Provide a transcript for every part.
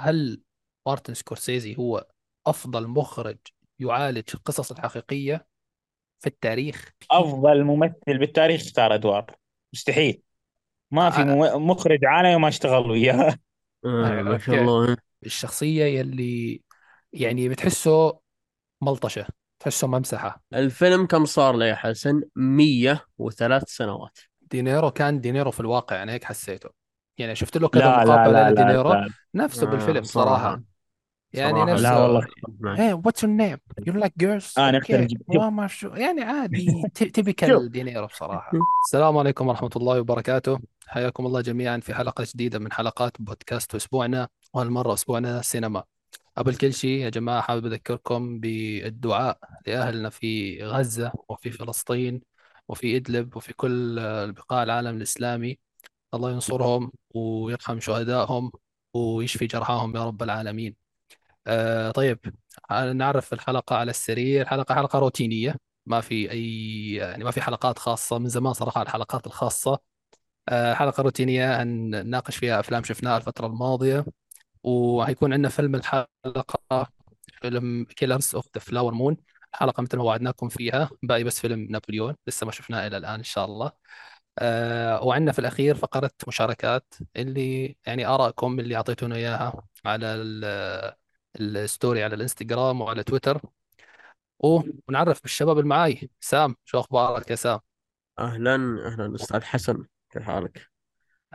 هل مارتن سكورسيزي هو أفضل مخرج يعالج القصص الحقيقية في التاريخ؟ أفضل ممثل بالتاريخ اختار ادوار مستحيل. ما في آه، مم- مخرج عالمي ما اشتغل وياه. آه ما شاء الله. الشخصية يلي يعني بتحسه ملطشة تحسه ممسحة. الفيلم كم صار له يا حسن؟ 103 سنوات. دينيرو كان دينيرو في الواقع يعني هيك حسيته. يعني شفت له كذا لا لا مقابلة لا لا لدينيرو لا. نفسه آه بالفيلم صراحة صراحة. يعني صراحة نفسه لا والله. what's your name? You like girls? أنا okay اختلف شوف ما شو يعني عادي. شوف. typical دينيرو بصراحة. السلام عليكم ورحمة الله وبركاته. حياكم الله جميعا في حلقة جديدة من حلقات بودكاست أسبوعنا وهالمره أسبوعنا سينما. قبل كل شيء يا جماعة حابب أذكركم بالدعاء لأهلنا في غزة وفي فلسطين وفي إدلب وفي كل بقاع العالم الإسلامي. الله ينصرهم ويرحم شهدائهم ويشفي جرحاهم يا رب العالمين. آه طيب نعرف الحلقة على السريع حلقة حلقة روتينية ما في أي يعني ما في حلقات خاصة. من زمان صراحة الحلقات الخاصة. آه حلقة روتينية نناقش فيها أفلام شفناها الفترة الماضية. وهيكون عندنا فيلم الحلقة فيلم Killers of the Flower Moon حلقة مثل ما وعدناكم فيها. باقي بس فيلم نابليون لسه ما شفناه إلى الآن إن شاء الله. وعندنا في الأخير فقرة مشاركات اللي يعني آرائكم اللي أعطيتونا إياها على ال- ال story على الإنستغرام وعلى تويتر. ونعرف بالشباب اللي سام شو أخبارك يا سام؟ أهلا أهلا أستاذ حسن كيف حالك؟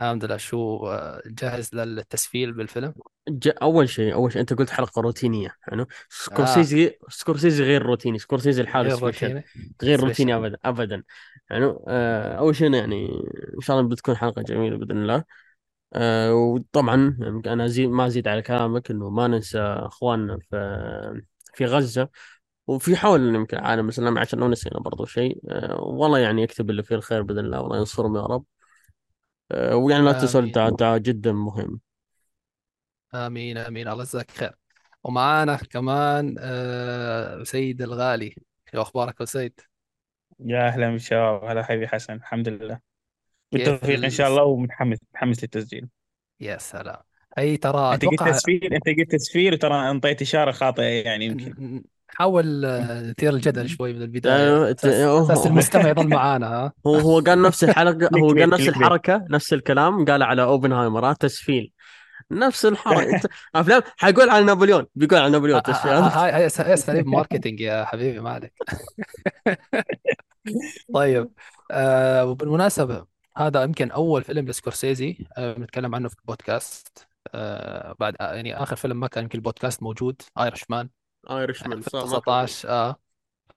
الحمد لله شو آه، جاهز للتسفيل بالفيلم؟ ج... أول شيء أول شيء أنت قلت حلقة روتينية يعني آه. سكورسيزي سكورسيزي غير روتيني سكورسيزي لحاله غير روتيني. غير روتيني أبدا أبدا. يعني آه أول شيء يعني إن شاء الله بتكون حلقة جميلة بإذن الله. آه وطبعا يعني أنا زي ما أزيد على كلامك إنه ما ننسى إخواننا في في غزة. وفي حول يمكن العالم الإسلامي عشان لو نسينا برضو شيء. آه والله يعني يكتب اللي فيه الخير بإذن الله والله ينصرهم يا رب. ويعني لا الدعاء الدعاء جدا مهم. آمين آمين. الله يجزاك خير. ومعانا كمان آه سيد الغالي. شو أخبارك يا سيد؟ يا أهلا بالشباب هلا حبيبي حسن الحمد لله. كيف بالتوفيق إن. شاء الله ومتحمس متحمس للتسجيل. يا سلام. هي ترى أنت قلت أتوقع تسفير أنت قلت تسفير وترى أنطيت إشارة خاطئة يعني يمكن. نحاول آه، نثير الجدل شوي من البداية. آه، أساس المستمع يظل معانا ها؟ هو هو قال نفس الحلقة كليك هو قال نفس الحركة نفس الكلام قال على أوبنهايمر آه، تسفيل نفس الحركة. انت افلام حيقول على نابليون بيقول على نابليون ه- تسفيل هاي اساليب marketing يا حبيبي ما عليك. طيب آه وبالمناسبة هذا يمكن أول فيلم لسكورسيزي آه بنتكلم عنه في البودكاست آه بعد آه يعني آخر فيلم ما كان يمكن البودكاست موجود ايرش مان Irishman صح ما كان 2019 آه.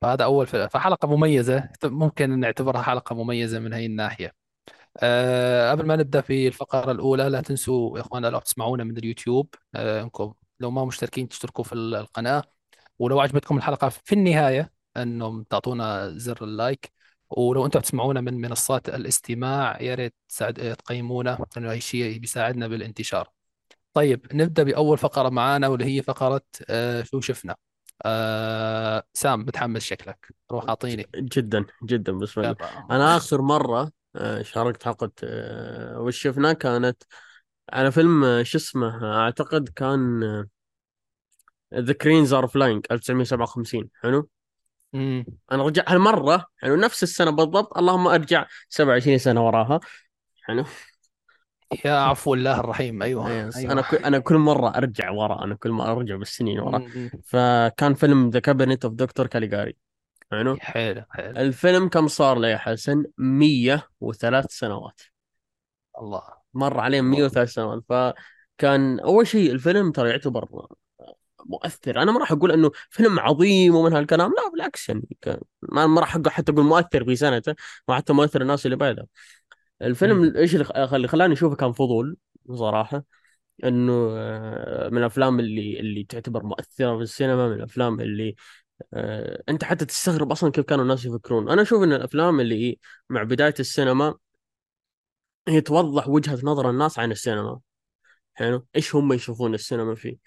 فهذا أول فيلم فحلقة مميزة ممكن نعتبرها حلقة مميزة من هي الناحية. آه قبل ما نبدأ في الفقرة الأولى لا تنسوا يا إخوانا لو تسمعونا من اليوتيوب. آه إنكم لو ما مشتركين تشتركوا في القناة. ولو عجبتكم الحلقة في النهاية أنهم تعطونا زر ال like. ولو أنتم بتسمعونا من منصات الاستماع يا ريت تقيمونا لأنه هي شيء بيساعدنا بالانتشار. طيب نبدأ بأول فقرة معانا واللي هي فقرة آه شو شفنا؟ آه سام متحمس شكلك. روح أعطيني. جدا جدا بسم الله أنا آخر مرة آه، شاركت حلقة آه، وش شفنا؟ كانت على فيلم آه، شو اسمه؟ أعتقد كان The Cranes Are Flying 1957 حلو؟ امم أنا رجع هالمرة حلو نفس السنة بالضبط اللهم أرجع 27 سنة وراها. حلو؟ يا عفو الله الرحيم. أيوه yes أنا أيوه. كل أنا كل مرة أرجع ورا أنا كل ما أرجع بالسنين ورا. فكان فيلم The Cabinet of Doctor Caligari حلو؟ حلو الفيلم كم صار له يا حسن؟ 103 سنوات. الله. مر عليه الله. 103 سنوات. فكان أول شيء الفيلم ترى يعتبر مؤثر. أنا ما راح أقول إنه فيلم عظيم ومن هالكلام. لا بالعكس يعني ما راح حتى أقول مؤثر في سنته. وحتى مؤثر الناس اللي بعده. الفيلم. إيش اللي خلاني أشوفه كان فضول صراحة إنه آه، من الأفلام اللي اللي تعتبر مؤثرة في السينما من الأفلام اللي آه، أنت حتى تستغرب أصلا كيف كانوا الناس يفكرون. أنا أشوف إن الأفلام اللي مع بداية السينما هي توضح وجهة نظر الناس عن السينما. حلو؟ إيش هم يشوفون السينما فيه.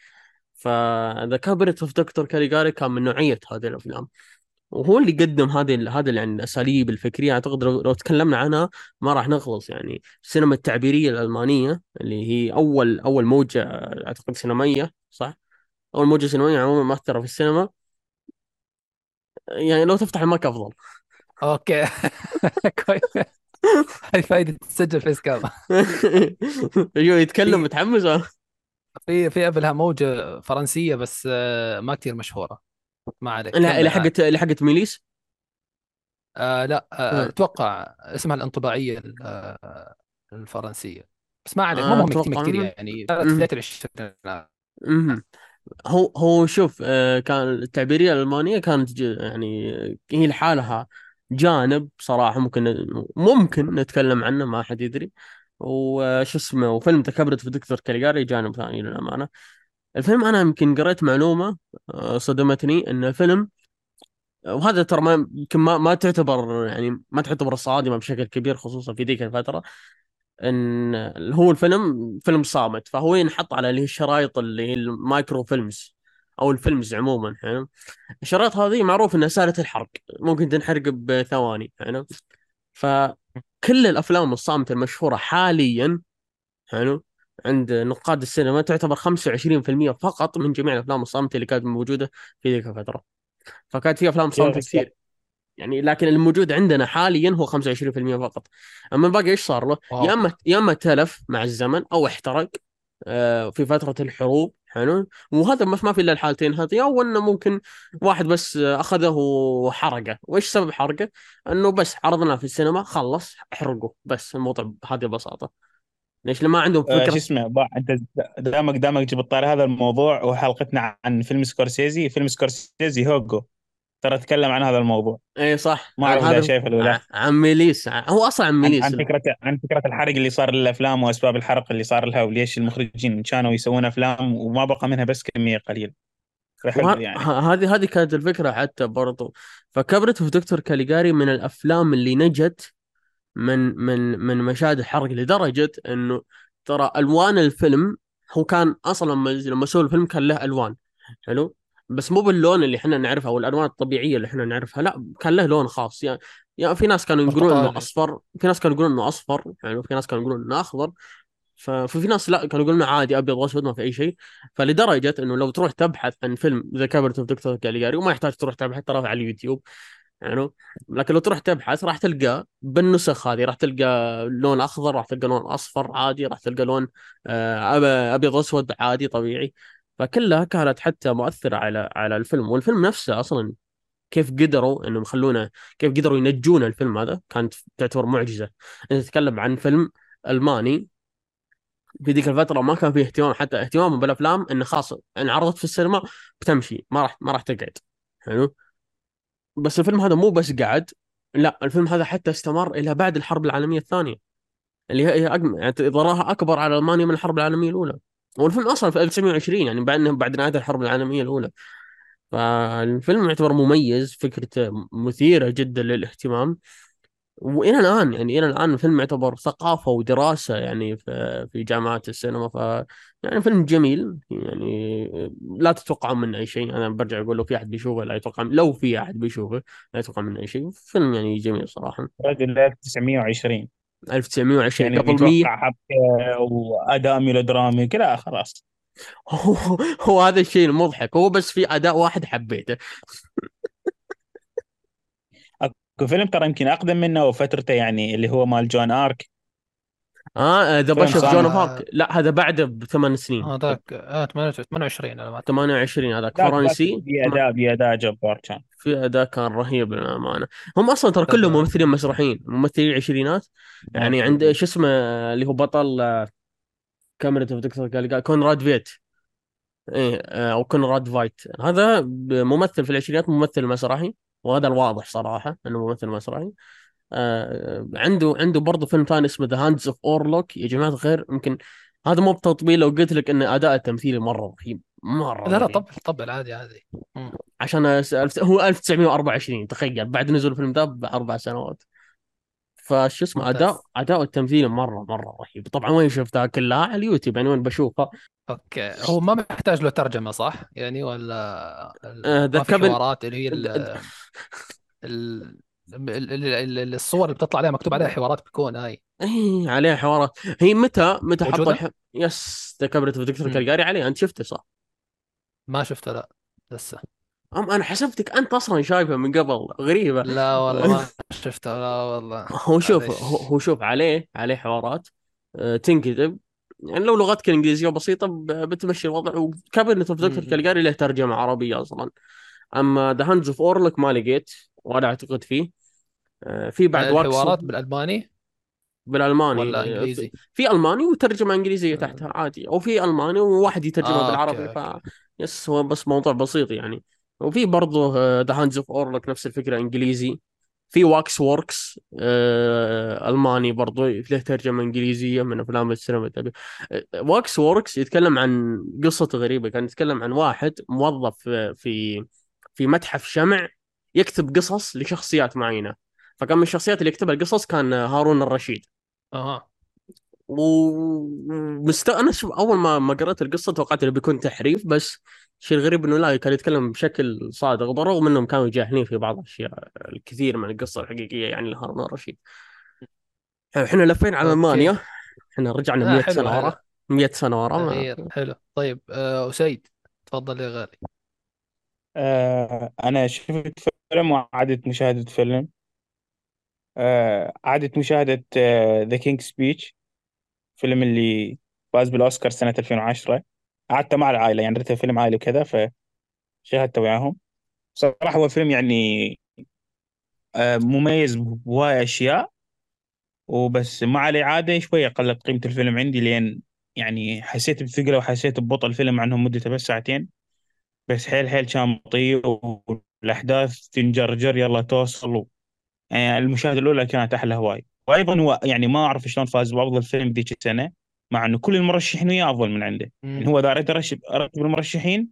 ف The Cabinet of Doctor Caligari كان من نوعية هذه الأفلام. وهو اللي قدم هذه ال- هذه يعني الأساليب الفكرية. أعتقد لو, لو تكلمنا عنها ما راح نخلص. يعني السينما التعبيرية الألمانية اللي هي أول أول موجة أعتقد سينمائية صح؟ أول موجة سينمائية عموما مؤثره في السينما. يعني لو تفتح الماك أفضل. okay. كويس. هذه فائده تسجل face cam أيوه يتكلم متحمس. في في قبلها موجة فرنسية بس آه، ما كثير مشهورة. ما عليك اللي اللي حقت اللي حقت ميليس؟ آه لا آه آه. أتوقع اسمها الانطباعية ال- آه، الفرنسية. بس ما عليك مو آه، مهم كثير يعني. بدايه العشرينات. هو هو شوف آه، كان التعبيرية الألمانية كانت يعني هي لحالها جانب صراحة ممكن ممكن نتكلم عنه ما حد يدري. وش اسمه وفيلم تكبرت في دكتور كاليجاري جانب ثاني للأمانة. الفيلم أنا يمكن قريت معلومة آه، صدمتني إن فيلم وهذا ترى ما يمكن ما, ما تعتبر يعني ما تعتبر صادمة بشكل كبير خصوصا في ذيك الفترة إن هو الفيلم فيلم صامت فهو ينحط على اللي هي الشرايط اللي هي ال microfilms أو ال films عموما حلو الشرايط هذه معروف إنها سهله الحرق ممكن تنحرق بثواني حلو فكل الأفلام الصامتة المشهورة حاليا حلو عند نقاد السينما تعتبر 25% فقط من جميع الأفلام الصامتة اللي كانت موجودة في ذيك الفترة. فكانت في أفلام صامتة كثير. يعني لكن الموجود عندنا حاليا هو 25% فقط. أما الباقي إيش صار له؟ يا أما يا أما تلف مع الزمن أو احترق آه، في فترة الحروب حلو؟ وهذا بس ما في إلا الحالتين هذه. أو إنه ممكن واحد بس أخذه وحرقه وإيش سبب حرقة؟ إنه بس عرضناه في السينما خلص احرقه بس الموضوع بهذه البساطة ليش لما عندهم آه، شو فكرة اسمه أنت دامك دامك جبت طاري هذا الموضوع وحلقتنا عن فيلم سكورسيزي. فيلم سكورسيزي هوجو. ترى تكلم عن هذا الموضوع. اي صح. ما أعرف إذا هذا شايفه ولا لا. عن ميليس. هو أصلا عن ميليس. عن فكره عن فكرة الحرق اللي صار للأفلام وأسباب الحرق اللي صار لها وليش المخرجين كانوا يسوون أفلام وما بقى منها بس كمية قليلة. وه- يعني. هذه هذه كانت الفكرة حتى برضو. فكبرت في دكتور كاليجاري من الأفلام اللي نجت من من من مشاهد الحرق لدرجة إنه ترى ألوان الفيلم هو كان أصلا لما لما سووا الفيلم كان له ألوان حلو؟ بس مو باللون اللي إحنا نعرفه أو الألوان الطبيعية اللي إحنا نعرفها لا كان له لون خاص. يعني يعني في ناس كانوا يقولون إنه أصفر في ناس كانوا يقولون إنه أصفر يعني في ناس كانوا يقولون إنه أخضر. ففي ناس لا كانوا يقولون عادي أبيض واسود ما في أي شيء. فلدرجة إنه لو تروح تبحث عن فيلم The Cabinet of Doctor Caligari وما يحتاج تروح تبحث ترى على اليوتيوب. يعني. لكن لو تروح تبحث راح تلقى بالنسخ هذه راح تلقى لون أخضر راح تلقى لون أصفر عادي راح تلقى لون آه، أبيض أسود عادي طبيعي. فكلها كانت حتى مؤثرة على على الفيلم. والفيلم نفسه أصلا كيف قدروا انهم يخلونه كيف قدروا ينجون الفيلم هذا كانت تعتبر معجزة. إنت تتكلم عن فيلم ألماني في ذيك الفترة ما كان فيه اهتمام حتى اهتمام بالأفلام إنه خاص ان عرضت في السينما بتمشي ما راح ما راح تقعد. حلو؟ بس الفيلم هذا مو بس قعد لا الفيلم هذا حتى استمر إلى بعد الحرب العالمية الثانية. اللي هي أجم... يعني ضررها أكبر على ألمانيا من الحرب العالمية الأولى. والفيلم أصلا في 1920 يعني بعد بعد نهاية الحرب العالمية الأولى. فالفيلم يعتبر مميز فكرته مثيرة جدا للاهتمام. وإلى الآن يعني إلى الآن الفيلم يعتبر ثقافة ودراسة يعني في في جامعات السينما ف يعني فيلم جميل. يعني لا تتوقعون منه أي شيء. أنا برجع أقول لو في أحد بيشوفه لا يتوقع لو في أحد بيشوفه لا يتوقع منه أي شيء. فيلم يعني جميل صراحة. رجل 1920 1920 يعني قبل 100 بيتوقع حبكة وأداء ميلودرامي كذا خلاص. هو, هو هذا الشيء المضحك. هو بس في أداء واحد حبيته. فيلم ترى يمكن أقدم منه وفترته يعني اللي هو مال جون آرك. آه ذا فيلم باش اوف صامت. جون اوف آرك لا هذا بعده بثمان سنين. هذاك آه 28 على ما أعتقد. 28 هذاك. فرنسي. بأداء بأداء جبار كان. في أداء كان رهيب للأمانة. هم أصلا ترى كلهم. ممثلين مسرحيين ممثلين عشرينات يعني عند شو اسمه اللي هو بطل آه، Cabinet of Doctor Cali كونراد فيت. إيه آه، أو كونراد فايت. هذا ممثل في العشرينات ممثل مسرحي. وهذا الواضح صراحة إنه ممثل مسرحي آه، عنده عنده برضه فيلم ثاني اسمه The Hands of Orlac يا جماعة الخير يمكن هذا مو بتطبيل لو قلت لك إن أداء التمثيلي مرة رهيب مرة لا لا. طبل طبل عادي عادي. عشان هو 1924 تخيل بعد نزول الفيلم ذا بأربع سنوات فشو اسمه. أداء أداء التمثيل مرة مرة رهيب طبعا وين شفتها كلها على اليوتيوب يعني وين بشوفها okay هو ما محتاج له ترجمة صح؟ يعني ولا آه، ذا في Cabin- حوارات اللي هي ال ال ال- ال- ال- الصور اللي بتطلع عليها مكتوب عليها حوارات بتكون هاي. إيه عليها حوارات. هي متى متى حط؟ الح... yes The Cabinet of Doctor. Caligari عليه أنت شفته صح؟ ما شفته لا. لسه. أم أنا حسبتك أنت أصلا شايفه من قبل. غريبة. لا والله ما شفته لا والله. هو شوف. هو شوف عليه عليه حوارات آه، تنكتب. يعني لو لغتك الإنجليزية بسيطة بتمشي الوضع. و Cabinet of Doctor. Caligari له ترجمة عربية أصلا. أما The Hands of Orlac ما لقيت ولا أعتقد فيه آه، في بعد Wax الحوارات بالألماني بالألماني ولا آه، إنجليزي؟ في ألماني وترجمة إنجليزية آه. تحتها عادي أو في ألماني وواحد يترجمها آه، بالعربي أوكي، ف. يس هو بس موضوع بسيط يعني وفي برضه The Hands of Orlac نفس الفكرة إنجليزي في Waxworks آه ألماني برضه له ترجمة إنجليزية من أفلام السينما. Waxworks يتكلم عن قصة غريبة كان يتكلم عن واحد موظف في في متحف شمع يكتب قصص لشخصيات معينة. فكان من الشخصيات اللي يكتبها القصص كان هارون الرشيد. أها. ومست أنا شوف أول ما ما قرأت القصة توقعت إنه بيكون تحريف بس الشيء الغريب إنه لا كان يتكلم بشكل صادق. بالرغم انهم كانوا جاهلين في بعض الأشياء الكثير من القصة الحقيقية يعني لهارون الرشيد. إحنا لفين على. ألمانيا. إحنا رجعنا لا 100 حلو سنة ورا. 100 سنة ورا. حلو. طيب آه، أسيد تفضل يا غالي. آه أنا شفت فيلم وإعادة مشاهدة فيلم. آه مشاهدة The King's Speech فيلم اللي فاز بالأوسكار سنة 2010 قعدت مع العائلة يعني رحت فيلم عائلي وكذا فشاهدته وياهم. صراحة هو فيلم يعني آه مميز بهواي أشياء وبس مع الإعادة شوية قلت قيمة الفيلم عندي لأن يعني حسيت بثقلة وحسيت ببطء الفيلم انه مدته بس ساعتين. بس حيل حيل كان بطيء والأحداث تنجرجر يلا توصل. يعني المشاهدة الأولى كانت أحلى هواي. وأيضا هو يعني ما أعرف شلون فاز بأفضل فيلم ذيك السنة مع إنه كل المرشحين وياه أفضل من عنده. يعني هو إذا ارتب المرشحين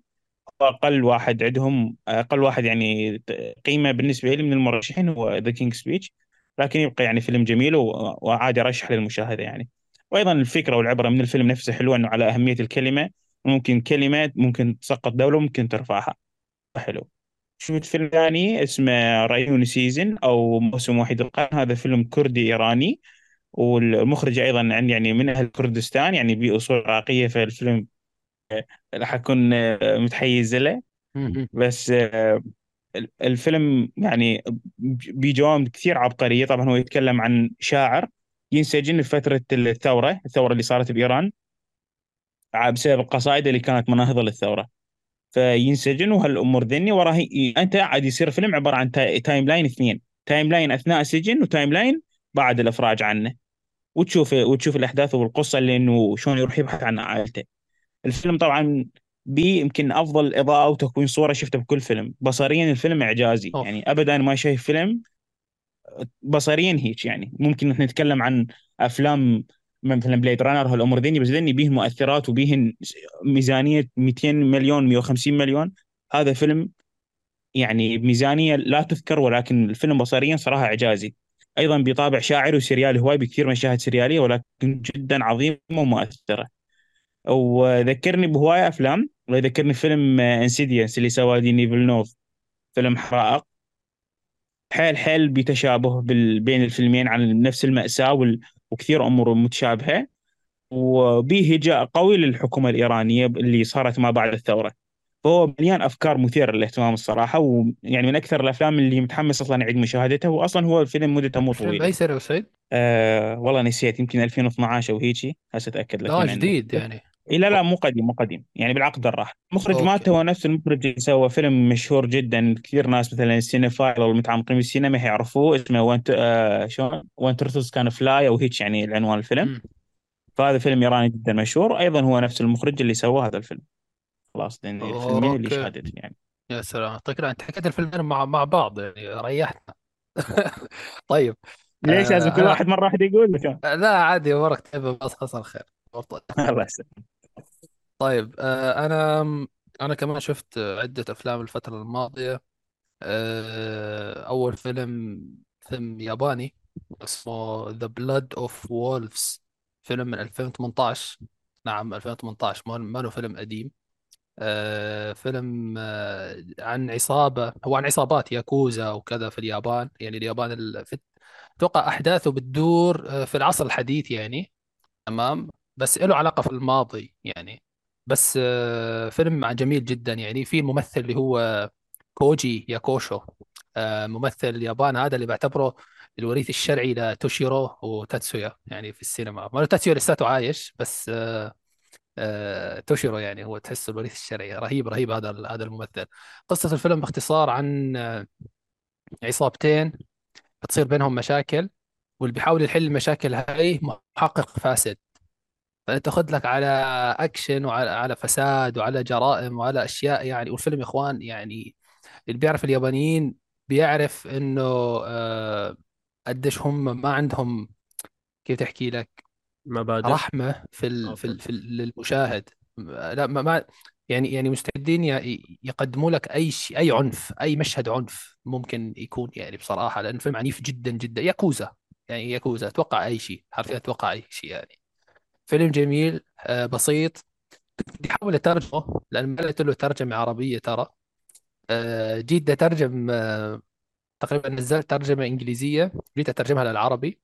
أقل واحد عندهم أقل واحد يعني قيمة بالنسبة لي من المرشحين هو The King's Speech لكن يبقى يعني فيلم جميل وعادي أرشح للمشاهدة يعني. وأيضا الفكرة والعبرة من الفيلم نفسه حلوة إنه على أهمية الكلمة. ممكن كلمه ممكن تسقط دولة ممكن ترفعها. حلو. شفت فيلم ثاني اسمه Rhino Season أو موسم وحيد القرن. هذا فيلم كردي إيراني والمخرج أيضا عن يعني من أهل كردستان يعني باصول عراقيه فالفيلم راح أكون متحيز له. بس آه، الفيلم يعني بجوانب كثير عبقرية. طبعا هو يتكلم عن شاعر ينسجن في فترة الثورة الثورة اللي صارت بإيران. بسبب القصائد اللي كانت مناهضة للثورة. فينسجن وهالأمور ذني وراه أنت عاد يصير فيلم عبارة عن ti- timeline اثنين. timeline أثناء السجن و timeline بعد الإفراج عنه. وتشوف وتشوف الأحداث والقصة اللي إنه شلون يروح يبحث عن عائلته. الفيلم طبعا بي يمكن أفضل إضاءة وتكوين صورة شفته بكل فيلم. بصريا الفيلم إعجازي. أوف. يعني ابدا ما شايف فيلم بصريا هيك يعني. ممكن نتكلم عن أفلام مثلا Blade Runner هالأمور ذني بس ذني بيهن مؤثرات وبيهن ميزانية 200 مليون 150 مليون. هذا فيلم يعني بميزانية لا تذكر ولكن الفيلم بصريا صراحة إعجازي. أيضا بطابع شاعري وسريالي هواي بكثير مشاهد سريالية ولكن جدا عظيمه ومؤثرة. وذكرني بهواي أفلام ويذكرني فيلم Incendies اللي سواه ديني فيلنوف فيلم حرائق. حيل حيل بتشابه بين الفيلمين عن نفس المأساة وكثير أمور متشابهة وبه هجاء قوي للحكومة الإيرانية اللي صارت ما بعد الثورة فهو مليان أفكار مثيرة للاهتمام الصراحة ويعني من أكثر الأفلام اللي متحمس أصلا أعيد مشاهدته وأصلا هو الفيلم مدته مو طويلة بأي سنة أسيد؟ أه والله نسيت يمكن 2012 أو هيجي هسه أتأكد لك لا. جديد يعني اي لا لا مو قديم مو قديم. يعني بالعقد الراح مخرج أوكي. مالته هو نفس المخرج اللي سوى فيلم مشهور جدا. كثير ناس مثلا ال cinephile أو المتعمقين بالسينما يعرفوه اسمه When آه شلون؟ When Turtles Can Fly أو هيك يعني العنوان الفيلم. فهذا فيلم إيراني جدا مشهور. أيضا هو نفس المخرج اللي سوى هذا الفيلم. خلاص لأن الفيلمين اللي. شاهدت يعني. يا سلام. اعطيك انت حكيت الفيلمين مع مع بعض يعني ريحنا طيب. ليش آه، لازم كل أنا- واحد مرة واحدة يقول؟ لك لا عادي ورك طيب بس حصل خير. الله يسلمك. طيب آه، أنا أنا كمان شفت عدة أفلام الفترة الماضية. آه، أول فيلم فيلم ياباني اسمه The Blood of Wolves فيلم من 2018 نعم 2018 ما له فيلم قديم. آه فيلم عن عصابة هو عن عصابات ياكوزا وكذا في اليابان. يعني اليابان ال- في أتوقع أحداثه بتدور في العصر الحديث يعني. تمام؟ بس له علاقة في الماضي يعني. بس آه، فيلم جميل جدا. يعني في الممثل اللي هو كوجي ياكوشو آه، ممثل اليابان هذا اللي بعتبره الوريث الشرعي لتوشيرو وتاتسويا يعني في السينما. ما تاتسويا لساته عايش بس آه، توشيرو يعني هو تحس الوريث الشرعي. رهيب رهيب هذا هذا الممثل. قصة الفيلم باختصار عن عصابتين بتصير بينهم مشاكل واللي بيحاول يحل المشاكل هاي محقق فاسد. تاخذ لك على اكشن وعلى على فساد وعلى جرائم وعلى أشياء يعني. والفيلم يا إخوان يعني اللي بيعرف اليابانيين بيعرف إنه آه، قديش هم ما عندهم كيف تحكي لك مبادئ. رحمة في ال في أوكي ال في ال- للمشاهد. لا ما ما يعني يعني مستعدين يقدموا لك أي شيء أي عنف أي مشهد عنف ممكن يكون يعني بصراحة. لأن الفيلم عنيف جدا جدا. ياكوزا يعني ياكوزا أتوقع أي شيء حرفيا أتوقع أي شيء يعني. فيلم جميل آه، بسيط. بدي احاول اترجمه لأن ما لقيت له ترجمة عربية ترى. آه، جيت أترجم آه، تقريبا نزلت ترجمة إنجليزية جيت أترجمها للعربي.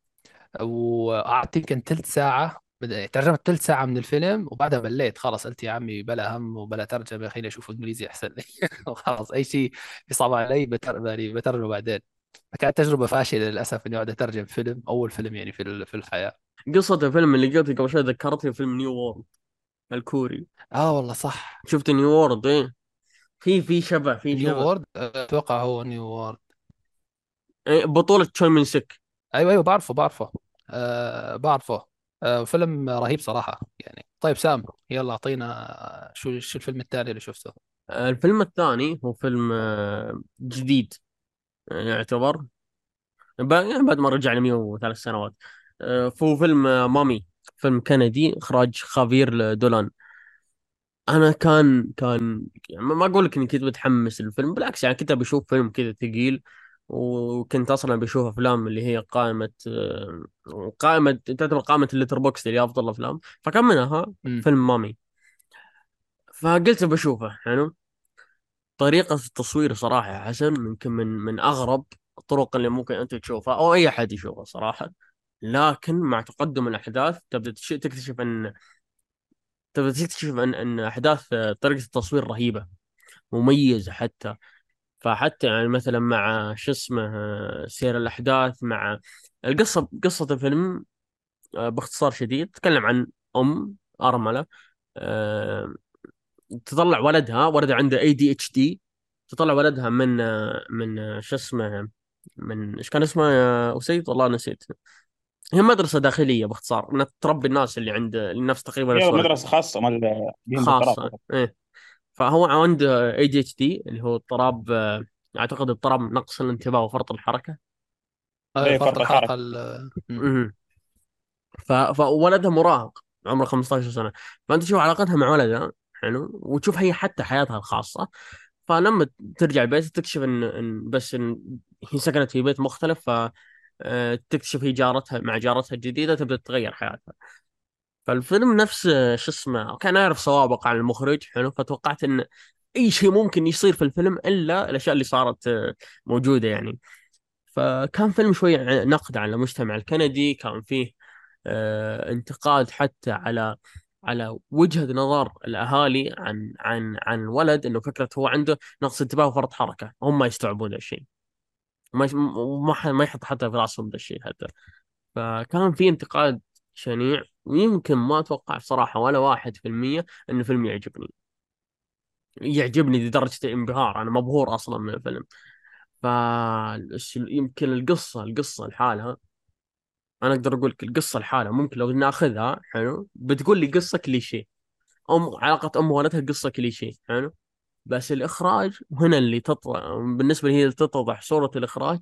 وقعدت يمكن ثلث ساعة بد- ترجمت ثلث ساعة من الفيلم وبعدها مليت خلاص قلت يا عمي بلا هم وبلا ترجمة خليني أشوف إنجليزي أحسن لي. وخلاص أي شيء يصعب علي. يعني بترجمه بعدين. فكانت تجربة فاشلة للأسف إني أقعد أترجم فيلم أول فيلم يعني في ال- في الحياة. قصة الفيلم اللي قلت قبل شوي ذكرتني فيلم New World الكوري. آه والله صح. شفت New World إيه. في في شبه في New شبه. World أتوقع هو New World إيه، بطولة تشوي من سك أيوه أيوه بعرفه بعرفه. آه بعرفه. آه فيلم رهيب صراحة يعني. طيب سام يلا أعطينا شو شو الفيلم الثاني اللي شفته؟ الفيلم الثاني هو فيلم آه، جديد يعني يعتبر. بعد ما رجع ل 103 سنوات. آه، فهو فيلم آه، Mommy فيلم كندي إخراج خافير دولان أنا كان كان يعني ما أقول لك إني كنت متحمس للفيلم بالعكس يعني كنت بشوف فيلم كذا ثقيل وكنت أصلا بشوف أفلام اللي هي قائمة آه، قائمة تعتبر قائمة ال Letterboxd اللي هي أفضل الافلام فكان منها فيلم Mommy. فقلت بشوفه حلو؟ طريقة التصوير صراحة يا حسن ممكن من من أغرب الطرق اللي ممكن أنت تشوفها أو أي أحد يشوفها صراحة. لكن مع تقدم الأحداث تبدأ تش- تكتشف أن تبدأ تكتشف أن أن أحداث طريقة التصوير رهيبة مميزة حتى. فحتى يعني مثلا مع شو اسمه سير الأحداث مع القصة قصة الفيلم آه، باختصار شديد تتكلم عن أم أرملة آه، تطلع ولدها ولدها عنده اي دي اتش دي تطلع ولدها من آه، من شو اسمه من إيش كان اسمه يا أسيد؟ والله نسيت. هي مدرسة داخلية باختصار إنها تربي الناس اللي عند النفس تقريبا هي نفس مدرسة خاصة مال خاصة إيه. فهو عنده اي دي اتش دي اللي هو اضطراب أعتقد اضطراب نقص الانتباه وفرط الحركة. آه، إيه فرط فرط الحلقة الحركة ال... مم. مهم. ف... فولدها مراهق عمره 15 سنة. فأنت تشوف علاقتها مع ولدها حلو وتشوف هي حتى حياتها الخاصة. فلما ترجع البيت تكتشف إن, إن بس إن هي سكنت في بيت مختلف ف تكتشف هي جارتها مع جارتها الجديدة تبدأ تتغير حياتها. فالفيلم نفس آه، شو اسمه كان أعرف سوابق عن المخرج حلو فتوقعت إن أي شيء ممكن يصير في الفيلم إلا الأشياء اللي صارت آه، موجودة يعني. فكان فيلم شوي نقد على المجتمع الكندي كان فيه آه، انتقاد حتى على على وجهة نظر الأهالي عن عن عن الولد إنه فكرة هو عنده نقص انتباه وفرط حركة هم ما يستوعبون الشيء. ما ما ما يحط حتى في راسهم ذا الشيء حتى. فكان في انتقاد شنيع ويمكن ما أتوقع بصراحة ولا واحد في المية إنه فيلم يعجبني. يعجبني لدرجة الانبهار أنا مبهور أصلا من الفيلم. ف يمكن القصة القصة لحالها أنا أقدر أقول لك القصة لحالها ممكن لو ناخذها حلو؟ بتقول لي قصة كليشيه. ام علاقة أم وولدها قصة كليشيه حلو؟ بس الإخراج هنا اللي تطلع بالنسبة لي هي تتضح صورة الإخراج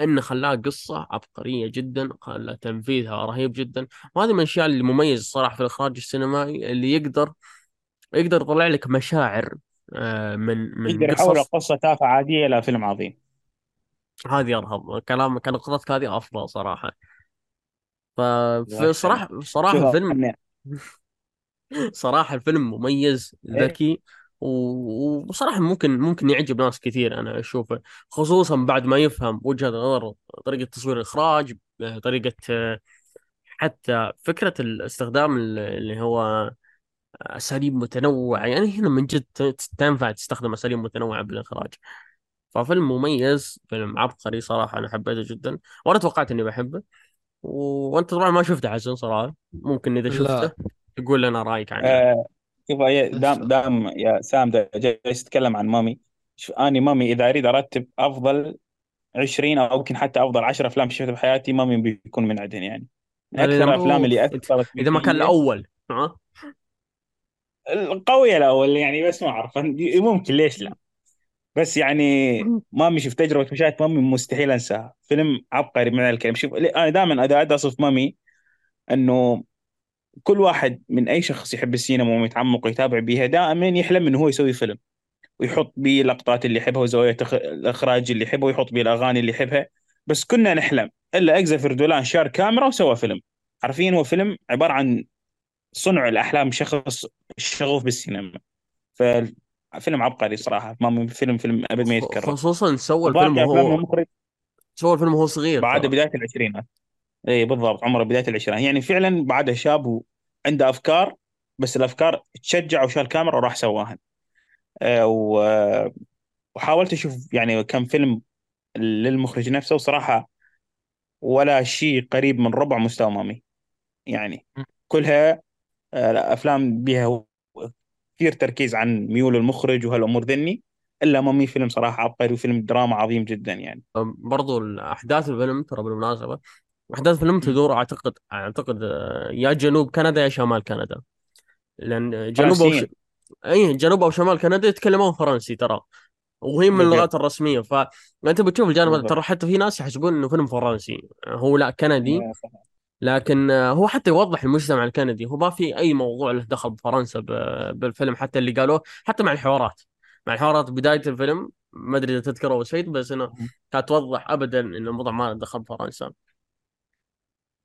انه خلاها قصة عبقرية جدا خلى تنفيذها رهيب جدا. وهذه من الأشياء اللي مميز الصراحه في الإخراج السينمائي اللي يقدر يقدر يطلع لك مشاعر آه، من من يقدر يحول القصة تافهة عادية إلى فيلم عظيم. هذه أرهب كلامك نقطتك هذه أفضل صراحة. أنا صراحة الفيلم صراحة الفيلم مميز إيه. ذكي وصراحة ممكن ممكن يعجب ناس كثير أنا أشوفه خصوصا بعد ما يفهم وجهة نظر طريقة تصوير الإخراج طريقة حتى فكرة الاستخدام اللي هو أساليب متنوعة يعني هنا من جد تنفع تستخدم أساليب متنوعة بالإخراج. ففيلم مميز فيلم عبقري صراحة أنا حبيته جدا وأنا توقعت إني بحبه وأنت طبعا ما شفته حسن صراحة ممكن إذا شفته لا تقول لنا رأيك عنه. آه إيش دام دام يا سام جالس تتكلم عن مامي. شوف اني مامي إذا أريد أرتب أفضل 20 أو يمكن حتى أفضل 10 أفلام شفتها بحياتي مامي بيكون من عندهم يعني. من أكثر الافلام اللي أثرت إذا ما كان الأول ها؟ القوية الأول يعني بس ما أعرف. ممكن ليش لا؟ بس يعني مامي شوف تجربة مشاهدة مامي مستحيل أنساها. فيلم عبقري بمعنى الكلمة شوف أنا دائما اذا أصف مامي إنه كل واحد من أي شخص يحب السينما ويتعمق ويتابع بيها دائما يحلم إنه هو يسوي فيلم. ويحط بيه اللقطات اللي يحبها وزوايا تخ... الإخراج اللي يحبها ويحط بيه الأغاني اللي يحبها. بس كنا نحلم. إلا اجزا فردولان شار كاميرا وسوى فيلم. عارفين هو فيلم عبارة عن صنع الأحلام شخص شغوف بالسينما. ففيلم عبقري صراحة. ما فيلم فيلم أبد ما يتكرر. خصوصا سوى الفيلم وهو سوى الفيلم وهو صغير بعد بداية العشرينات. اي بالضبط عمره بداية العشرينات. يعني فعلا بعدها شاب وعنده أفكار بس الأفكار تشجع وشال كاميرا وراح سواها. و- وحاولت أشوف يعني كم فيلم للمخرج نفسه وصراحة ولا شيء قريب من ربع مستوى مامي. يعني كلها آه، أفلام بها كثير تركيز عن ميول المخرج وهالأمور ذني. إلا مامي فيلم صراحة عبقري وفيلم دراما عظيم جدا يعني. برضو احداث الفيلم ترى بالمناسبة احداث الفيلم. تدور اعتقد أعتقد آه، يا جنوب كندا يا شمال كندا. لأن جنوب أو ش... اي جنوب أو شمال كندا يتكلمون فرنسي ترى. وهي من اللغات الرسمية. فانت بتشوف الجانب هذا ترى حتى في ناس يحسبون إنه فيلم فرنسي. هو لا كندي. لكن آه، هو حتى يوضح المجتمع الكندي. هو ما في أي موضوع له دخل بفرنسا بالفيلم حتى اللي قالوه حتى مع الحوارات. مع الحوارات بداية الفيلم ما أدري إذا تذكره شيء بس إنه. كانت توضح ابدا إن الموضوع ما له دخل بفرنسا.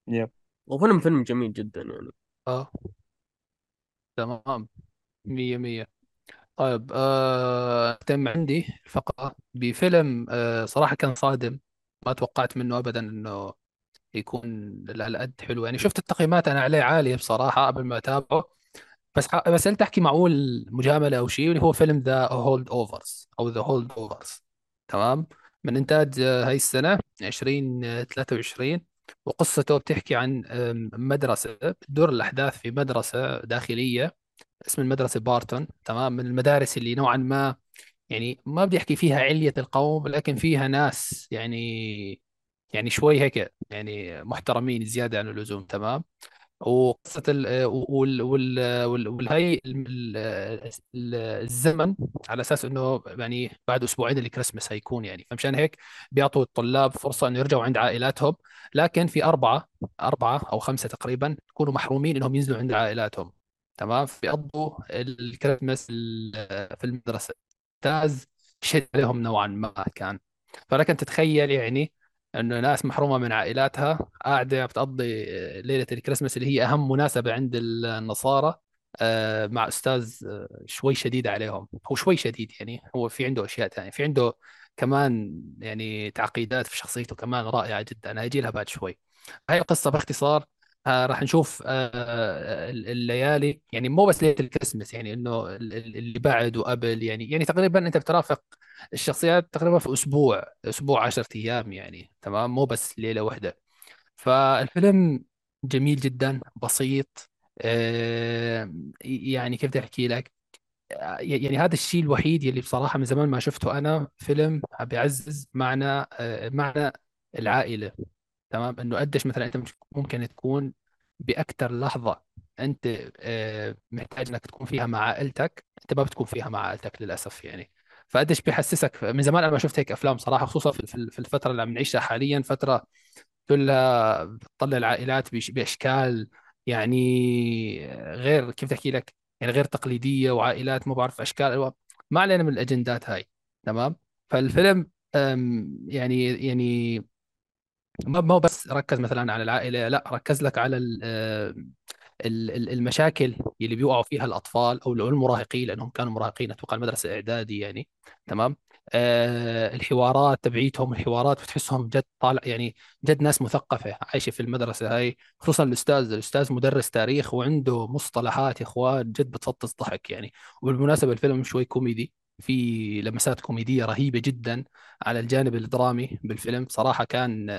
يب. وفيلم فيلم جميل جدا يعني. آه. تمام. مية مية. طيب آه تم عندي فقرة بفيلم آه صراحة كان صادم. ما توقعت منه أبدا إنه يكون على قد حلو. يعني شفت التقييمات أنا عليه عالية بصراحة قبل ما أتابعه. بس ح... بس هل تحكي معقول مجاملة أو شيء اللي هو فيلم The Holdovers أو The Holdovers تمام. من إنتاج آه، هاي السنة 2023 وقصته بتحكي عن مدرسة بتدور الأحداث في مدرسة داخلية اسم المدرسة بارتون تمام؟ من المدارس اللي نوعا ما يعني ما بدي أحكي فيها علية القوم لكن فيها ناس يعني يعني شوي هيك يعني محترمين زيادة عن اللزوم تمام؟ وقصة ال وال وال وال والهي ال- ال- الزمن على أساس إنه يعني بعد أسبوعين الكريسماس هيكون يعني. فمشان هيك؟ بيعطوا الطلاب فرصة إنه يرجعوا عند عائلاتهم لكن في أربعة أربعة أو خمسة تقريبا يكونوا محرومين إنهم ينزلوا عند عائلاتهم. تمام؟ بيقضوا الكريسماس ال- في المدرسة. ممتاز. شد عليهم نوعا ما كان. فلك أن تتخيل يعني إنه ناس محرومة من عائلاتها قاعدة بتقضي ليلة الكريسماس اللي هي أهم مناسبة عند النصارى آه، مع أستاذ آه، شوي شديد عليهم. هو شوي شديد يعني هو في عنده أشياء ثانية في عنده كمان يعني تعقيدات في شخصيته كمان رائعة جدا. أنا هجي لها بعد شوي. هاي القصة باختصار راح نشوف آه، الليالي. يعني مو بس ليلة الكريسماس يعني إنه ال- ال- اللي بعد وقبل يعني يعني تقريبا أنت بترافق الشخصيات تقريبا في أسبوع أسبوع 10 أيام يعني تمام؟ مو بس ليلة واحدة. فالفيلم جميل جدا بسيط آه، يعني كيف بدي أحكي لك؟ آه، يعني هذا الشيء الوحيد يلي بصراحة من زمان ما شفته أنا فيلم بيعزز معنى آه، معنى العائلة. تمام؟ إنه قديش مثلا أنت ممكن تكون باكثر لحظة أنت آه، محتاج إنك تكون فيها مع عائلتك أنت ما بتكون فيها مع عائلتك للأسف يعني. فقديش بيحسسك من زمان أنا ما شفت هيك أفلام صراحة خصوصا في الفترة اللي عم نعيشها حاليا فترة كلها بتطلع العائلات بأشكال يعني غير كيف أحكي لك يعني غير تقليدية وعائلات ما بعرف أشكال ما علينا من الأجندات هاي تمام؟ فالفيلم يعني يعني ما هو بس ركز مثلا على العائلة لا ركز لك على آه، ال- ال- المشاكل اللي بيوقعوا فيها الأطفال أو المراهقين لأنهم كانوا مراهقين أتوقع المدرسة إعدادي يعني تمام؟ آه الحوارات تبعيتهم الحوارات بتحسهم جد طالع يعني جد ناس مثقفة عايشة في المدرسة هاي خصوصا الأستاذ الأستاذ مدرس تاريخ وعنده مصطلحات يا إخوان جد بتفطس ضحك يعني. وبالمناسبة الفيلم شوي كوميدي في لمسات كوميدية رهيبة جدا على الجانب الدرامي بالفيلم صراحة كان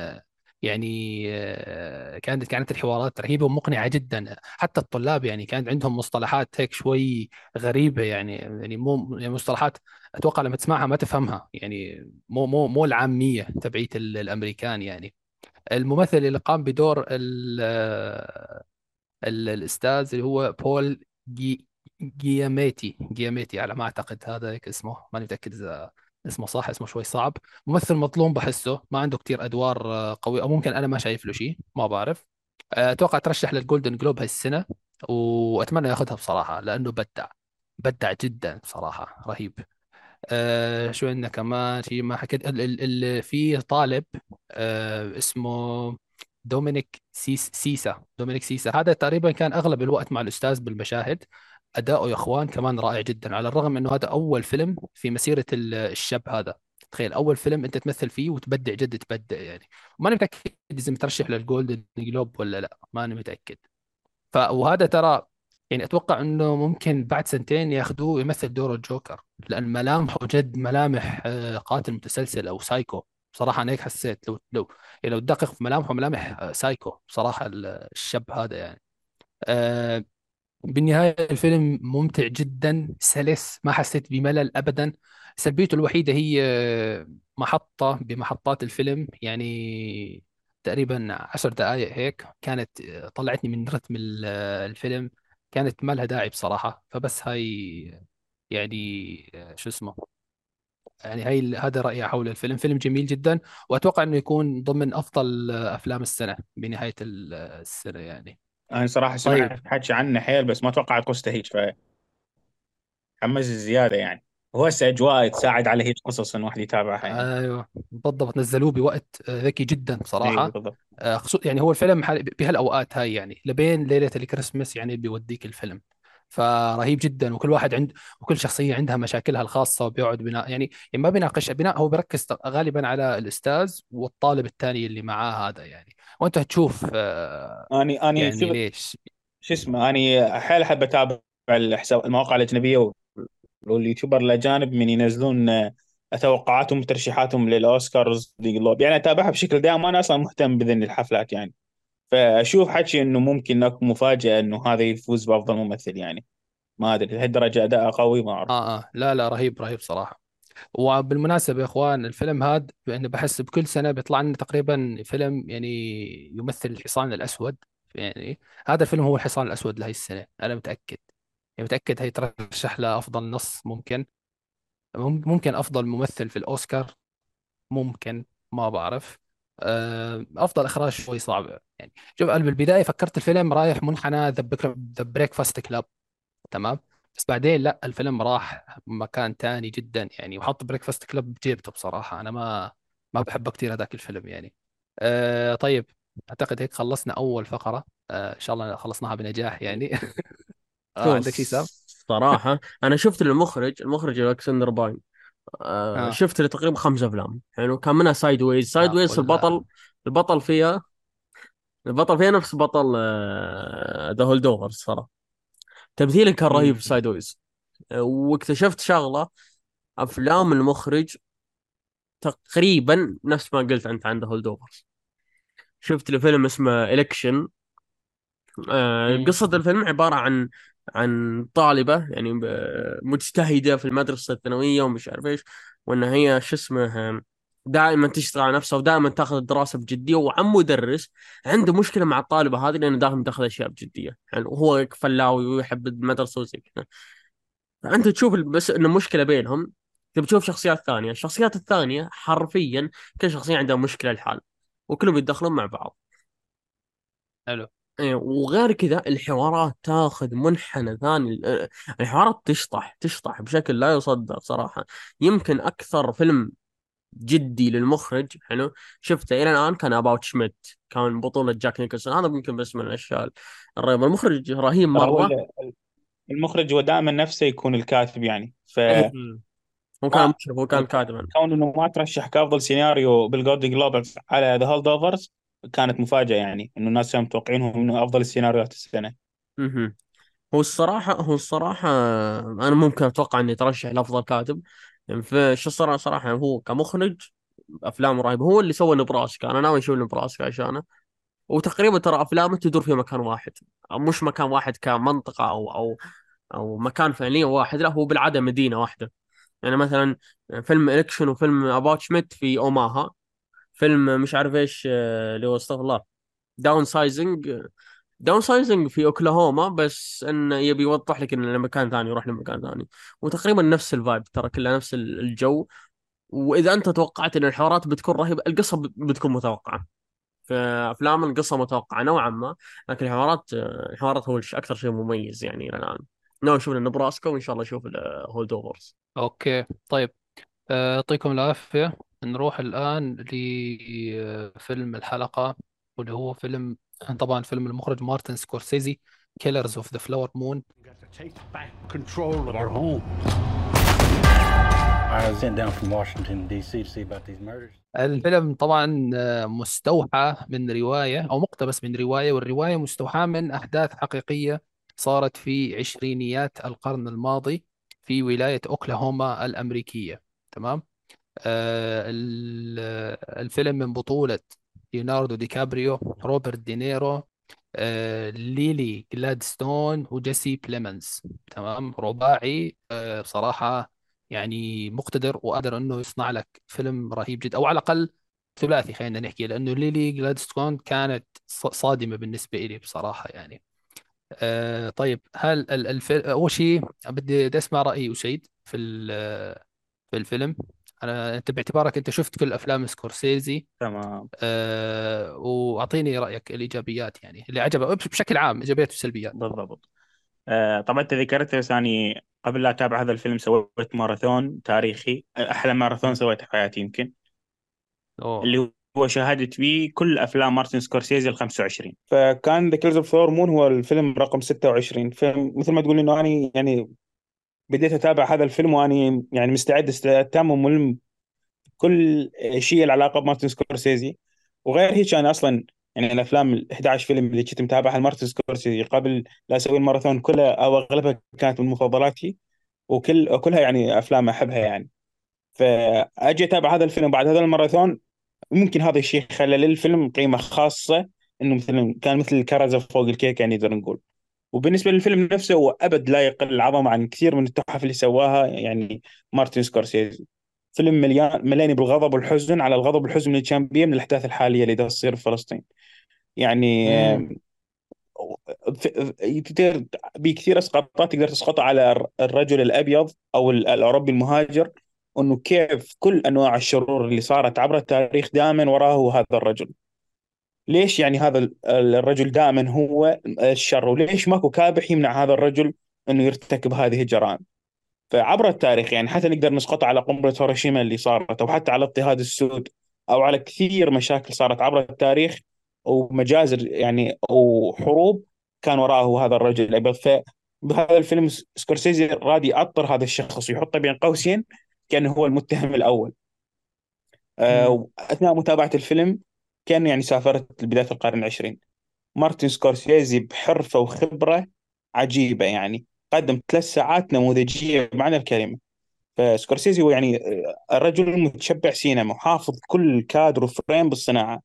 يعني آه، كانت كانت الحوارات رهيبة ومقنعة جدا. حتى الطلاب يعني كانت عندهم مصطلحات هيك شوي غريبة يعني يعني مو يعني مصطلحات أتوقع لما تسمعها ما تفهمها يعني مو مو مو العامية تبعيت ال- الأمريكان يعني. الممثل اللي قام بدور ال- آه، ال- الأستاذ اللي هو بول جي جياميتي جياميتي على ما أعتقد هذا هيك اسمه ماني متأكد إذا اسمه صح اسمه شوي صعب. ممثل مظلوم بحسه ما عنده كتير أدوار آه، قوية أو ممكن أنا ما شايف له شيء ما بعرف. آه، أتوقع ترشح لل Golden Globe هاي السنة وأتمنى ياخذها بصراحة لأنه بدع بدع جدا بصراحة رهيب. آه شو عندنا كمان؟ شيء ما حكيت ال ال ال في طالب آه اسمه دومينيك سيس سيسا دومينيك سيسا. هذا تقريبا كان أغلب الوقت مع الأستاذ بالمشاهد. اداؤه يا إخوان كمان رائع جدا على الرغم إنه هذا أول فيلم في مسيرة ال- الشاب هذا. تخيل أول فيلم أنت تمثل فيه وتبدع جد تبدع يعني. ماني متأكد إذا مترشح لل Golden Globe ولا لا ماني متأكد. ف وهذا ترى يعني أتوقع إنه ممكن بعد سنتين ياخذوه يمثل دور الجوكر. لأن ملامحه جد ملامح آه، قاتل متسلسل أو سايكو. بصراحة أنا هيك حسيت. لو لو يعني لو تدقق في ملامحه ملامح آه، سايكو بصراحة ال- الشاب هذا يعني. آه، بالنهاية الفيلم ممتع جدا سلس ما حسيت بملل ابدا. سلبيته الوحيدة هي آه، محطة بمحطات الفيلم يعني تقريبا عشر دقائق هيك. كانت آه، طلعتني من رتم آه، الفيلم. كانت ما لها داعي بصراحة. فبس هاي يعني شو اسمه يعني هاي هذا رأيي حول الفيلم. فيلم جميل جدا وأتوقع أنه يكون ضمن أفضل أفلام السنة بنهاية ال- السنة يعني. أنا صراحة طيب. سمعت حكي عنه حيل بس ما توقعت قصته هيك فحمس زياده يعني. وهو هسه أجواء تساعد على هيك قصص إن واحد يتابعها يعني. أيوه بالضبط. نزلوه بوقت آه، ذكي جدا أيوه بصراحه بالضبط. آه، خصو يعني هو الفيلم حال- بهالأوقات هاي يعني لبين ليلة الكريسماس يعني بيوديك الفيلم. فرهيب جدا وكل واحد عند وكل شخصية عندها مشاكلها الخاصة وبيقعد بناء يعني يعني ما بيناقش بناء هو بيركز غالبا على الأستاذ والطالب الثاني اللي معاه هذا يعني. وانت هتشوف آه، اني أني يعني شفت ليش؟ شو اسمه أني حيل أحب أتابع الحساب المواقع الأجنبية واليوتيوبر الاجانب من ينزلون آه، توقعاتهم وترشيحاتهم للأوسكارز جلوب يعني أتابعها بشكل دائم. أنا أصلا مهتم بذن الحفلات يعني. فأشوف حكي إنه ممكن اكو مفاجأة إنه هذا يفوز بأفضل ممثل يعني. ما أدري لهالدرجة أداء قوي ما أعرف. آه آه. لا لا رهيب رهيب صراحة. وبالمناسبة يا إخوان الفيلم هذا يعني بحس بكل سنة بيطلع لنا تقريبا فيلم يعني يمثل الحصان الأسود يعني هذا الفيلم هو الحصان الأسود لهي السنة أنا متأكد. يعني متأكد هيترشح لافضل نص ممكن. مم- ممكن أفضل ممثل في الأوسكار؟ ممكن ما بعرف. آه، أفضل إخراج شوي صعب يعني. شوف أنا بالبداية فكرت الفيلم رايح منحنى The Breakfast Club تمام؟ بس بعدين لا الفيلم راح مكان تاني جدا يعني وحط Breakfast Club بجيبته بصراحة. أنا ما ما بحبه كثير هذاك الفيلم يعني. آه طيب أعتقد هيك خلصنا أول فقرة. آه إن شاء الله خلصناها بنجاح يعني. آه عندك شيء سام؟ صراحة أنا شفت المخرج المخرج ألكسندر باين. آه آه. شفت له تقريبا خمس أفلام. يعني كان منها Sideways Side آه ways البطل البطل فيها البطل فيها نفس بطل The Holdovers صراحة. تمثيله كان رهيب في مم. Sideways واكتشفت شغلة أفلام المخرج تقريبا نفس ما قلت أنت عن The Holdovers شفت له فيلم اسمه Election آه،. قصة الفيلم عبارة عن عن طالبة يعني ب- مجتهدة في المدرسة الثانوية ومش عارف إيش وإن هي شو اسمه دائما تشتغل على نفسها ودائما تاخذ الدراسة بجدية وعن مدرس عنده مشكلة مع الطالبة هذه لأنه دائما تاخذ أشياء بجدية. يعني وهو فلاوي ويحب المدرسة وزي كذا. فأنت تشوف بس إنه مشكلة بينهم. تبي تشوف شخصيات ثانية. الشخصيات الثانية حرفيا كل شخصية عندها مشكلة لحال وكلهم يتدخلون مع بعض. حلو. إيه، وغير كذا الحوارات تاخذ منحنى ثاني. الحوارات تشطح تشطح بشكل لا يصدق صراحة. يمكن أكثر فيلم جدي للمخرج حلو؟ شفته. إلى الآن كان About Schmidt كان بطولة جاك نيكلسون هذا ممكن بس من الأشياء الرهيبة. المخرج رهيب ال- المخرج هو دائما نفسه يكون الكاتب يعني. ف إيه. هو كان مشرف هو كان كاتبا كون إنه ما ترشح كأفضل سيناريو بال Golden Globes على The Holdovers كانت مفاجأة يعني. إنه الناس كانوا متوقعينهم إنه أفضل السيناريوهات السنة. مهم. هو الصراحة هو الصراحة أنا ممكن أتوقع إني ترشح لأفضل كاتب. يعني فشو الصراحة صراحة هو كمخرج أفلامه رهيبة. هو اللي سوى نبراسكا. أنا ناوي أشوف نبراسكا عشانه. وتقريبا ترى أفلامه تدور في مكان واحد. مش مكان واحد كمنطقة أو أو أو مكان فعليا واحد. لا هو بالعادة مدينة واحدة. يعني مثلا فيلم إلكشن وفيلم أباوت شميت في أوماها. فيلم مش عارف إيش آه، اللي هو استغفر الله Downsizing Downsizing في اوكلاهوما بس إنه يبي يوضح لك إنه مكان ثاني يروح لمكان ثاني. وتقريبا نفس ال vibe ترى كلها نفس الجو. وإذا أنت توقعت إن الحوارات بتكون رهيبة القصة بتكون متوقعة. في أفلام القصة متوقعة نوعا ما لكن الحوارات الحوارات هو أكثر شيء مميز يعني إلى الآن. ناوي نشوف نبراسكا وإن شاء الله نشوف ال Holdovers Okay طيب. آه، يعطيكم العافية. نروح الآن لفيلم الحلقة واللي هو فيلم طبعا فيلم المخرج مارتن سكورسيزي Killers of the Flower Moon got to take back control of our home. I was sent down from Washington, D.C. to see about these murders. الفيلم طبعا آه، مستوحى من رواية أو مقتبس من رواية والرواية مستوحاة من أحداث حقيقية صارت في عشرينيات القرن الماضي في ولاية أوكلاهوما الأمريكية تمام آه، ال- الفيلم من بطولة ليوناردو دي كابريو روبرت دينيرو ليلي جلادستون وجيسي بليمنز. تمام؟ رباعي آه، بصراحة يعني مقتدر وقادر إنه يصنع لك فيلم رهيب جدا أو على الأقل ثلاثي خلينا نحكي لأنه ليلي جلادستون كانت صادمة بالنسبة لي بصراحة يعني. آه، طيب هل ال- الفيلم أول شيء بدي أسمع رأي أسيد في في الفيلم. أنا أنت باعتبارك أنت شفت كل أفلام سكورسيزي تمام. أه وأعطيني رأيك الإيجابيات يعني اللي عجبك بشكل عام إيجابيات وسلبيات. بالضبط. آه طبعا أنت ذكرت بس اني قبل لا أتابع هذا الفيلم سويت ماراثون تاريخي أحلى ماراثون سويته في حياتي يمكن. أوه. اللي هو شاهدت فيه كل أفلام مارتن سكورسيزي ال 25 فكان The Killers of Flower Moon هو الفيلم رقم 26 فمثل ما تقول إنه أنا يعني بديت أتابع هذا الفيلم وأني يعني مستعد استعداد تام وملم كل شيء له علاقه بمارتن سكورسيزي. وغير هيك أنا أصلا يعني الأفلام ال 11 فيلم اللي كنت متابعها لمارتن سكورسيزي قبل لا أسوي الماراثون كلها أو أغلبها كانت من مفضلاتي. وكل كلها يعني أفلام أحبها يعني. فأجي أتابع هذا الفيلم بعد هذا الماراثون ممكن هذا الشيء خلى للفيلم قيمة خاصة إنه مثلا كان مثل الكرزه فوق الكيك يعني نقدر نقول. وبالنسبة للفيلم نفسه هو أبد لا يقل العظمه عن كثير من التحف اللي سواها يعني مارتن سكورسيزي. فيلم مليان مليان بالغضب والحزن على الغضب والحزن اللي كان بيه من الأحداث الحالية اللي دا تصير في فلسطين. يعني. تقدر بكثير أسقاطات تقدر تسقطها على الرجل الأبيض أو ال- الأوروبي المهاجر إنه كيف كل أنواع الشرور اللي صارت عبر التاريخ دائما وراه هذا الرجل. ليش يعني هذا ال- الرجل دائما هو الشر؟ وليش ماكو كابح يمنع هذا الرجل إنه يرتكب هذه الجرائم؟ فعبر التاريخ يعني حتى نقدر نسقطها على قنبلة هيروشيما اللي صارت أو حتى على اضطهاد السود أو على كثير مشاكل صارت عبر التاريخ ومجازر يعني وحروب كان وراءه هذا الرجل. الابيض فبهذا الفيلم سكورسيزي راد يؤطر هذا الشخص ويحطه بين قوسين كأنه هو المتهم الأول. آه، مم. واثناء متابعة الفيلم كان يعني سافرت لبداية القرن العشرين. مارتن سكورسيزي بحرفة وخبرة عجيبة يعني. قدم ثلاث ساعات نموذجية بمعنى الكلمة. فسكورسيزي هو يعني آه، الرجل متشبع سينما وحافظ كل كادر و frame بالصناعة.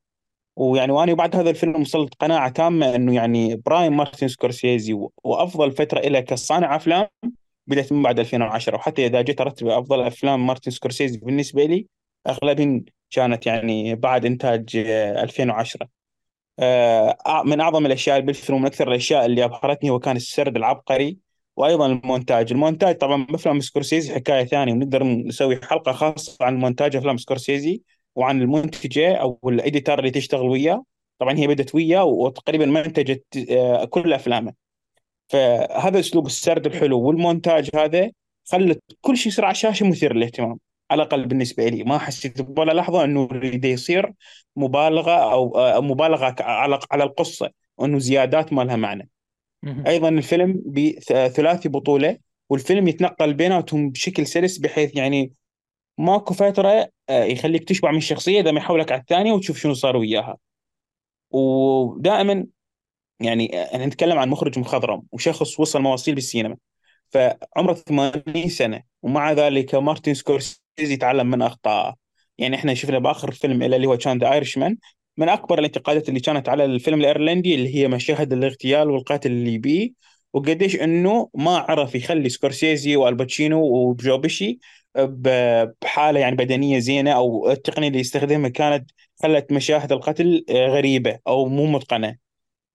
ويعني وأنا بعد هذا الفيلم وصلت قناعة تامة إنه يعني برأيي مارتن سكورسيزي وأفضل فترة له كصانع أفلام بدأت من بعد 2010 وحتى إذا جيت أرتب أفضل أفلام مارتن سكورسيزي بالنسبة لي اغلبهم كانت يعني بعد إنتاج آه، 2010 آه، من أعظم الأشياء بالفيلم ومن أكثر الأشياء اللي أبهرتني هو كان السرد العبقري وأيضا المونتاج، المونتاج طبعا بأفلام سكورسيزي حكاية ثانية ونقدر نسوي حلقة خاصة عن مونتاج أفلام سكورسيزي وعن المنتجة أو ال editor اللي تشتغل وياه، طبعا هي بدت وياه وتقريبا منتجت آه، كل أفلامه. فهذا أسلوب السرد الحلو والمونتاج هذا خلت كل شيء يصير على الشاشه مثير للاهتمام. على الأقل بالنسبة لي. ما حسيت ولا لحظة إنه يريد يصير مبالغة أو آه، مبالغة على على القصة وإنه زيادات ما لها معنى. أيضا الفيلم بثلاثي بطولة والفيلم يتنقل بيناتهم بشكل سلس بحيث يعني ماكو فتره آه، يخليك تشبع من الشخصية اذا ما يحولك على الثانية وتشوف شنو صار وياها. ودائما يعني إحنا نتكلم عن مخرج مخضرم وشخص وصل مواصيل بالسينما. فعمره 80 سنة ومع ذلك مارتن سكورسيزي يتعلم من اخطائه يعني إحنا شفنا بآخر فيلم اللي هو كان The Irishman من أكبر الانتقادات اللي كانت على الفيلم الإيرلندي اللي هي مشاهد الاغتيال والقتل اللي بيه وقديش إنه ما عرف يخلي سكورسيزي وآل باتشينو وجو بيشي بحالة يعني بدنية زينة أو التقنية اللي يستخدمها كانت خلت مشاهد القتل غريبة أو مو متقنة.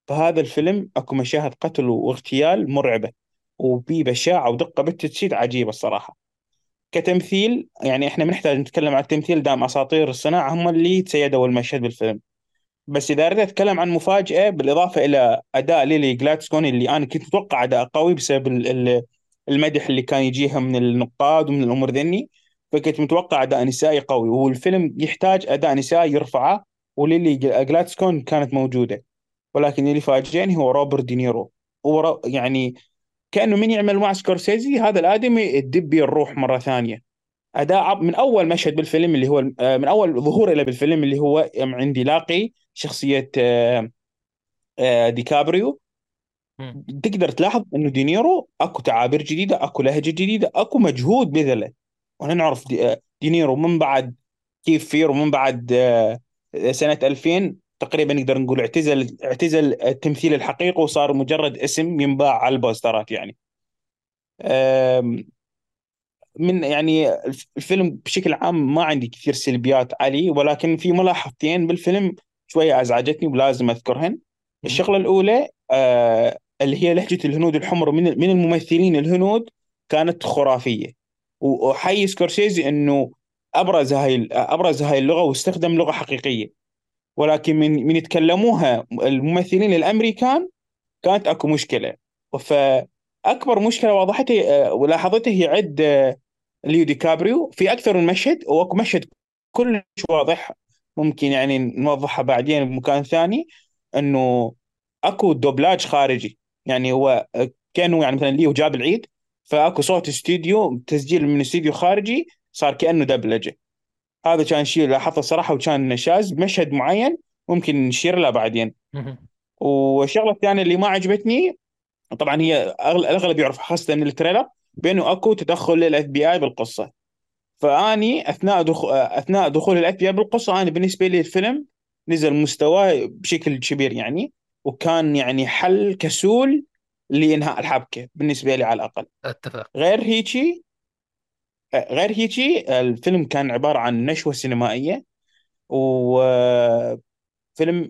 فهذا الفيلم أكو مشاهد قتل واغتيال مرعبة وفي بشاعة ودقة بالتجسيد عجيبة الصراحة. كتمثيل يعني إحنا بنحتاج نتكلم عن التمثيل دام أساطير الصناعة هم اللي تسيدوا المشهد بالفيلم. بس إذا اريد أتكلم عن مفاجأة بالإضافة إلى أداء ليلي جلادستون اللي أنا كنت متوقع أداء قوي بسبب المدح اللي كان يجيها من النقاد ومن الأمور ذني فكنت متوقع أداء نسائي قوي. والفيلم يحتاج أداء نسائي يرفعه وليلي جلادستون كانت موجودة. ولكن اللي فاجئني هو روبرت دينيرو. هو يعني كأنه من يعمل مع سكورسيزي هذا الآدمي يدب الروح مرة ثانية. أداء من أول مشهد بالفيلم اللي هو من أول ظهور له بالفيلم اللي هو عند يلاقي شخصية آه، آه، ديكابريو. تقدر تلاحظ إنه دينيرو أكو تعابير جديدة أكو لهجة جديدة أكو مجهود بذله. وأنا نعرف دينيرو من بعد Cape Fear ومن بعد سنة 2000 تقريبا نقدر نقول اعتزل اعتزل التمثيل الحقيقي وصار مجرد اسم ينباع على البوسترات يعني. من يعني الفيلم بشكل عام ما عندي كثير سلبيات عليه ولكن في ملاحظتين بالفيلم شوية أزعجتني ولازم أذكرهن. الشغلة الأولى آه اللي هي لهجة الهنود الحمر من من الممثلين الهنود كانت خرافية. وحي سكورسيزي إنه أبرز هاي أبرز هاي اللغة واستخدم لغة حقيقية. ولكن من من يتكلموها الممثلين الأمريكان كانت أكو مشكلة. فأكبر مشكلة وضحتها ولاحظتها هي عد ليوناردو ديكابريو في أكثر من مشهد وأكو مشهد كلش واضح ممكن يعني نوضحها بعدين بمكان ثاني إنه أكو دوبلاج خارجي. يعني هو كأنه يعني مثلا ليو جاب العيد فأكو صوت استوديو تسجيل من استوديو خارجي صار كأنه دبلجة. هذا كان شيء لاحظته صراحة وكان شاذ بمشهد معين ممكن نشير له بعدين. والشغلة الثانية اللي ما عجبتني طبعا هي الأغلب يعرف خاصة من ال trailer بانه أكو تدخل لل FBI بالقصة. فأني أثناء دخول أثناء دخول ال FBI بالقصة أنا بالنسبة لي الفيلم نزل مستواه بشكل كبير يعني وكان يعني حل كسول لإنهاء الحبكة بالنسبة لي على الأقل. أتفق. غير هيجي غير هيجي الفيلم كان عبارة عن نشوة سينمائية وفيلم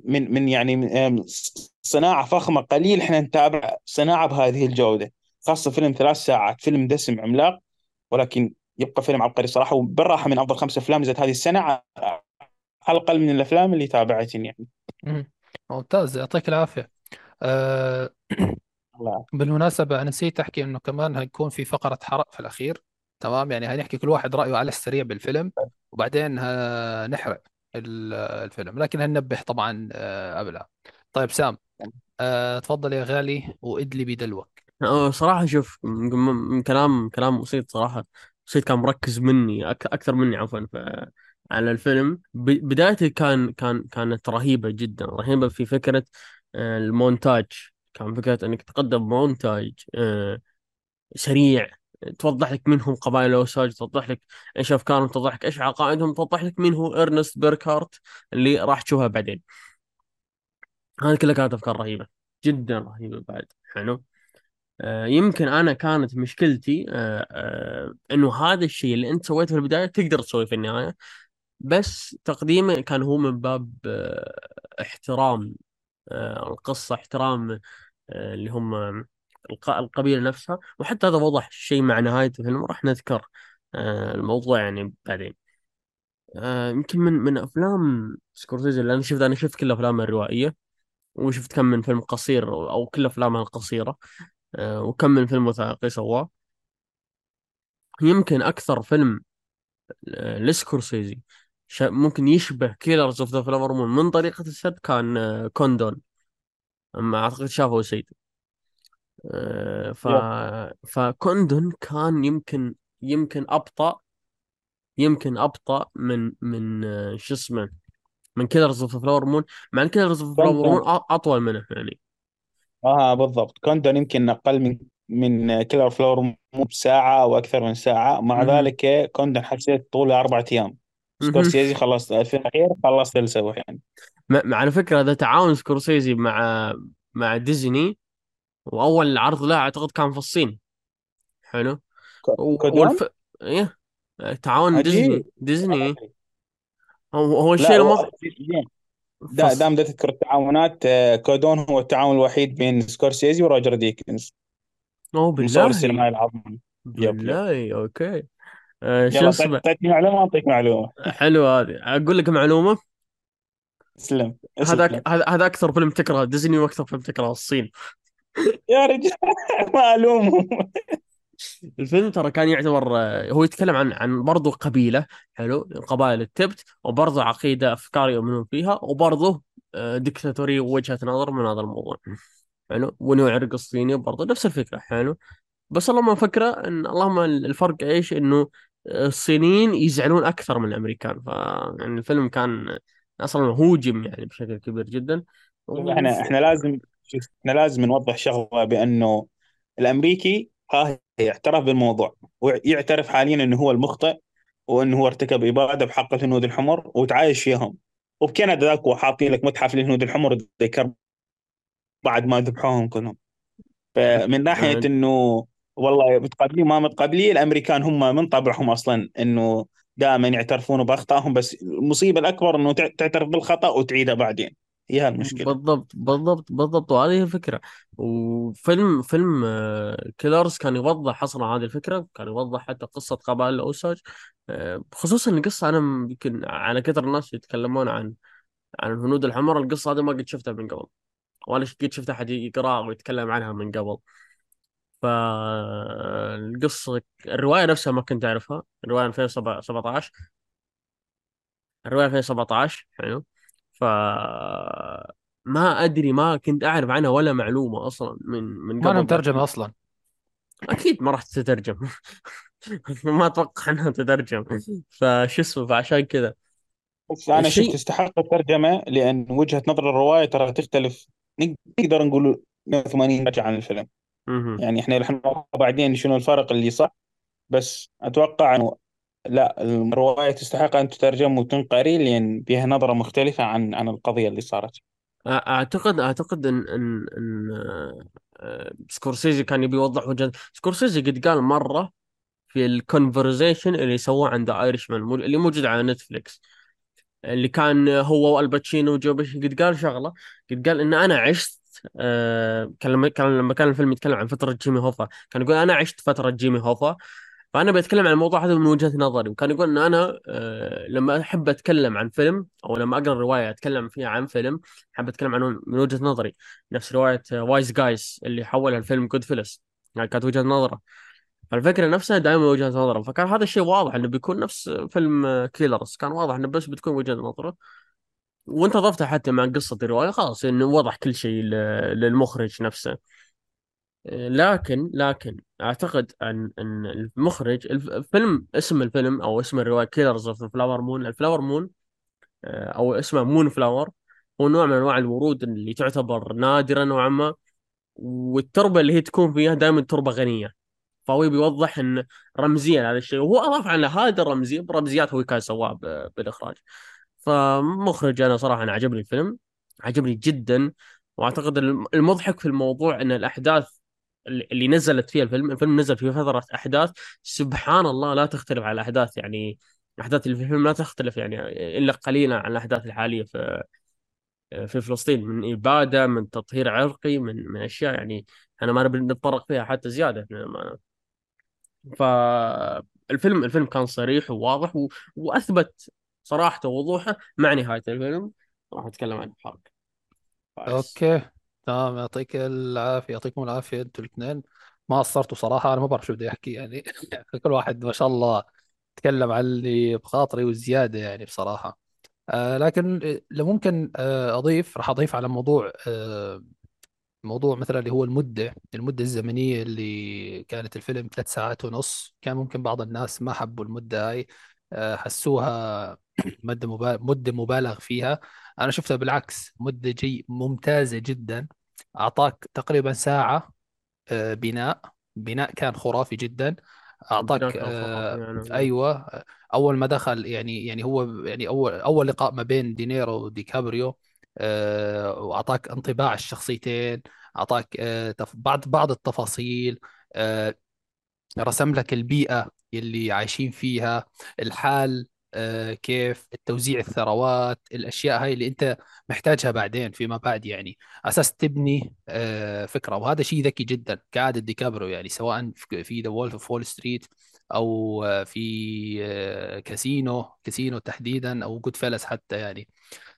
من من يعني صناعة فخمة قليل إحنا نتابع صناعة بهذه الجودة. خاصة فيلم ثلاث ساعات فيلم دسم عملاق ولكن يبقى فيلم عبقري صراحة وبالراحة من أفضل خمس أفلام نزلت هذه السنة على الأقل من الأفلام اللي تابعتني يعني. ممتاز يعطيك العافية. أه بالمناسبة نسيت أحكي إنه كمان هيكون في فقرة حرق في الأخير. تمام؟ يعني هنحكي كل واحد رأيه على السريع بالفيلم وبعدين نحرق الفيلم. لكن هننبه طبعا آه، قبلها طيب سام أه تفضل يا غالي وادلي بدلوك. صراحة شوف من كلام كلام وسيط صراحة. وسيط كان مركز مني أكثر مني عفوا على الفيلم. بدايته كان كان كانت رهيبة جدا رهيبة في فكرة آه، المونتاج. كان فكرة إنك تقدم مونتاج آه، سريع توضح لك من هم قبائل الأوساج توضح لك إيش أفكارهم توضح لك إيش عقائدهم توضح لك مين هو إرنست بيركارت اللي راح تشوفها بعدين. هذه كلها كانت أفكار رهيبة جدا رهيبة بعد حلو؟ آه يمكن أنا كانت مشكلتي آه آه إنه هذا الشيء اللي أنت سويته في البداية تقدر تسويه في النهاية بس تقديمه كان هو من باب احترام القصة احترام اللي هم القبيلة نفسها وحتى هذا وضح شيء مع نهاية الفيلم راح نذكر آه الموضوع يعني بعدين. آه يمكن من من أفلام سكورسيزي اللي أنا شفت أنا شفت كل أفلامه الروائية وشفت كم من فيلم قصير أو كل أفلامه القصيرة آه وكم من فيلم وثائقي سواه. يمكن أكثر فيلم لسكورسيزي ممكن يشبه Killers of the Flower من طريقة السرد كان كوندون أما أعتقد شافه سيد ف yep. فكوندون كان يمكن يمكن أبطأ يمكن أبطأ من من آه، شو اسمه من Killers of Flower Moon مع إن Killers of Flower Moon أطول منه يعني. آه بالضبط. كوندون يمكن أقل من من Killer Flower Moon بساعة أو أكثر من ساعة. مع مهم. ذلك كوندون حسيت طوله أربع أيام. سكورسيزي خلص في الأخير خلصت السوا يعني. مع على فكرة هذا تعاون سكورسيزي مع مع ديزني وأول عرض له أعتقد كان في الصين. حلو. والف إيه. تعاون ديزني ديزني إيه. هو هو الشيء هو المض... دا. دام دا تذكر التعاونات آه، كوندون هو التعاون الوحيد بين سكورسيزي وروجر ديكنز. أوه السينمائي بالله. yep yep. بالله okay. آه شو اسمه؟ تعطيني معلومة اعطيك معلومة. حلو هذه. أقول لك معلومة. اسلم هذاك هذا أكثر فيلم تكره ديزني وأكثر فيلم تكره الصين. يا رجال ما ألومهم. الفيلم ترى كان يعتبر آه، هو يتكلم عن عن برضه قبيلة حلو قبائل التبت وبرضه عقيدة أفكار يؤمنون فيها وبرضه آه، دكتاتورية ووجهة نظر من هذا الموضوع. حلو ونوع عرق الصيني برضه نفس الفكرة حلو. بس اللهم فكرة إن اللهم الفرق إيش؟ إنه الصينيين يزعلون أكثر من الأمريكان. ف يعني الفيلم كان أصلا هوجم يعني بشكل كبير جدا. إحنا. إحنا لازم إحنا لازم نوضح شغلة بأنه الأمريكي ها يعترف بالموضوع ويعترف حاليا إنه هو المخطئ وإنه هو ارتكب إبادة بحق الهنود الحمر وتعايش فيهم. وبكندا ذاك حاطين لك متحف للهنود الحمر ذكر بعد ما ذبحوهم كلهم. فمن ناحية إنه والله متقابلين ما متقابلين الأمريكان هم من طبعهم أصلا إنه دائما يعترفون بأخطائهم بس المصيبة الأكبر إنه تع- تعترف بالخطأ وتعيده بعدين. هي هالمشكلة؟ بالضبط بالضبط بالضبط. وهذه هي الفكرة. وفيلم فيلم آه، كيلرز كان يوضح أصلا هذه الفكرة كان يوضح حتى قصة قبائل الأوساج. آه، خصوصا القصة أنا يمكن على كثر الناس يتكلمون عن عن الهنود الحمر. القصة هذه ما قد شفتها من قبل ولا قد شفت احد يقراها ويتكلم عنها من قبل. فالقصة الرواية نفسها ما كنت أعرفها. الرواية 2017 الرواية 2017 حلو. ف ما أدري ما كنت أعرف عنها ولا معلومة أصلا من من ما قبل لهم ترجمة أصلا. أكيد ما راح تترجم. ما أتوقع أنها تترجم. فشو اسمه؟ فعشان كذا. بس أنا الشيء- شفت تستحق الترجمة لأن وجهة نظر الرواية ترى تختلف. نقدر نقول 180 درجه عن الفيلم. يعني إحنا نوضح بعدين شنو الفرق اللي صح بس أتوقع إنه لا الرواية تستحق أن تترجم وتنقري لأن فيها نظرة مختلفة عن عن القضية اللي صارت. أعتقد أعتقد إن إن إن آه، سكورسيزي كان يبي يوضح وجهه سكورسيزي قد قال مرة في ال conversation اللي سووه عند Irishman اللي موجود على نتفليكس اللي كان هو وآل باتشينو وجو بيشي قد قال شغلة قد قال إن أنا عشت آه كان لما كان الفيلم يتكلم عن فترة جيمي هوفا كان يقول أنا عشت فترة جيمي هوفا فأنا بتكلم عن الموضوع هذا من وجهة نظري. وكان يقول إن أنا آه لما أحب أتكلم عن فيلم أو لما أقرأ رواية أتكلم فيها عن فيلم أحب أتكلم عنه من وجهة نظري. نفس رواية وايز جايز اللي حولها الفيلم Goodfellas يعني كانت وجهة نظرة. فالفكرة نفسها دائما وجهة نظره فكان هذا الشيء واضح إنه بيكون نفس فيلم Killers كان واضح إنه بس بتكون وجهة نظره. وانت ضفتها حتى مع قصة الرواية خلاص إنه وضح كل شيء للمخرج نفسه. لكن لكن أعتقد أن أن المخرج الف- الفيلم اسم الفيلم أو اسم الرواية Killers of Flower Moon ال Flower Moon أو اسمه Moon Flower هو نوع من أنواع الورود اللي تعتبر نادره نوعا ما والتربة اللي هي تكون فيها دائما تربة غنية. فهو بيوضح إن رمزيا هذا الشيء. وهو أضاف على هذا الرمزيه برمزيات هو كان سواها ب- بالإخراج. فمخرج أنا صراحة أنا عجبني الفيلم عجبني جدا وأعتقد الم- المضحك في الموضوع إن الأحداث اللي نزلت فيها الفيلم الفيلم نزل في فترة أحداث. سبحان الله لا تختلف على الأحداث يعني الاحداث اللي في الفيلم لا تختلف يعني إلا قليلا عن الأحداث الحالية في في فلسطين. من إبادة من تطهير عرقي من من أشياء يعني أنا ما نبي نتطرق فيها حتى زيادة. فالفيلم الفيلم كان صريح وواضح و... وأثبت صراحته ووضوحه مع نهاية الفيلم. راح نتكلم عن الحرق. أوكي. تمام يعطيك العافية يعطيكم العافية أنتوا الاثنين. ما قصرتوا صراحة أنا ما بعرف شو بدي أحكي يعني. كل واحد ما شاء الله اتكلم عن اللي بخاطري والزياده يعني بصراحة. آه لكن لو ممكن آه أضيف راح أضيف على موضوع آه موضوع مثلا اللي هو المدة المدة الزمنية اللي كانت الفيلم ثلاث ساعات ونص. كان ممكن بعض الناس ما حبوا المدة هاي آه حسوها مدة مبالغ مدة مبالغ فيها. أنا شفتها بالعكس مدة جدا ممتازة جدا. أعطاك تقريبا ساعة آه، بناء. بناء كان خرافي جدا. أعطاك آه، يعني أيوه. أول ما دخل يعني يعني هو يعني أول أول لقاء ما بين دينيرو وديكابريو آه، وأعطاك انطباع الشخصيتين. أعطاك آه، بعض بعض التفاصيل آه، رسم لك البيئة اللي عايشين فيها الحال كيف التوزيع الثروات الأشياء هاي اللي أنت محتاجها بعدين فيما بعد يعني. أساس تبني آه، فكرة وهذا شيء ذكي جدا كعادة ديكابريو يعني سواء في The Wolf of Wall Street أو آه، في آه، Casino Casino تحديدا أو Goodfellas حتى يعني.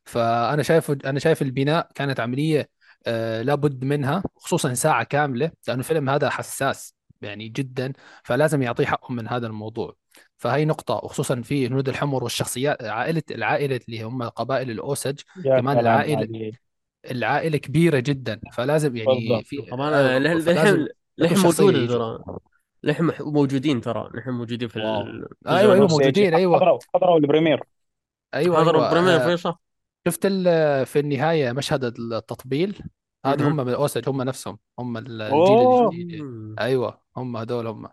فأنا شايف أنا شايف البناء كانت عملية آه، لابد منها خصوصا ساعة كاملة لأنه الفيلم هذا حساس يعني جدا فلازم يعطيه حقه من هذا الموضوع. فهي نقطة وخصوصا في هنود الحمر والشخصيات عائلة العائلة اللي هم قبائل الأوسج كمان العائلة عليك. العائلة كبيرة جدا فلازم يعني بالضبط. في طبعا آه، موجودة يجوا ترى. للحين موجودين ترى. للحين موجودين في الجزء أيوه أيوه موجودين أيوه. حضروا حضروا البريمير أيوه حضروا أيوه بريمير آه، في صح شفت ال- في النهاية مشهد التطبيل؟ هذه هم. من الأوسج هم نفسهم هم الجيل الجديد. أيوه هم هذول هم.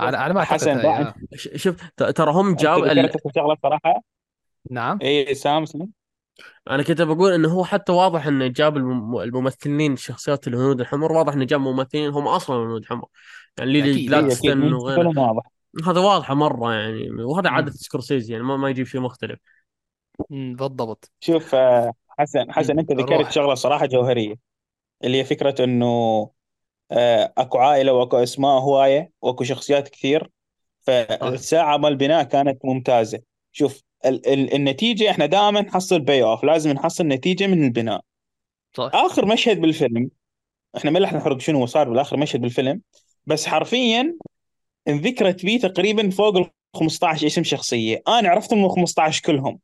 على على ما أعتقد حسن شوف ت- ترى هم جاب ال... شغلة صراحة؟ نعم. إي سامسونج. أنا كنت بقول إنه هو حتى واضح إنه جاب الم- الممثلين الشخصيات الهنود الحمر واضح إنه جاب ممثلين هم أصلا هنود حمر يعني ليلي من وغيره. واضح. هذا واضحة مرة يعني وهذا عادة. سكورسيزي يعني ما, ما يجيب شيء مختلف. مم. بالضبط. شوف آه، حسن حسن مم. أنت ذكرت شغلة صراحة جوهرية اللي هي فكرة إنه اكو عائلة واكو اسماء هواية واكو شخصيات كثير. صح فالساعة مال البناء كانت ممتازة. شوف ال ال النتيجة إحنا دائما نحصل payoff لازم نحصل نتيجة من البناء. صح. آخر مشهد بالفيلم إحنا ما رح نحرق شنو صار بالآخر مشهد بالفيلم بس حرفيا انذكرت بيه تقريبا فوق ال 15 اسم شخصية. أنا عرفتهم من 15 كلهم.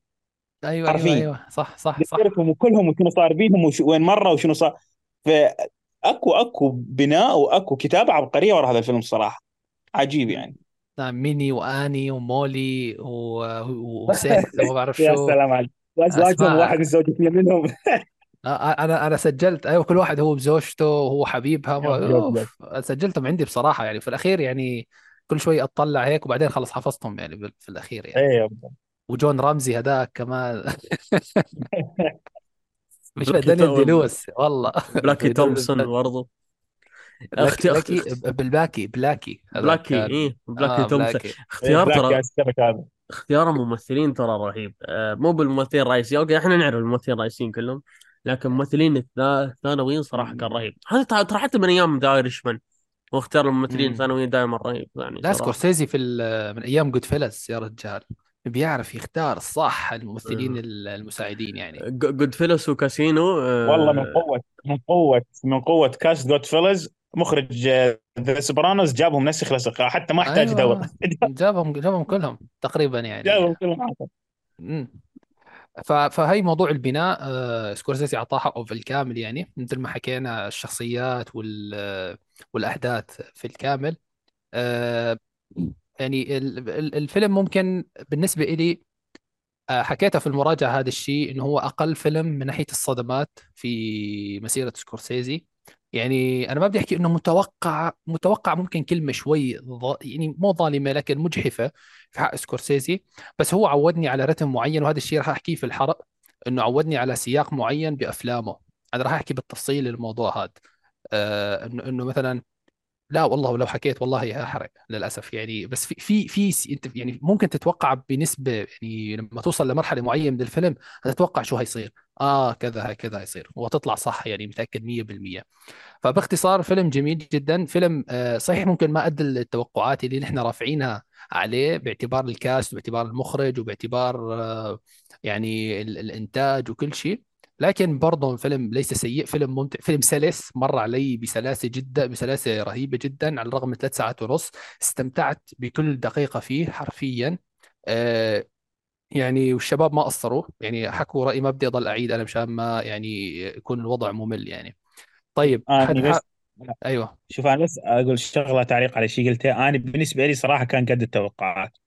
أيوه أيوه حرفيا. أيوه. صح صح صح. ذكرتهم وكلهم وشنو صار بيهم وش وين مروا وشنو صار. فاكو اكو بناء واكو كتابه عبقرية ورا هذا الفيلم صراحة. عجيب يعني. نعم ميني واني ومولي و... و- وسيث وما بعرف يا شو. سلام عليك. وازواجهم واحد متزوج اثنين منهم أنا أنا سجلت أيوه كل واحد هو بزوجته وهو حبيبها سجلتهم عندي بصراحة يعني. في الأخير يعني كل شوي أطلع هيك وبعدين خلص حفظتهم يعني في الأخير يعني. إيه وجون رامزي هذاك كمان. مش بلاكي دانيال دي. لويس والله. بلاكي تومسون بلاكي أختي اخت... بلاكي اخت... بالباكي بلاكي بلاكي إيه بلاكي آه تومسون اختيار ترى اختيار الممثلين ترى رهيب. آه مو بالممثلين الرئيسيين. أوكي إحنا نعرف الممثلين الرئيسيين كلهم لكن الممثلين الثا- الثانويين صراحة كان رهيب. هذا ترى حتى من أيام The Irishman واختيار الممثلين مم. الثانويين دائما رهيب يعني لا سكورسيزي في ال- من أيام Goodfellas يا رجال. بيعرف يختار الصح الممثلين آه. المساعدين يعني. Goodfellas و Casino والله من آه قوه من قوه من قوة cast Goodfellas مخرج The Sopranos جابهم نسخ لصق حتى ما احتاج ادور أيوه جابهم جابهم كلهم تقريبا يعني. جابهم كلهم. فهي موضوع البناء آه، سكورسيزي اعطاه حقه في الكامل يعني مثل ما حكينا الشخصيات وال والأحداث في الكامل. آه، يعني ال- ال- الفيلم ممكن بالنسبة إلي آه، حكيتها في المراجعة هذا الشيء إنه هو أقل فيلم من ناحية الصدمات في مسيرة سكورسيزي. يعني أنا ما بدي أحكي إنه متوقع متوقع ممكن كلمة شوي. يعني مو ظالمة لكن مجحفة في حق سكورسيزي. بس هو عودني على رتم معين وهذا الشيء راح أحكيه في الحرق إنه عودني على سياق معين بأفلامه. أنا راح أحكي بالتفصيل الموضوع هذا. آه إنه إنه مثلا لا والله لو حكيت والله هحرق للأسف يعني. بس في في في أنت يعني ممكن تتوقع بنسبة يعني لما توصل لمرحلة معينة من الفيلم هتتوقع شو هيصير. آه كذا كذا هيصير وتطلع صح يعني متأكد 100% فباختصار فيلم جميل جدا. فيلم آه صحيح ممكن ما ادى التوقعات اللي نحن رافعينها عليه باعتبار الكاست وباعتبار المخرج وباعتبار آه يعني ال- الإنتاج وكل شيء. لكن برضه الفيلم ليس سيء فيلم ممتع فيلم سلس مر علي بسلاسة جدا بسلاسة رهيبة جدا على الرغم من ثلاث ساعات ونص. استمتعت بكل دقيقة فيه حرفيا. آه، يعني والشباب ما قصروا. يعني حكوا رأي ما بدي أضل أعيد أنا مشان ما يعني يكون الوضع ممل يعني. طيب حد اني ح... بس أيوه. شوف أنا بس أقول شغلة تعليق على شيء قلته أنا بالنسبة لي صراحة كان قد التوقعات.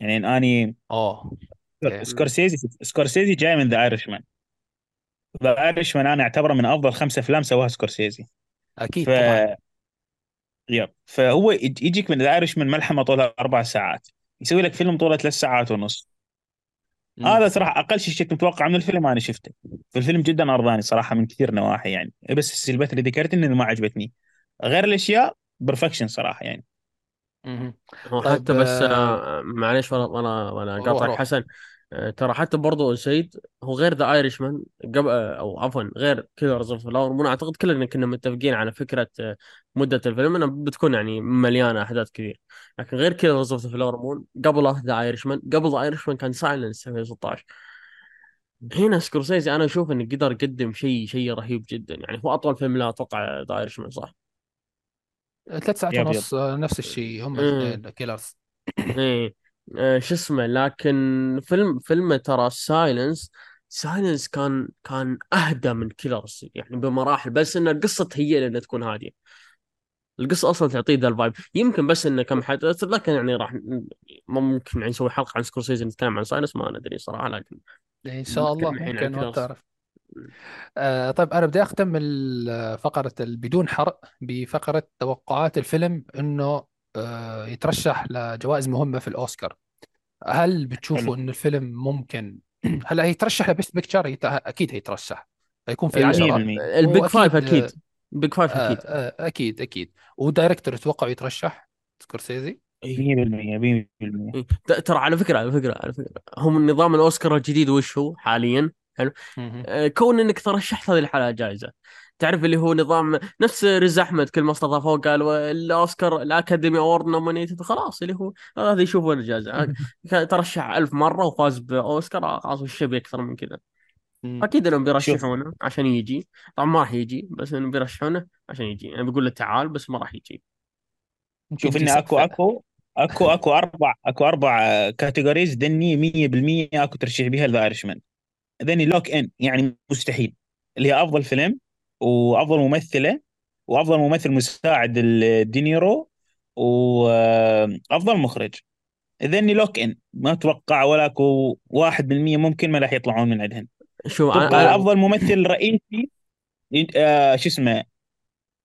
يعني اني أوه أوكي سكورسيزي سكورسيزي جاي من The Irishman The Irishman أنا أعتبره من أفضل خمسة أفلام سواها سكورسيزي. ف أكيد طبعا. yep. فهو يج- يجيك من The Irishman ملحمة طولها أربع ساعات. يسوي لك فيلم طوله ثلاث ساعات ونص. مم. هذا صراحة أقل شيء كنت متوقع من الفيلم أنا شفته. فالفيلم جدا أرضاني صراحة من كثير نواحي يعني. بس السلبيات اللي ذكرت إنه ما عجبتني. غير الأشياء perfection صراحة يعني. هو طيب حتى بس آه، آه، معليش وأنا وأنا وأنا قاطعك حسن. ترى حتى برضو سيد هو غير The Irishman قبل آه، أو عفوا غير Killers of Flower Moon أعتقد كلنا كنا متفقين على فكرة آه، مدة الفيلم إنها بتكون يعني مليانة أحداث كثير. لكن غير Killers of Flower Moon قبله The Irishman قبل The Irishman كان Silence 2016 هنا سكورسيزي أنا أشوف إنه قدر يقدم شيء شيء رهيب جدا. يعني هو أطول فيلم له أتوقع The Irishman صح؟ ثلاث ساعات ونص آه، نفس الشيء هم امم الاثنين Killers إيه. آه، شو اسمه لكن فيلم فيلم ترى Silence Silence كان كان أهدى من Killers يعني بمراحل بس إن القصة تهيئ إنها تكون هادية. القصة أصلا تعطيه ذا ال vibe يمكن بس إنه كم حدث لكن يعني راح ممكن يعني نسوي حلقة عن سكورسيزي نتكلم عن Silence ما ندري صراحة لكن إن شاء الله ممكن ما بتعرف آه طيب أنا بدي فقرة ال- بدون حرق بفقرة توقعات الفيلم آه يترشح لجوائز مهمة في الأوسكار. هل بتشوفوا إنه الفيلم ممكن هلا هيترشح ل best picture؟ يت... أكيد هيترشح هيكون في ال- عشرة 100% ال big five أكيد آه big five آه أكيد. آه أكيد أكيد. و director يتوقع يترشح؟ سكورسيزي؟ 100% اي 100% إيه. ترى على فكرة على فكرة على فكرة. هم نظام الأوسكار الجديد وش هو حاليا؟ حلو. آه، كون إنك ترشحت هذه الحلقة جائزه تعرف اللي هو نظام نفس رز أحمد كل ما استضافوه قال الاوسكار ال Academy Award nominated خلاص اللي هو هذا يشوفون الجائزه ترشح ألف مرة وفاز بأوسكار خلاص وش أكثر من كذا. أكيد إنهم بيرشحونه عشان يجي. طبعا ما راح يجي بس إنهم بيرشحونه عشان يجي. يعني بيقول له تعال بس ما راح يجي. شوف اني أكو أكو أكو أكو أربع أكو أربع categories ذني 100% أكو ترشيح بها The Irishman ذني lock in يعني مستحيل. اللي هي أفضل فيلم وافضل ممثله وافضل ممثل مساعد الدينيرو وافضل مخرج. ذني lock in ما أتوقع ولا اكو 1% ممكن ما راح يطلعون من عندهن. شوف تبقى أنا أفضل ممثل رئيسي آه شو اسمه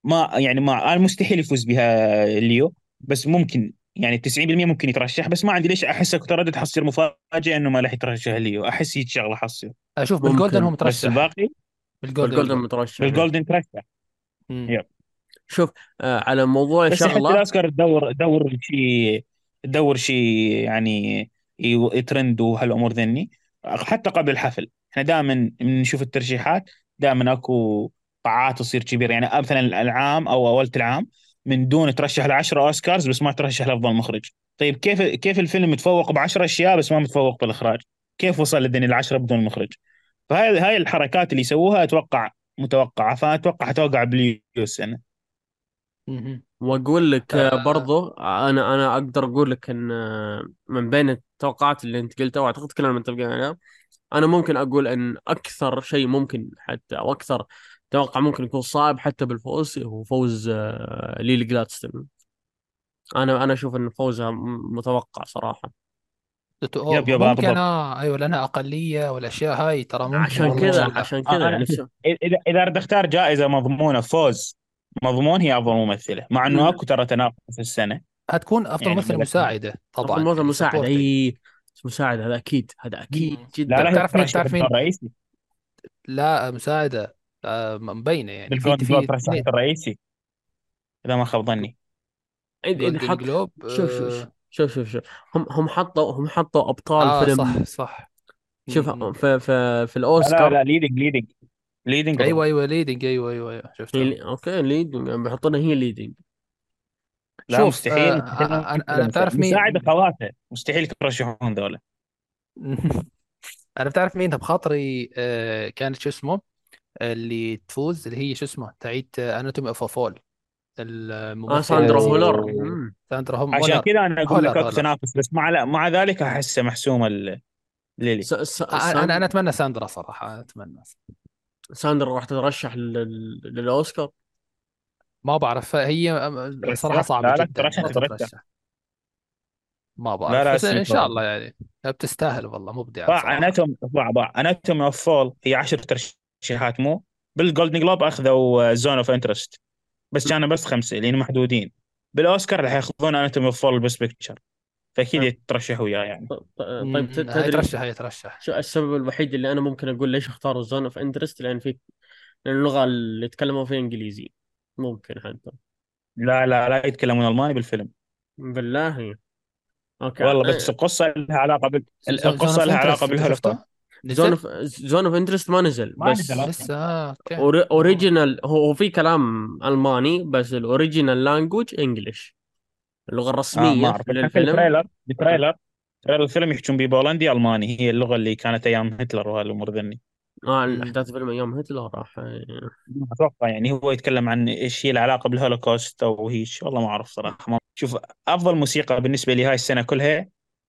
ما يعني ما أنا مستحيل يفوز بها ليو بس ممكن. يعني 90% ممكن يترشح بس ما عندي ليش أحس اكو تردد حصير مفاجاه إنه ما راح يترشح ليو. أحس هيك شغلة حصير. أشوف بال Golden هو ممكن بس مترشح الباقي؟ بال Golden بال Golden مترشح. إيه. بال Golden ترشح. شوف آه على موضوع بس حتى شغله الأوسكار تدور تدور شيء تدور شيء يعني يترند وهالأمور ذني. حتى قبل الحفل. إحنا دائما نشوف الترشيحات دائما أكو قاعات تصير كبيرة. يعني مثلا العام أو اولة العام من دون ترشح ل 10 أوسكارز بس ما ترشح لأفضل مخرج. طيب كيف كيف الفيلم متفوق ب 10 أشياء بس ما متفوق بالإخراج؟ كيف وصل لذني العشرة بدون مخرج؟ فهاي هاي الحركات اللي يسووها أتوقع متوقعة فأتوقع حتوقع بليو السنة مهم. وأقول لك آه، برضو أنا أنا أقدر أقول لك إن آه، من بين التوقعات اللي أنت قلتها وأعتقد كلنا متفقين عليها أنا ممكن أقول إن أكثر شيء ممكن حتى أو أكثر توقع ممكن يكون صعب حتى بالفوز هو فوز آه، ليلي جلادستون. أنا أنا أشوف إن فوزها متوقع صراحة. دت- يب أوه، يب ممكن بالضبط آه أيوه لأنها أقلية والاشياء هاي ترى ممكن عشان والله. كذا لها عشان آه، كذا أنا يعني س- إذا إذا بدي أختار جائزة مضمونة فوز مضمون هي أفضل ممثلة مع إنه أكو ترى تناقض في السنة. هتكون أفضل يعني ممثلة مساعدة افضل طبعا. موضوع يعني مساعد supporting أي مساعد هذا أكيد هذا أكيد مم. لا جدا. لا هي بتعرف مين الدور مين الرئيسي. لا مساعدة آه مبينة يعني في بال Golden Globe في ترشحت اثنين. الرئيسي. إذا ما خاب ظني. إذا Golden حط Globe شوف شوف آه, شوف. شوف شوف هم هم حطوا هم حطوا أبطال آه فيلم. صح صح. شوف. في في في لا لا الأوسكار. لا leading leading leading أيوه أيوه leading أيوه أيوه أيوه. لي... okay leading بيحطونها هي leading لا شوف مستحيل آه مستحيل. أنا ممكن أنا بتعرف مين؟ مساعد اخواته مستحيل يترشحون ذولا. أنا بتعرف مين؟ بخاطري آه كانت شو اسمه؟ اللي تفوز اللي هي شو اسمه؟ تاعيت Anatomy of Fall الممثل آه ساندرا. هولر. ساندرا هم عشان هولر. كذا أنا أقول لك هولر، أكو هولر. تنافس بس مع مع ذلك أحسه محسومه ال- ليلي س- س- أنا أنا أتمنى ساندرا صراحة أتمنى ساندرا راح تترشح لل- للأوسكار ما بعرف هي صراحة؟ صعبة لا لا جدا ترشح ترشح. تترشح. ما لا بعرف لا بس إن شاء. الله يعني بتستاهل والله مبدعه ضاع صراحة Anatomy ضاع ضاع Anatomy of Fall هي 10 ترشيحات مو بال Golden Globe أخذوا Zone of Interest بس كانوا بس خمسة لأن محدودين. بالأوسكار راح ياخذون Anatomy of Fall best picture. فأكيد أه. يترشحوا وياه يعني. طيب تدري يترشح هاي يترشح. شو السبب الوحيد اللي أنا ممكن أقول ليش اختاروا Zone of Interest لأن في لأن اللغة اللي يتكلموا فيها إنجليزي. ممكن حتى. لا لا لا يتكلمون ألماني بالفيلم. بالله. okay والله بس القصة لها علاقة بال... القصة لها علاقة بالهولوكوست. Zone of Zone of Interest ما نزل ما بس نزل. لسه آه، okay. ori- original هو هو في كلام ألماني بس ال original language English اللغة آه الرسمية ما أعرف. حتى للفيلم ال trailer ال trailer trailer الفيلم يحجون به بولندي ألماني. هي اللغة اللي كانت أيام هتلر وهالأمور ذني. آه مم. الاحداث فيلم أيام هتلر راح. أتوقع يعني هو يتكلم عن إيش هي العلاقة بالهولوكوست أو هيك والله ما أعرف صراحة. ما شوف أفضل موسيقى بالنسبة لي هاي السنة كلها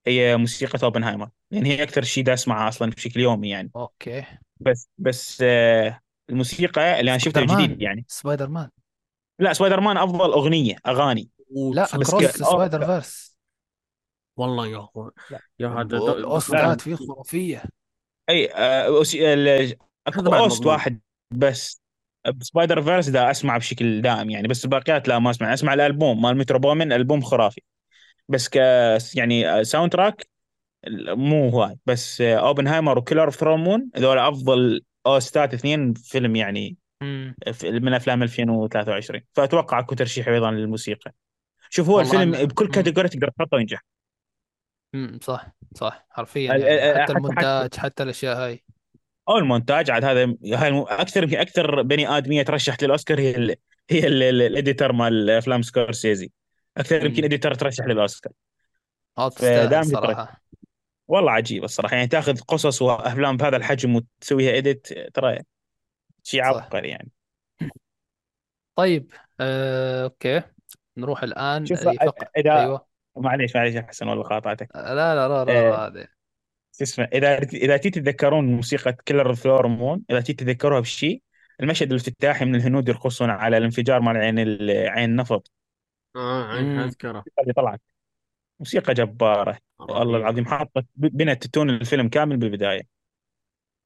هي موسيقى أوبنهايمر. لأن هي أكثر شيء دا اسمعها أصلا بشكل يومي يعني. okay. بس بس آه الموسيقى اللي أنا شفتها. الجديد يعني. سبايدر مان. لا سبايدر مان أفضل أغنية أغاني. لا بس Across ك- Spider-Verse. والله يا أخوان. لا. يا هذا لا، ال OST ات فيه خرافية. أي آه اكو OST. واحد بس. Spider-Verse دا اسمع بشكل دائم يعني بس الباقيات لا ما أسمع. أسمع الألبوم مال Metro Boomin ألبوم خرافي. بس ك يعني soundtrack مو هواي بس اوبنهايمر و Killer of Flower Moon هذول أفضل OST ات اثنين فيلم يعني من أفلام 2023 فأتوقع أكو ترشيح أيضا للموسيقى. شوف هو الفيلم أنا- بكل. category تقدر تحطه وينجح مم. صح صح حرفيا يعني. حتى المونتاج حتى الأشياء هاي. أو المونتاج عاد هذا هاي أكثر أكثر بني آدمية ترشحت للأوسكار هي ال هي ال- ال- ال editor مال أفلام سكورسيزي. أكثر يمكن. editor ترشح للاوسكار آه تستاهل. صراحة. والله عجيب الصراحة. يعني تاخذ قصص وأفلام بهذا الحجم وتسويها edit ترى شيء. عبقري يعني. طيب آه، أوكي. نروح الآن. شوف اذا أيوه. معليش معليش يا حسن والله قاطعتك لا لا لا لا, إيه. لا هذه شو اسمه إذا إذا تي تتذكرون موسيقى Killers of the Flower Moon إذا تي تتذكروها بشيء المشهد الافتتاحي من الهنود يرقصون على الانفجار مال عين ال- عين النفط. آه عين مم. اذكره اللي طلعت موسيقى جبارة. والله العظيم حاطة بنت tone الفيلم كامل بالبداية.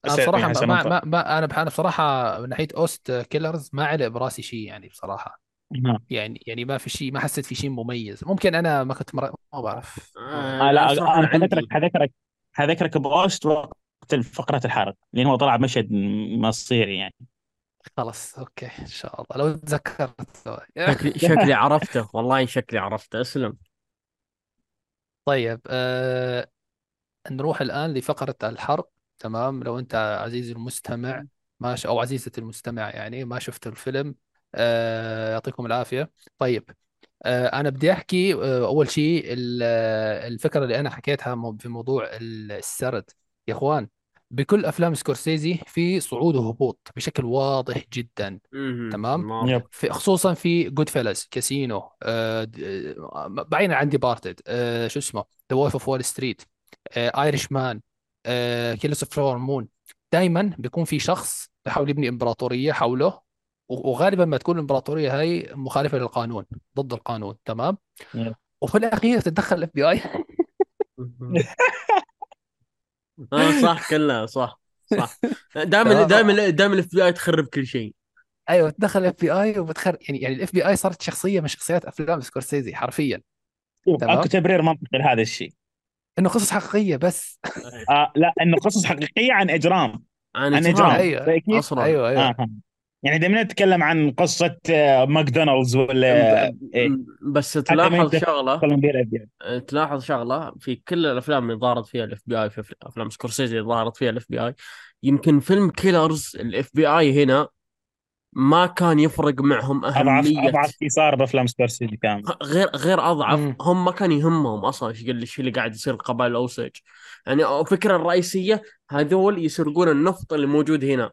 أنا بس بصراحة حسن ما, أنت- ما, ما أنا أنا بصراحة من ناحية OST Killers ما علق براسي شيء يعني بصراحة. ها. يعني يعني ما في شيء ما حسيت في شيء مميز. ممكن أنا ما كنت مر... ما بعرف. آه آه لا أنا عندي. حذكرك حذكرك حذكرك ب OST وقت فقرة الحرق لأن هو طلع مشهد مصيري يعني. خلاص أوكي إن شاء الله. لو تذكرت. شكلي شكلي عرفته. والله شكلي عرفته. اسلم. طيب آه نروح الآن لفقرة الحرق تمام؟ لو أنت عزيزي المستمع ما ش... أو عزيزتي المستمع يعني ما شفت الفيلم آه يعطيكم العافية. طيب آه أنا بدي أحكي آه أول شيء ال- الفكرة اللي أنا حكيتها في موضوع ال- السرد. يا إخوان بكل أفلام سكورسيزي في صعود وهبوط بشكل واضح جدا. تمام. yep. في خصوصا في Goodfellas Casino آه بعيدا عن Departed آه شو اسمه The Wolf of Wall Street Irishman Killers of Flower Moon دائما بيكون في شخص بيحاول يبني إمبراطورية حوله وغالبا ما تكون الإمبراطورية هاي مخالفة للقانون ضد القانون تمام yep. وفي الأخير تتدخل ال FBI آه صح كلها صح صح. دائما. دائما دائما ال FBI تخرب كل شيء. أيوه تدخل ال FBI وبتخر يعني يعني ال FBI صارت شخصية من شخصيات أفلام سكورسيزي حرفيا. اكو تبرير منطقي لهذا الشيء. إنه قصص حقيقية بس. آه لا إنه قصص حقيقية عن إجرام. عن عن. إجرام. أيوه أصلا. أيوه أيوه. آه. يعني دائما نتكلم عن قصة آه، ماكدونالدز ولا ب- إيه. بس تلاحظ شغلة. الابيض تلاحظ شغلة. في كل الأفلام اللي ظهرت فيها ال FBI في أفلام سكورسيزي اللي ظهرت فيها ال FBI يمكن فيلم Killers ال FBI هنا ما كان يفرق معهم اضعف أهمية. أضعف شيء صار بأفلام سكورسيزي كامل غير غير أضعف. مم. هم ما كان يهمهم أصلا إيش اللي قاعد يصير القبائل الاوسج يعني الفكرة الرئيسية هذول يسرقون النفط اللي موجود هنا.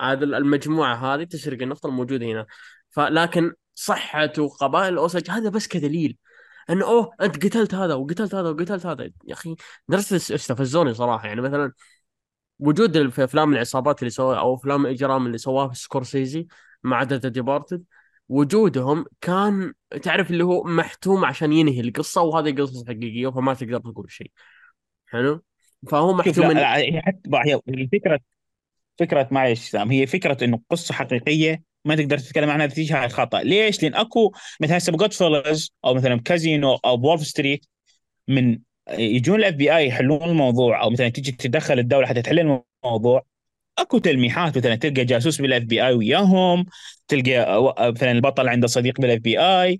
هذا المجموعة هذه تسرق النفط الموجود هنا. فلكن صحة وقبائل الاوسج هذا بس كدليل انه أوه أنت قتلت هذا وقتلت هذا وقتلت هذا. يا أخي درست استفزوني صراحة. يعني مثلا وجود في أفلام العصابات اللي سووها أو أفلام الاجرام اللي سواها سكورسيزي مع The Departed وجودهم كان تعرف اللي هو محتوم عشان ينهي القصة وهذه قصه حقيقية فما تقدر تقول شيء. حلو؟ فهو محتوم من... لا، هي حتى هي فكرة معلش سام هي فكرة إنه قصة حقيقية ما تقدر تتكلم عنها هاي خطأ ليش؟ لأن أكو مثلا هسه ب Goodfellas أو مثلا كازينو أو ب Wolf Street من يجون ال FBI يحلون الموضوع أو مثلا تيجي تدخل الدولة حتى تحل الموضوع أكو تلميحات مثلا تلقى جاسوس بال FBI وياهم تلقى مثلا البطل عنده صديق بال FBI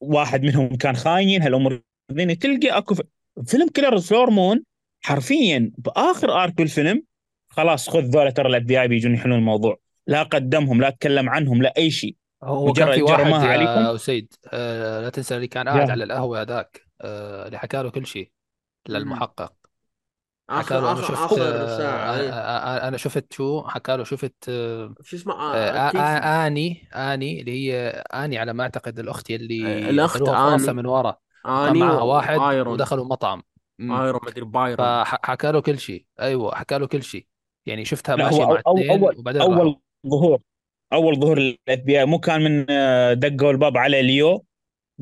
واحد منهم كان خاين هالأمور تلقى أكو فيلم Killers Flower Moon حرفيا بآخر arc بالفيلم خلاص خذ ذولا ترى ال FBI بيجون يحلون الموضوع. لا قدمهم لا تكلم عنهم لا أي شيء. هو كان في واحد عليكم. أسيد آه لا تنسى اللي كان قاعد. على القهوة هذاك آه اللي حكى له كل شيء للمحقق. حكى له أنا اخر شفت آخر آه ساعة إيه. آه آه، أنا شفت شو؟ حكى له شفت آه شو اسمه؟ آه آه آه آه آني آني اللي هي آني على ما أعتقد الأخت آه، اللي الأخت آني. من ورا. آني معاها واحد ودخلوا مطعم. آيرون مدري بايرون. فحكى له كل شيء. أيوه حكى له كل شيء. يعني شفتها هو مع أو أو اثنين اول وبعدين أول ظهور أول ظهور لل FBI مو كان من آه، دقوا الباب على ليو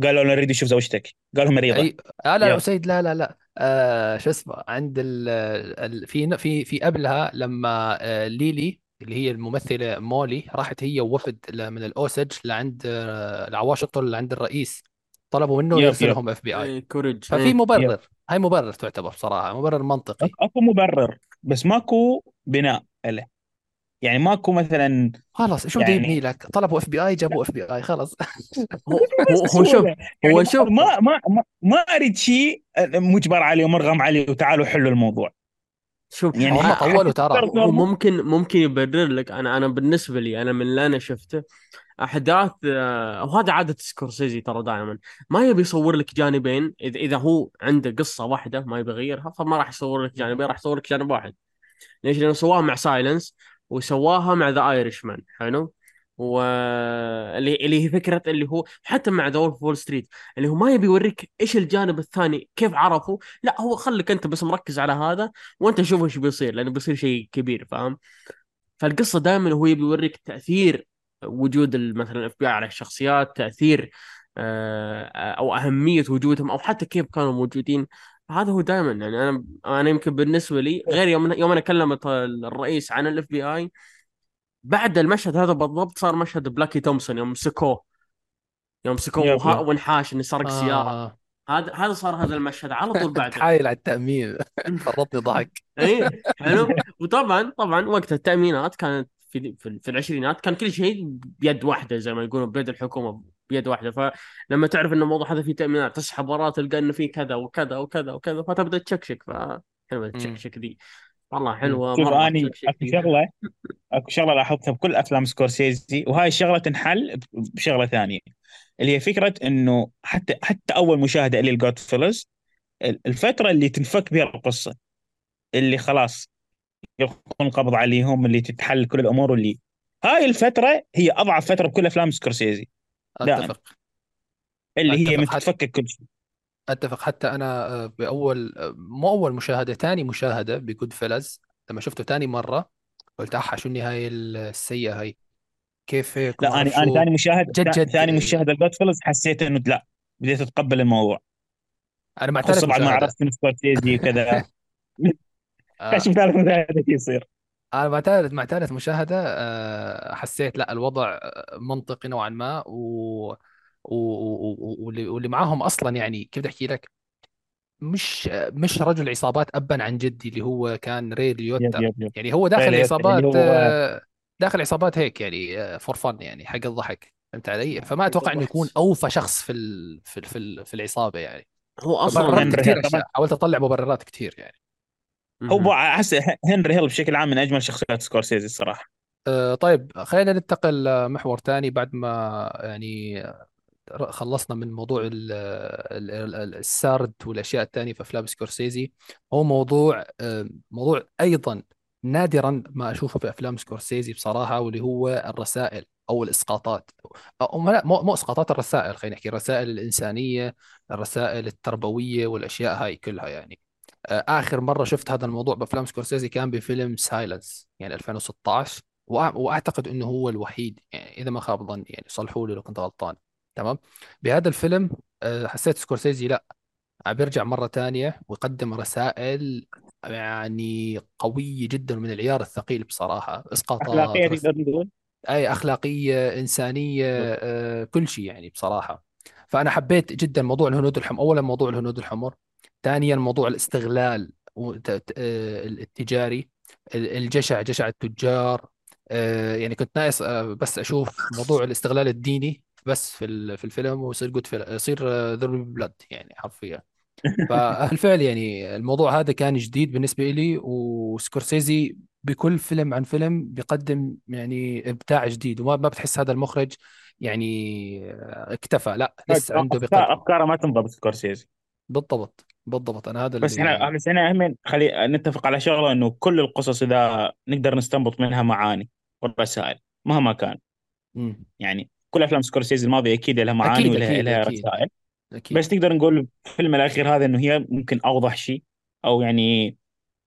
قالوا له نريد نشوف زوجتك قالوا مريضه أي آه لا يا أسيد لا لا لا. آه شو اسمه عند ال... ال... في في في قبلها لما آه ليلي اللي هي الممثلة مولي راحت هي ووفد من الأوسج لعند آه لواشنطن لعند الرئيس. طلبوا منه yep يرسل yep. لهم FBI. إيه كوريج ففي yep مبرر. هاي مبرر تعتبر بصراحة مبرر منطقي. أكو مبرر. بس ماكو بناء له. يعني ماكو مثلا خلاص شو بده يبني يعني لك؟ طلبوا FBI جابوا FBI خلاص. هو هو شوف يعني هو ما شوف. ما ما ما, ما أريد شيء مجبر عليه ومرغم عليه وتعالوا حلوا الموضوع. شوف يعني هم آه، طولوا ترى. ممكن ممكن يبرر لك. أنا أنا بالنسبة لي أنا من اللي أنا شفته احداث آه، وهذا عادة سكورسيزي ترى دائما. ما يبي يصور لك جانبين إذا إذا هو عنده قصة واحدة ما يبي يغيرها فما راح يصور لك جانبين راح يصور لك جانب واحد. ليش؟ لأنه سواها مع Silence وسواها مع The Irishman حلو؟ واللي اللي هي فكرة اللي هو حتى مع The Wolf Wall Street اللي هو ما يبي يوريك إيش الجانب الثاني كيف عرفوا لا هو خليك أنت بس مركز على هذا وأنت شوف إيش بيصير لأنه بيصير شيء كبير فاهم؟ فالقصة دائما هو يبي يوريك تأثير وجود مثلا ال FB على الشخصيات تأثير آه، أو أهمية وجودهم أو حتى كيف كانوا موجودين. هذا هو دائما يعني أنا أنا يمكن بالنسبة لي غير يوم يوم أنا كلمت الرئيس عن ال FBI بعد المشهد هذا بالضبط صار مشهد بلاكي تومسون يوم مسكوه يوم مسكوه وانحاش إنه سرق سيارة. آه هذا هذا صار هذا المشهد على طول بعده. تحايل على التأمين. فرطني ضحك. إيه حلو. وطبعا طبعا وقت التأمينات كانت في في, العشرينات كان كل شيء بيد واحدة زي ما يقولون بيد الحكومة بيد واحدة. فلما تعرف إن الموضوع هذا فيه تأمينات تسحب وراه تلقى إنه فيه كذا وكذا وكذا وكذا فتبدأ تشكشك. ف حلوة مم. تشكشك ذي والله. حلوة شوف اني أكو شغلة أكو شغلة لاحظتها بكل أفلام سكورسيزي وهاي الشغلة تنحل بشغلة ثانية. اللي هي فكرة إنه حتى حتى أول مشاهدة لي ال Goodfellas الفترة اللي تنفك بها القصة اللي خلاص يلقون القبض عليهم اللي تتحل كل الأمور اللي هاي الفترة هي أضعف فترة بكل أفلام سكورسيزي. دائما. أتفق. اللي هي من تتفكك كل شيء. أتفق. حتى أنا آه، بأول آه، مو أول مشاهدة ثاني مشاهدة ب Goodfellas لما شفته ثاني مرة قلت أحا شو النهايه السيئة هي كيف هيك؟ لا أنا أنا ثاني مشاهد جد جد. ثاني مشاهدة ال Goodfellas حسيت إنه لا بديت أتقبل الموضوع. أنا مع خصوصا بعد ما عرفت من سكورسيزي وكذا. آه، أشوف ثالث مشاهده يصير. أنا مع ثالث مع ثالث مشاهدة آه، حسيت لا الوضع آه، منطقي نوعا ما و... و... و... و- واللي واللي معاهم أصلا يعني كيف بدي أحكي لك مش مش رجل عصابات أبا عن جد اللي هو كان راي ليوتا. يعني هو داخل عصابات هو آه، داخل عصابات هيك يعني for fun يعني حق الضحك. فهمت علي؟ فما أتوقع إنه يكون أوفى شخص في ال... في ال... في, ال... في العصابة يعني. هو أصلا كثير حاولت أطلع مبررات كثير يعني. هو. أحس هنري هيل بشكل عام من أجمل شخصيات سكورسيزي الصراحة. أه طيب خلينا ننتقل لمحور ثاني بعد ما يعني خلصنا من موضوع ال- ال- ال- السرد والأشياء الثانية في أفلام سكورسيزي. هو موضوع آه، موضوع أيضا نادرا ما أشوفه في أفلام سكورسيزي بصراحة واللي هو الرسائل أو الإسقاطات. أو لا مو مو إسقاطات الرسائل خلينا نحكي الرسائل الإنسانية الرسائل التربوية والأشياء هاي كلها يعني. آخر مرة شفت هذا الموضوع بأفلام سكورسيزي كان بفيلم Silence يعني 2016 وأع- وأعتقد إنه هو الوحيد يعني إذا ما خاب ظني يعني صلحوا لي لو كنت غلطان. تمام؟ بهذا الفيلم آه، حسيت سكورسيزي لا عم بيرجع مرة تانية ويقدم رسائل يعني قوية جدا من العيار الثقيل بصراحة أخلاقية اسقاطات رس... تقدر أي أخلاقية إنسانية آه، كل شيء يعني بصراحة. فأنا حبيت جدا موضوع الهنود الحمر اولا موضوع الهنود الحمر. ثانيا موضوع الاستغلال آه، التجاري ال- الجشع جشع التجار. آه، يعني كنت ناقص آه، بس أشوف موضوع الاستغلال الديني بس في في الفيلم ويصير جود يصير ذا بلاد يعني حرفيا. فالفعل يعني الموضوع هذا كان جديد بالنسبة لي وسكورسيزي بكل فيلم عن فيلم بيقدم يعني إبداع جديد وما ما بتحس هذا المخرج يعني اكتفى لا لسه عنده بيقدم أفكاره ما تنضبط سكورسيزي. بالضبط. بالضبط أنا هذا بس إحنا اللي بس إحنا هم خلي نتفق على شغلة إنه كل القصص إذا نقدر نستنبط منها معاني والرسائل مهما كان. مم. يعني كل أفلام سكورسيزي الماضية أكيد لها معاني أكيد ولها أكيد لها أكيد رسائل. أكيد. بس نقدر نقول الفيلم الأخير هذا إنه هي ممكن أوضح شيء أو يعني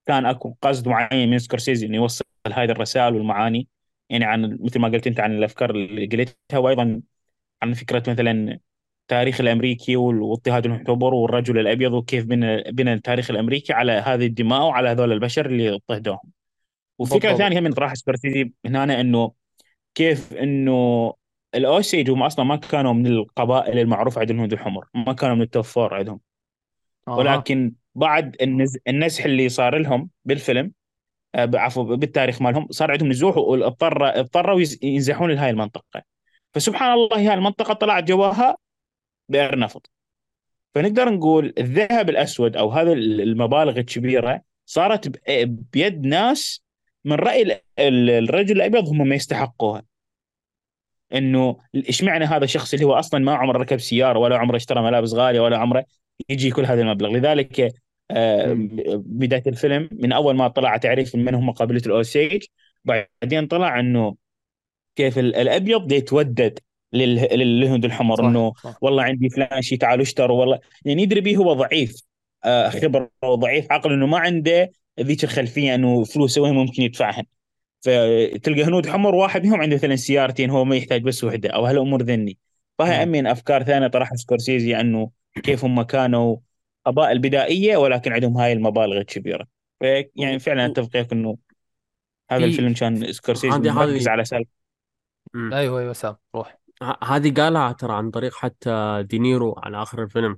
كان أكو قصد معين من سكورسيزي إنه يوصل هذه الرسائل والمعاني يعني عن مثل ما قلت أنت عن الأفكار اللي قلتها وأيضا عن فكرة مثلا التاريخ الأمريكي واضطهاد الحمر والرجل الأبيض وكيف بنى بنى التاريخ الأمريكي على هذه الدماء وعلى هذول البشر اللي اضطهدوهم. وفكرة بالضبط ثانية من طرح سكورسيزي هنا إنه كيف إنه الأوسيج هم أصلا ما كانوا من القبائل المعروفة عندهم الهنود الحمر، ما كانوا من ال top four عندهم، أها ولكن بعد النز... النزح اللي صار لهم بالفيلم آه، عفوا بالتاريخ مالهم صار عندهم نزوح واضطر اضطروا ينزحون لهاي المنطقة. فسبحان الله هاي المنطقة طلعت جواها بئر نفط. فنقدر نقول الذهب الأسود أو هذه المبالغ الكبيرة صارت بيد ناس من رأي ال- ال- الرجل الأبيض هم ما يستحقوها إنه اشمعنى هذا الشخص اللي هو أصلا ما عمره ركب سيارة ولا عمره اشترى ملابس غالية ولا عمره يجي كل هذا المبلغ لذلك آه،. بداية الفيلم من أول ما طلع تعريف من هم قبيله الأوسيج بعدين طلع إنه كيف ال- الأبيض يتودد للهند الحمر صح إنه صح والله عندي فلان شيء تعالوا اشتروا والله يعني يدري به هو ضعيف آه، خبرة وضعيف عقل إنه ما عنده ذيك الخلفية إنه فلوسه وين ممكن يدفعها. فتلقى هنود حمر واحد منهم عنده مثلا سيارتين هو ما يحتاج بس وحدة أو هالأمور ذني. فهي مم. أمين أفكار ثانية طرحها سكورسيزي إنه كيف هم كانوا قبائل بدائيه ولكن عندهم هاي المبالغ الكبيرة. يعني فعلا أتفق وياك إنه هذا في الفيلم كان سكورسيزي مركز على سالفه. أيوه أيوه سام روح. هذه قالها ترى عن طريق حتى دينيرو على آخر الفيلم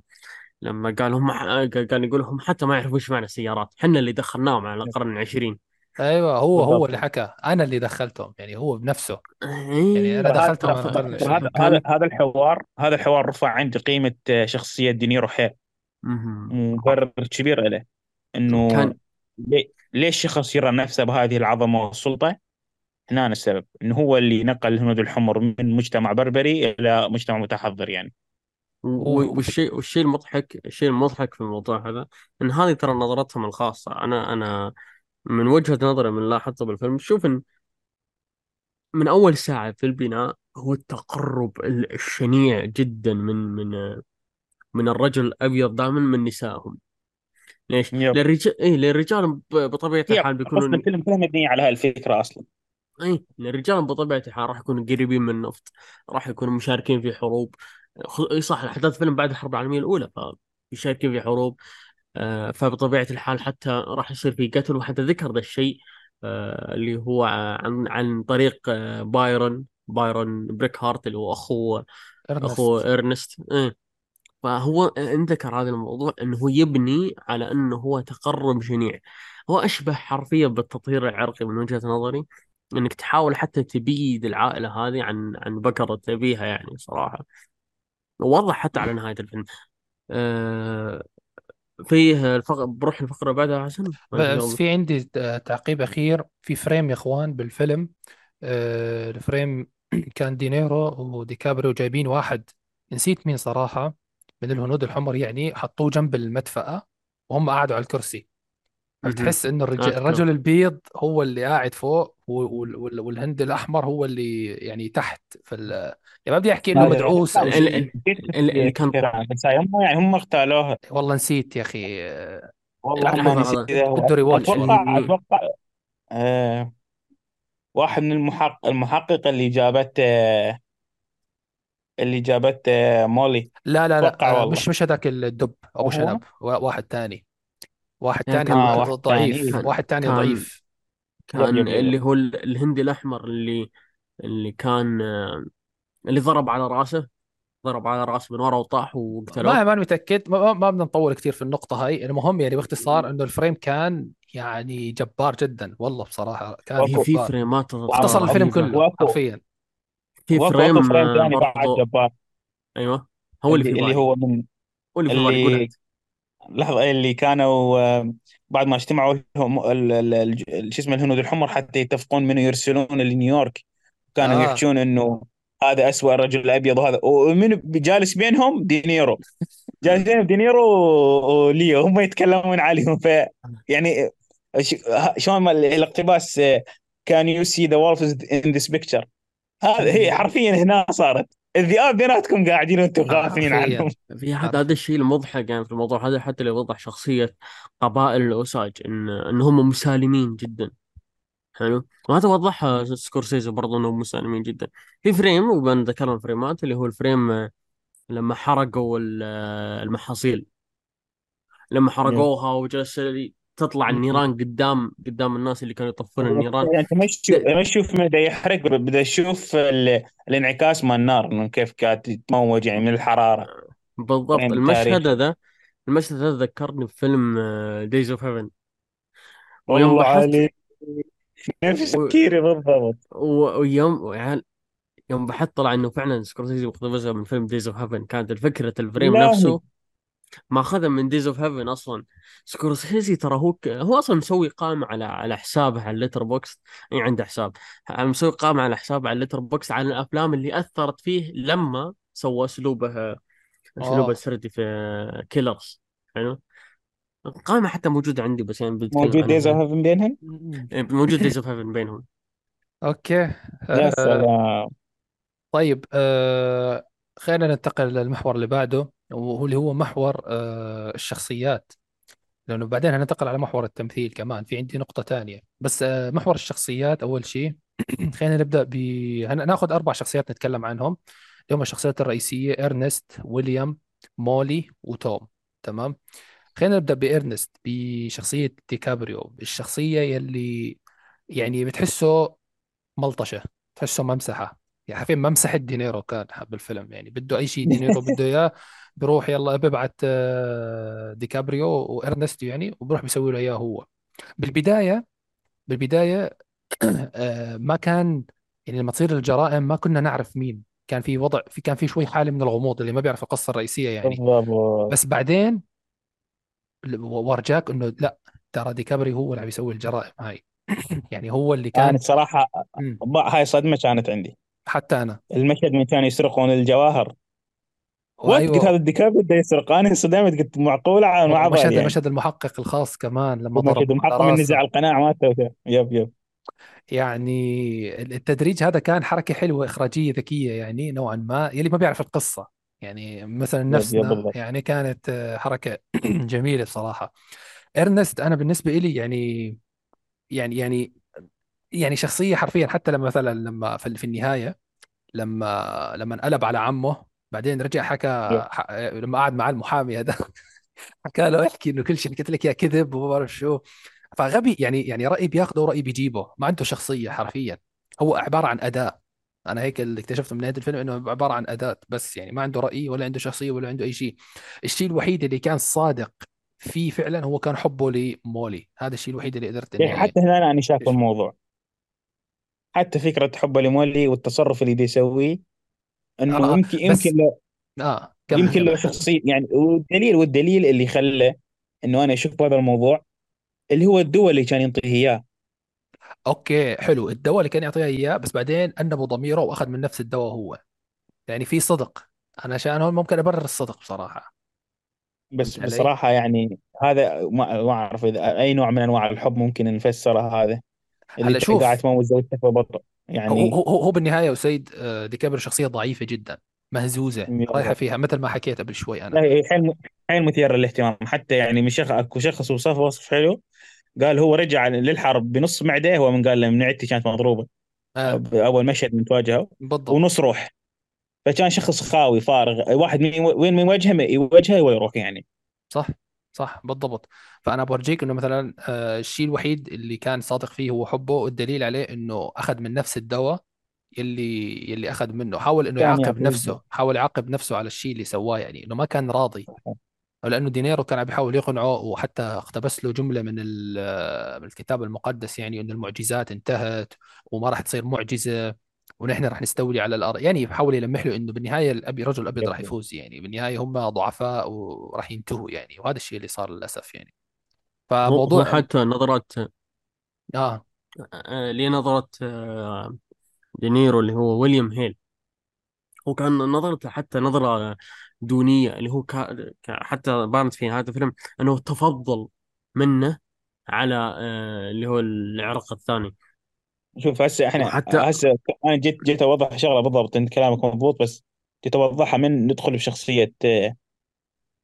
لما قال هم كان يقول هم حتى ما يعرفوا إيش معنى السيارات حنا اللي دخلناهم على القرن العشرين. أيوه هو هو بالضبط. اللي حكى أنا اللي دخلتهم يعني هو بنفسه. يعني أنا هذا دخلتهم على القرن العشرين هذا هذا الحوار هذا الحوار رفع عندي قيمة شخصية دينيرو حيل. مبرر كبير له إنه كان ليش شخص يرى نفسه بهذه العظمة والسلطة؟ هنا السبب إنه هو اللي نقل الهنود الحمر من مجتمع بربري إلى مجتمع متحضر يعني. والشيء والشيء المضحك الشيء المضحك في الموضوع هذا إن هذه ترى نظرتهم الخاصة. أنا أنا من وجهة نظري من لاحظته بالفيلم شوف إن من أول ساعة في البناء هو التقرب ال- الشنيع جدا من من من الرجل الأبيض دائما من نسائهم. ليش؟ يب. للرجال إيه للرجال ب- بطبيعة الحال قصة بيكونوا الفيلم كلها مبنية على هاي الفكرة أصلا. أي الرجال الحال راح يكونوا قريبين من النفط راح يكونوا مشاركين في حروب. إي صح أحداث الفيلم بعد الحرب العالمية الأولى فمشاركين في حروب. آه، فبطبيعة الحال حتى راح يصير في قتل. وحتى ذكر ذا الشيء آه، اللي هو عن عن طريق آه، بايرون بايرون بريك هارت اللي هو اخو اخو ارنست إرنست. إيه. فهو ذكر هذا الموضوع انه هو يبني على إنه هو تقرب شنيع هو أشبه حرفيا بالتطهير العرقي من وجهة نظري. إنك تحاول حتى تبيد العائلة هذه عن عن بكرة ابيها يعني صراحة. ووضح حتى على نهاية الفيلم. آه فيه الفقر بروح الفقرة بعدها حسن في بس في عندي تعقيب أخير. في frame يا إخوان بالفيلم. آه، ال frame كان دينيرو وديكابريو جايبين واحد نسيت مين صراحة من الهنود الحمر يعني حطوه جنب المدفأة وهم قعدوا على الكرسي. فتحس انه الرجل, أذكر. الرجل البيض هو اللي قاعد فوق؟ والهند الأحمر هو اللي يعني تحت في ال... يعني ما بدي أحكي إنه لا، لا، مدعوس أو شيء. ال- ال- اللي كان بس هم يعني هم اختالوها والله نسيت يا أخي. والله ما. نسيت بده ريواتش أتوقع أتوقع آه واحد من المحقق اللي جابت آه اللي جابت آه مولي. لا لا لا والله. مش مش هذاك الدب. أبو؟ شنب. وا- واحد تاني. واحد يعني آه، واحد ضعيف. تاني. واحد تاني كان- ضعيف. كان. اللي هو ال- الهندي الأحمر اللي اللي كان آه، اللي ضرب على رأسه ضرب على رأسه من ورا وطاح وقتلوه ما ما أنا متأكد. ما, ما- بدنا نطول كثير في النقطة هاي. المهم يعني باختصار إنه الفريم كان يعني جبار جدا والله بصراحة كان هي في فريمات اختصر الفيلم. كله حرفيا. في frame frame آه، ثاني بعد جبار. أيوه. هو اللي في اللي, اللي بالي هو من هو اللي في اللي لحظة اللي كانوا آه، بعد ما اجتمعوا لهم شو اسمه الهنود الحمر حتى يتفقون منه يرسلون لنيويورك. كانوا آه. يحجون إنه هذا أسوأ رجل ابيض وهذا. ومن جالس بينهم دينيرو. جالس بينهم دينيرو وليو هم يتكلمون عليهم. ف يعني شلون الاقتباس can you see the wolves in this picture هذا هي حرفيا هنا صارت. الذئاب بيناتكم قاعدين وأنتم غافلين حرفيا. عنهم. في هذا هذا الشيء المضحك يعني في الموضوع هذا حتى لو يوضح شخصية قبائل الأوساج إن إن هم مسالمين جدا. حلو؟ وهذا وضحها سكورسيزي برضو إنهم مسالمين جدا. في frame وبنذكر ال frames ات اللي هو ال frame آه، لما حرقوا آه، المحاصيل. لما حرقوها وجلس تطلع النيران قدام قدام الناس اللي كانوا يطفون النيران. يعني انت ما تشوف ما تشوف من بدا يحرق بدأ تشوف ال- الانعكاس مال النار إنه كيف كانت تتموج يعني من الحرارة. بالضبط. frame المشهد. هذا المشهد هذا ذكرني بفيلم Days of Heaven ويوم والله عليك نفس تفكيري بالضبط. ويوم يوم بحثت طلع إنه فعلا سكورسيزي مقتبسها من فيلم Days of Heaven كانت الفكرة ال frame نفسه ماخذها من Days of Heaven أصلا. سكورسيزي ترى هو ك... هو أصلا مسوي قائمة على على حسابه على ال Letterboxd يعني عنده حساب. مسوي قائمة على حسابه على ال Letterboxd على الأفلام اللي أثرت فيه لما سوى أسلوبه أسلوبه آه. السردي في Killers حلو؟ القائمه حتى موجودة عندي بس يعني موجود. Days of Heaven بينهم؟ موجود Days of Heaven بينهم. أوكي. يا آه، سلام. طيب آه خلينا ننتقل للمحور اللي بعده. وهو اللي هو محور آه الشخصيات. لأنه بعدين هننتقل على محور التمثيل كمان في عندي نقطة تانية. بس آه محور الشخصيات أول شيء خلينا نبدأ ب هناخذ أربع شخصيات نتكلم عنهم. اللي هم الشخصيات الرئيسية إرنست ويليام مولي وتوم. تمام؟ خلينا نبدأ بإرنست بشخصية ديكابريو. الشخصية يلي يعني بتحسه ملطشة تحسه ممسحة. يعني حرفيا ممسحة دينيرو كان بالفيلم. يعني بده أي شيء دينيرو بده إياه بروح يلا ببعت آه، ديكابريو وإرنست يعني وبروح بيسوي له إياه هو. بالبداية بالبداية آه، ما كان يعني لما تصير الجرائم ما كنا نعرف مين. كان في وضع في كان في شوي حالة من الغموض اللي ما بيعرف القصة الرئيسية يعني. بس بعدين ورجاك إنه لا ترى ديكابريو هو اللي عم يسوي الجرائم هاي. يعني هو اللي كان كانت صراحة. هاي صدمة كانت عندي. حتى أنا. المشهد من كانوا يسرقون الجواهر. what قلت وايوه هذا الديكابريو بده يسرق. أنا انصدمت قلت معقولة على ما مشهد يعني مشهد المحقق الخاص كمان لما ضرب مشهد محقق على من نزع القناع مالته yep yep. يعني التدريج هذا كان حركة حلوة إخراجية ذكية يعني نوعا ما يلي ما بيعرف القصة. يعني مثلا نفسنا يعني كانت آه، حركة جميلة بصراحة. إرنست أنا بالنسبة إلي يعني يعني يعني يعني شخصية حرفيا حتى لما مثلا لما في النهاية لما لما انقلب على عمه بعدين رجع حكى ح- لما قعد مع المحامي هذا حكى له احكي إنه كل شيء حكيت لك يا كذب وما بعرف شو. فغبي يعني يعني رأي بياخذه ورأي بيجيبه. ما عنده شخصية حرفيا. هو عبارة عن أداة أنا هيك اللي اكتشفته من نهاية الفيلم إنه عبارة عن أداة بس يعني ما عنده رأي ولا عنده شخصية ولا عنده أي شيء. الشيء الوحيد اللي كان صادق فيه فعلا هو كان حبه لمولي. هذا الشيء الوحيد اللي قدرت يعني حتى هنا أنا شايف الموضوع. حتى فكرة حبه لمولي والتصرف اللي بيسويه إنه آه يمكن يمكن بس له آه كمل يمكن له كمل. شخصيه يعني والدليل والدليل اللي خلى إنه أنا أشوف هذا الموضوع اللي هو الدوا اللي كان ينطيه إياه. أوكي حلو. الدواء اللي كان يعطيها إياه بس بعدين أنبه ضميره وأخذ من نفس الدواء هو. يعني في صدق. أنا عشان هون ممكن أبرر الصدق بصراحة. بس فهمت علي؟ بصراحة يعني هذا ما ما أعرف إذا أي نوع من أنواع الحب ممكن نفسره هذا. اللي هلا ت- قاعد شوف تموت زوجتك ببطء هو يعني هو هو هو بالنهاية وسيد آه، ديكابريو شخصية ضعيفة جدا مهزوزة رايحة. فيها مثل ما حكيت قبل شوي لا أنا هي حيل حيل مثير للاهتمام. حتى يعني من شخص أكو شخص وصف وصف حلو قال هو رجع للحرب بنص معدة هو من قال له معدتي كانت مضروبة. آه. بأول مشهد من تواجهه. بالضبط. ونص روح. فكان شخص خاوي فارغ. واحد من وين من وجهه يوجهه ويروح يعني. صح. صح بالضبط. فأنا بورجيك إنه مثلا آه، الشيء الوحيد اللي كان صادق فيه هو حبه والدليل عليه إنه أخذ من نفس الدواء يلي يلي أخذ منه. حاول إنه كان يعاقب نفسه حاول يعاقب نفسه على الشيء اللي سواه يعني إنه ما كان راضي. لأنه دينيرو كان عم بيحاول يقنعه وحتى اقتبس له جملة من من الكتاب المقدس يعني إنه المعجزات انتهت وما راح تصير معجزة. ونحن راح نستولي على الأرض. يعني بحاول يلمح له إنه بالنهاية الأبي رجل الأبيض راح يفوز يعني. بالنهاية هم ضعفاء وراح ينتهوا يعني. وهذا الشيء اللي صار للأسف يعني. فموضوع حتى نظرات آه. آه، لي نظرة آه، دينيرو اللي هو ويليام هيل. هو كان نظرته حتى نظرة دونية اللي هو كا حتى بانت في هذا الفيلم إنه تفضل منه على آه، اللي هو العرق الثاني. شوف هسه إحنا وحتى هسه أنا جيت جيت أوضح شغلة بالضبط أنت كلامك مضبوط بس جيت أوضحها من ندخل بشخصيه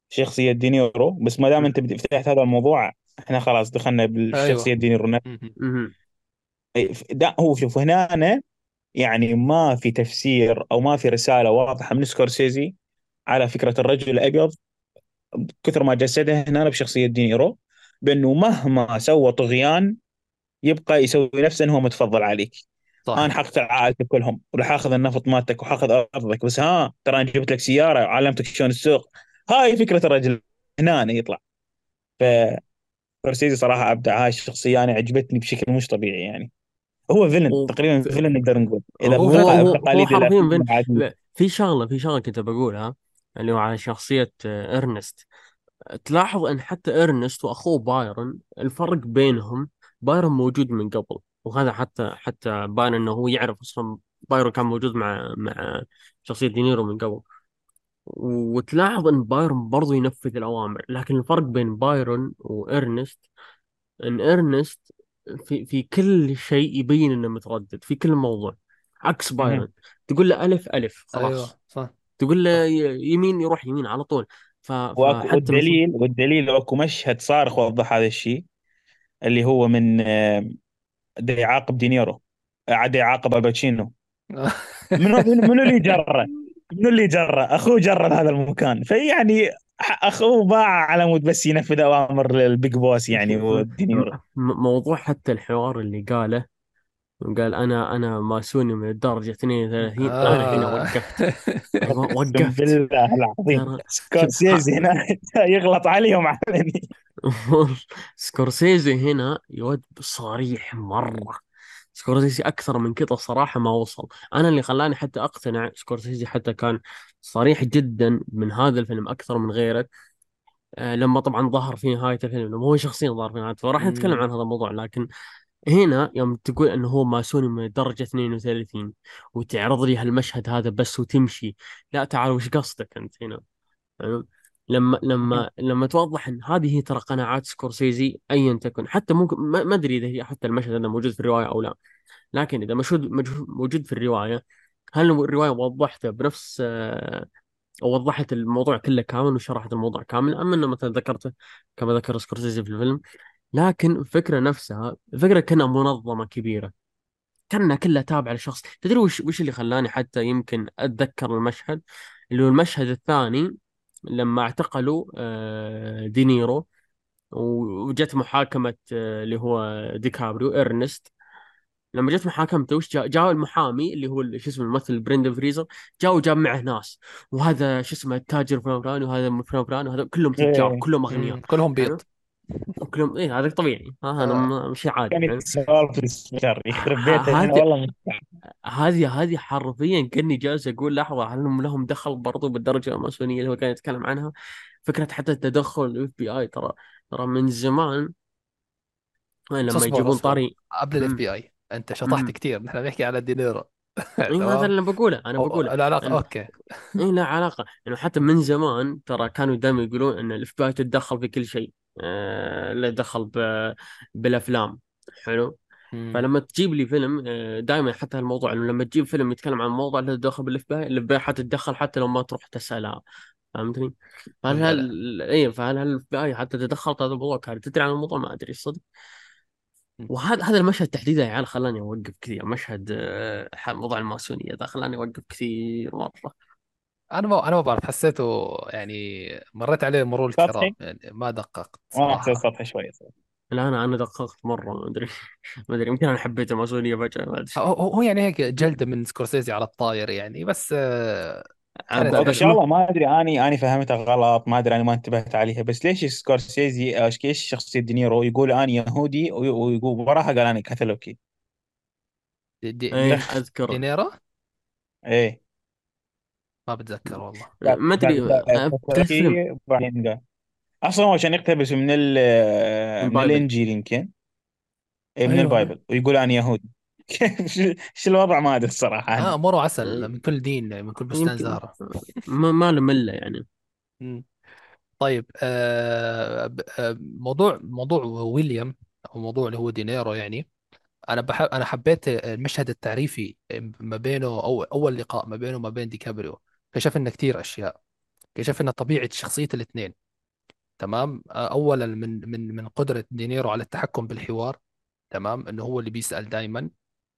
شخصية دينيرو بس ما دام أنت فتحت هذا الموضوع إحنا خلاص دخلنا بالشخصية أيوه دينيرو. مهم. دا هو شوف هنا أنا يعني ما في تفسير أو ما في رسالة واضحة من سكورسيزي على فكرة الرجل الابيض كثر ما جسدها هنا بشخصية دينيرو بأنه مهما سوى طغيان يبقى يسوي نفسه إنه هو متفضل عليك. صح. أنا حقتل عائلتك كلهم وراح أخذ النفط مالتك وحاخذ أرضك بس ها ترى أنا جبت لك سيارة وعلمتك شلون تسوق. هاي فكرة الرجل. هنا أنا يطلع. ف سكورسيزي صراحة أبدع. هاي الشخصية أنا عجبتني بشكل مش طبيعي يعني. هو villain و- تقريبا villain نقدر نقول. إذا هو هو هو حرفيا في شغلة في شغلة كنت بقولها اللي هو على شخصية إرنست. تلاحظ إن حتى إرنست وأخوه بايرن الفرق بينهم بايرن موجود من قبل وهذا حتى حتى باين إنه هو يعرف أصلا بايرن كان موجود مع مع شخصية دينيرو من قبل. وتلاحظ إن بايرن برضو ينفذ الأوامر لكن الفرق بين بايرن وإرنست إن إرنست في في كل شيء يبين إنه متردد في كل موضوع عكس. بايرن تقول له ألف ألف أيوه خلاص صح. تقول له يمين يروح يمين على طول. ف- فحتى مثل والدليل والدليل اكو مشهد صارخ وضح هذا الشيء. اللي هو من آه، دا يعاقب دينيرو عاد يعاقب الباتشينو منو منو اللي جره؟ منو اللي جره؟ أخوه جره هذا المكان فيعني أخوه باع على مود بس ينفذ أوامر ال big boss يعني ودينيرو موضوع حتى الحوار اللي قاله قال أنا أنا ماسوني من الدرجة 32 أنا هنا آه. وقفت وقفت. بالله العظيم. سكورسيزي هنا يغلط عليهم علني. سكورسيزي هنا يود صريح مرة. سكورسيزي أكثر من كذا صراحة ما وصل. أنا اللي خلاني حتى أقتنع سكورسيزي حتى كان صريح جدا من هذا الفيلم أكثر من غيره. آه لما طبعا ظهر في نهاية الفيلم لما هو شخصيا ظهر في نهاية فراح نتكلم عن هذا الموضوع لكن هنا يوم تقول إنه هو ماسوني من الدرجة 32 وتعرض لي هالمشهد هذا بس وتمشي. لا تعال وش قصدك أنت هنا؟ فاهم؟ لما لما لما توضح إن هذه هي ترى قناعات سكورسيزي ايا تكن حتى ممكن ما أدري إذا هي حتى المشهد هذا موجود في الرواية أو لا. لكن إذا مشهد موجود في الرواية هل الرواية وضحته بنفس آه، أو وضحت الموضوع كله كامل وشرحت الموضوع كامل أم إنه مثلا ذكرته كما ذكر سكورسيزي في الفيلم؟ لكن الفكرة نفسها الفكرة كأنها منظمة كبيرة. كأنها كلها تابعة لشخص. تدري وش وش اللي خلاني حتى يمكن أتذكر المشهد؟ اللي هو المشهد الثاني لما اعتقلوا آه، دينيرو وجت محاكمة آه، اللي هو ديكابريو إرنست. لما جت محاكمته وش جاء جاء المحامي اللي هو شو اسمه الممثل بريندن فريزر جاء وجاب معه ناس. وهذا شو اسمه التاجر فلان وهذا فلان وهذا كلهم تجار إيه. كلهم أغنياء. مم. كلهم بيض. وكلهم إيه هذا طبيعي. ها هذا آه. شيء عادي الاستثمار يخرب بيته والله هذه هذه حرفيا كأني جالس أقول لحظة هل هم لهم دخل برضو بالدرجة الماسونيه اللي هو كان يتكلم عنها؟ فكرة حتى التدخل ال FBI ترى ترى من زمان لما يجيبون طاري قبل ال FBI أنت شطحت. كثير نحن بنحكي على دينيرو اي هذا اللي بقوله أنا أو- بقوله. العلاقة إن- أوكي. اي لا علاقة. يعني حتى من زمان ترى كانوا دائما يقولون إن ال FBI تتدخل في كل شيء. آه لا تدخل ب- بالأفلام حلو مم. فلما تجيب لي فيلم دائما حتى هالموضوع إنه لما تجيب فيلم يتكلم عن موضوع له دخل بال FBI ال FBI حتتدخل حتى لو ما تروح تسالها فهمتني؟ فهل. هل اي فهل هل بي اي حتى تدخلت هذا الموضوع كان تدري عن الموضوع ما أدري صدق. وهذا هذا المشهد تحديدا يا عيال خلاني أوقف كثير مشهد آه، موضوع الماسونية ذا خلاني أوقف كثير مرة أنا ما أنا ما بعرف حسيته يعني مريت عليه مرور الكرام يعني ما دققت ما حسيت صراحة سطحي شوية. لا أنا أنا دققت مرة ما أدري. ما أدري يمكن أنا حبيت الماسونيه فجأة ما أدري. هو هو يعني هيك جلدة من سكورسيزي على الطاير يعني بس آه، عب- طب حلوة شغله ما أدري اني أني فهمتها غلط ما أدري أنا ما انتبهت عليها بس ليش سكورسيزي آه، ليش شخصية دينيرو يقول أنا يهودي وي- ويقول وراها قال أنا كاثوليكي. دي دي إيه دي اذكر دينيرو إيه. ما بتذكر والله. قال ما أدري. بعدين أصلا هو عشان يقتبس من ال من الإنجيل يمكن. إيه، من أيوه. ال Bible. ويقول أنا يهودي. كيف شو الوضع؟ ما أدري الصراحة. آه مروا عسل من كل دين من كل بستان يمكن. زهرة. ما ما له ملة يعني. طيب آه آه، موضوع موضوع ويليام أو موضوع اللي هو دينيرو يعني. أنا بحب أنا حبيت المشهد التعريفي ما بينه أو أول لقاء ما بينه وما بين ديكابريو. كشف لنا كثير أشياء. كشف لنا طبيعة شخصية الاثنين. تمام؟ اولا من من من قدرة دينيرو على التحكم بالحوار. تمام؟ إنه هو اللي بيسأل دائما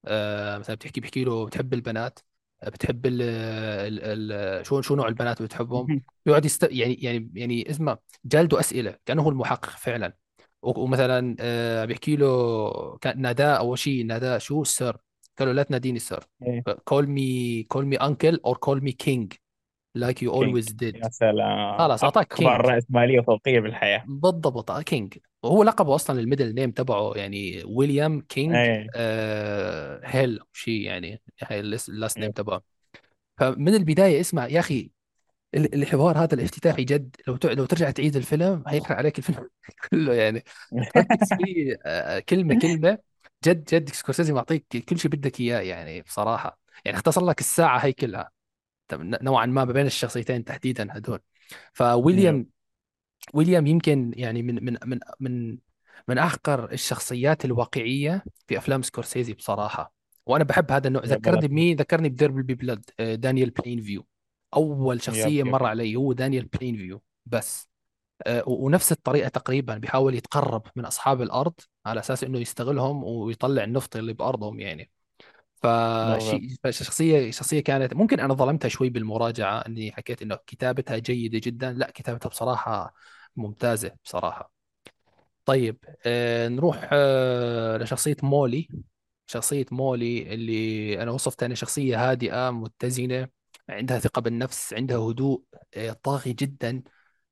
آه مثلا بتحكي بيحكي له بتحب البنات؟ بتحب ال ال ال شو شو نوع البنات اللي بتحبهم؟ يقعد يست يعني يعني يعني اسمه جالده أسئلة كأنه هو المحقق فعلا. ومثلا آه بيحكي له كان ناداه أول شيء ناداه شو؟ sir قال له لا تناديني سير إيه، call me call me uncle or call me you king always did. يا سلام. خلاص أعطاك أكبر king رأسمالية وفوقية بالحياة. بالضبط king وهو لقبه أصلا ال middle name تبعه يعني ويليام كينج إيه. آه هيل شيء يعني هاي ال last name إيه. تبعه. فمن البداية اسمع يا أخي ال- الحوار هذا الافتتاحي جد. لو لو ترجع تعيد الفيلم هيحرق عليك الفيلم كله يعني. فيه آه، كلمة كلمة. جد جد سكورسيزي معطيك كل شيء بدك إياه يعني بصراحة. يعني اختصر لك الساعة هي كلها. نوعا ما بين الشخصيتين تحديدا هدول. فويليام ويليام يمكن يعني من من من من من احقر الشخصيات الواقعية في أفلام سكورسيزي بصراحة. وأنا بحب هذا النوع. ذكرني بمين؟ ذكرني ب There Will Be Blood آه، دانيال بلين فيو اول شخصية مر علي هو دانيال بلين فيو بس. آه، ونفس الطريقة تقريبا بيحاول يتقرب من أصحاب الأرض على أساس إنه يستغلهم ويطلع النفط اللي بأرضهم يعني. فشخصيه شخصية كانت ممكن أنا ظلمتها شوي بالمراجعة إني حكيت إنه كتابتها جيدة جدا. لا كتابتها بصراحة ممتازة بصراحة. طيب آه نروح آه لشخصية مولي. شخصية مولي اللي أنا وصفتها أنها شخصية هادئة متزنة عندها ثقة بالنفس عندها هدوء آه طاغي جدا.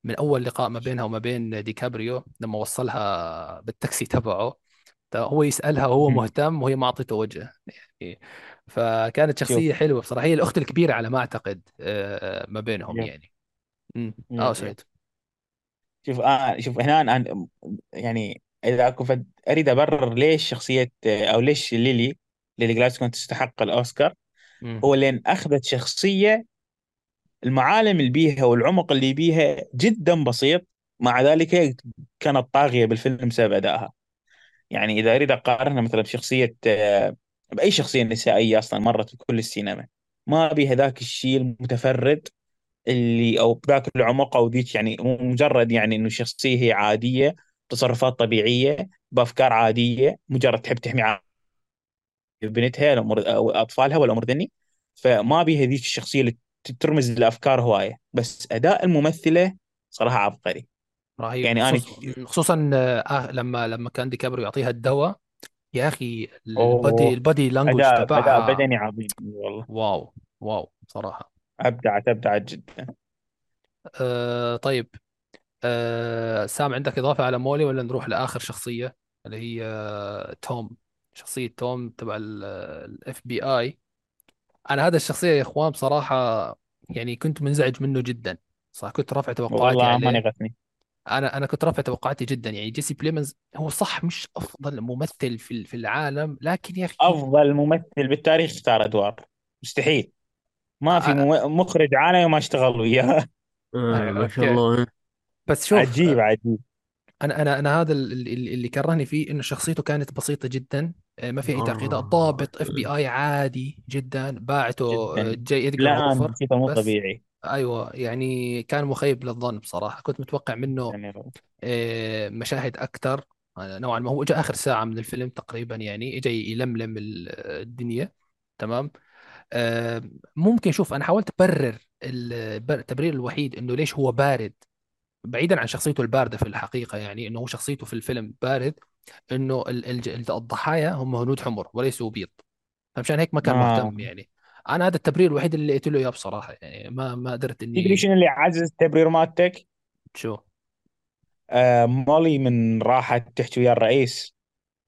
من أول لقاء ما بينها وما بين ديكابريو لما وصلها بالتاكسي تبعه هو يسألها وهو مهتم وهي ما أعطته وجه. يعني فكانت شوف. شخصية حلوة بصراحة. هي الأخت الكبيرة على ما أعتقد آه، ما بينهم يب يعني. امم آه سعيد. شوف آه شوف هنا أنا يعني إذا كنت أريد أبرر ليش شخصية أو ليش ليلي ليلي جلاسكو تستحق الأوسكار امم هو لأن أخذت شخصية المعالم اللي بيها والعمق اللي بيها جدا بسيط مع ذلك كانت طاغية بالفيلم بسبب أدائها. يعني إذا أريد أقارنها مثلا بشخصية آه، بأي شخصية نسائية أصلا مرت في كل السينما ما بيها ذاك الشيء المتفرد اللي أو ذاك العمق أو ذيك يعني مجرد يعني إنه شخصية هي عادية تصرفات طبيعية بأفكار عادية مجرد تحب تحمي بنتها الأمور أو أطفالها والأمور ذني فما بيها ذيك الشخصية اللي ترمز لأفكار هواية. بس أداء الممثلة صراحة عبقري. رهيب. يعني أنا خصوص خصوصا آه لما لما كان ديكابريو يعطيها الدواء يا أخي ال body ال body language تبعها بدني عظيم. والله. wow wow صراحة. أبدعت أبدعت جدا. آه طيب. آه سام عندك إضافة على مولي ولا نروح لآخر شخصية؟ اللي هي آه توم. شخصية توم تبع ال FBI أنا هذا الشخصية يا إخوان بصراحة يعني كنت منزعج منه جدا. صح كنت رافع توقعاتي والله ما عليه. نغثني أنا أنا كنت رافع توقعاتي جدا يعني جيسي بليمنز هو صح مش أفضل ممثل في في العالم لكن يا أخي أفضل ممثل بالتاريخ اختار أدوار مستحيل ما في آه. مم- مخرج عانى وما اشتغل وياه آه ما شاء. الله بس شوف عجيب عجيب أنا أنا أنا هذا اللي, اللي كرهني فيه إنه شخصيته كانت بسيطة جدا آه، ما في أي تعقيدات آه. ضابط إف بي آي عادي جدا باعته جداً. جاي ادجار لا نسيته مو بس طبيعي أيوه يعني كان مخيب للظن بصراحة. كنت متوقع منه يعني آه، مشاهد أكثر نوعا ما هو اجى آخر ساعة من الفيلم تقريبا يعني اجى يلملم ال- الدنيا. تمام؟ آه، ممكن شوف أنا حاولت أبرر التبرير الوحيد إنه ليش هو بارد. بعيدا عن شخصيته الباردة في الحقيقة يعني إنه هو شخصيته في الفيلم بارد إنه ال- ال- الضحايا هم هنود حمر وليسوا بيض. فمشان هيك ما كان آه. مهتم يعني. أنا هذا التبرير الوحيد اللي لقيت له إياه بصراحة يعني ما ما قدرت تدري اني شنو اللي عزز التبرير مالتك؟ شو؟ آه مولي من راحت تحكي ويا الرئيس.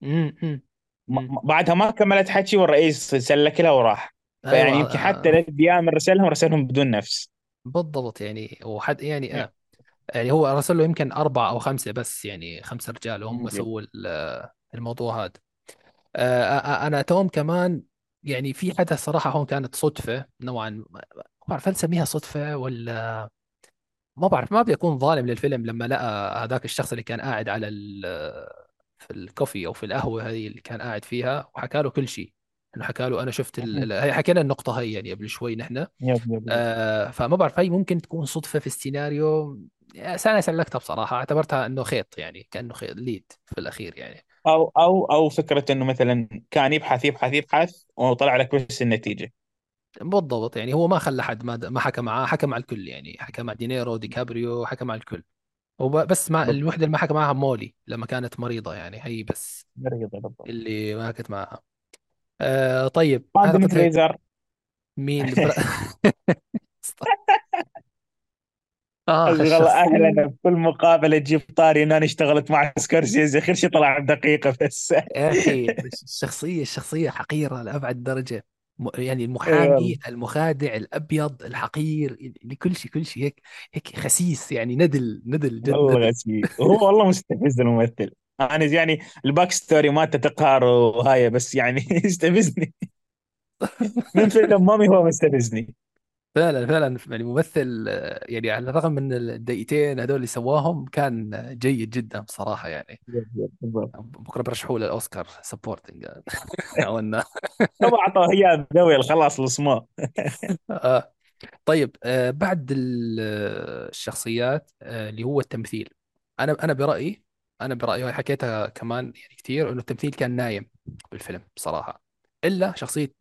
امم. بعدها ما كملت حكي والرئيس سلك لها وراح. فيعني أيوة، يمكن آه، حتى ثلاث أيام رسلهم رسلهم بدون نفس. بالضبط يعني وحد يعني آه يعني هو ارسل له يمكن أربعة أو خمسة بس يعني خمسة رجال وهم. سووا ال- الموضوع هذا. آه، آه، أنا توم كمان يعني في حدث صراحة هون كانت صدفة نوعا ما. ما بعرف هل نسميها صدفة ولا ما بعرف ما بدي اكون ظالم للفيلم لما لقى هذاك الشخص اللي كان قاعد على ال- في الكوفي أو في القهوة هذه اللي كان قاعد فيها وحكى له كل شيء. إنه حكى له أنا شفت ال- هي حكينا النقطة هي يعني قبل شوي نحن. آه فما بعرف هي ممكن تكون صدفة في السيناريو. بس أنا سلكتها بصراحة اعتبرتها إنه خيط يعني كأنه خيط ليد في الأخير يعني. أو أو أو فكرة إنه مثلا كان يبحث يبحث يبحث وطلع لك بس النتيجة. بالضبط يعني هو ما خلى حد ما ما حكى معاه حكى مع الكل يعني حكى مع دينيرو دي كابريو حكى مع الكل. هو ب- بس مع بالضبط. الوحدة اللي ما حكى معها مولي لما كانت مريضة يعني هي بس مريضة بالضبط. اللي ما حكت معها آه طيب هيك فريزر؟ مين. اخ قصدي والله أهلا بكل مقابله تجيب طاري ان أنا اشتغلت مع سكورسيزي. خير شيء طلع بدقيقة بس. يا أخي الشخصية الشخصية حقيرة لأبعد درجة. يعني إيه المحامي. المخادع الأبيض الحقير لكل شيء كل شيء هيك هيك خسيس يعني ندل ندل جد والله ندل خسيس وهو والله مستفز الممثل. أنا يعني الباك ستوري مالته تقهر وهاي بس يعني يستفزني. من فيلم مامي هو مستفزني. فعلا فعلا يعني ممثل يعني على الرغم من الدقيقتين هذول اللي سواهم كان جيد جدا بصراحة يعني. بكرة برشحوا له الأوسكار سبورتنج إنه. هو اعطاه اياه ذوي خلاص الصماء آه. طيب آه بعد ال- الشخصيات آه اللي هو التمثيل. أنا أنا برأيي أنا برأيي وهي حكيتها كمان يعني كثير إنه التمثيل كان نايم بالفيلم بصراحة. إلا شخصية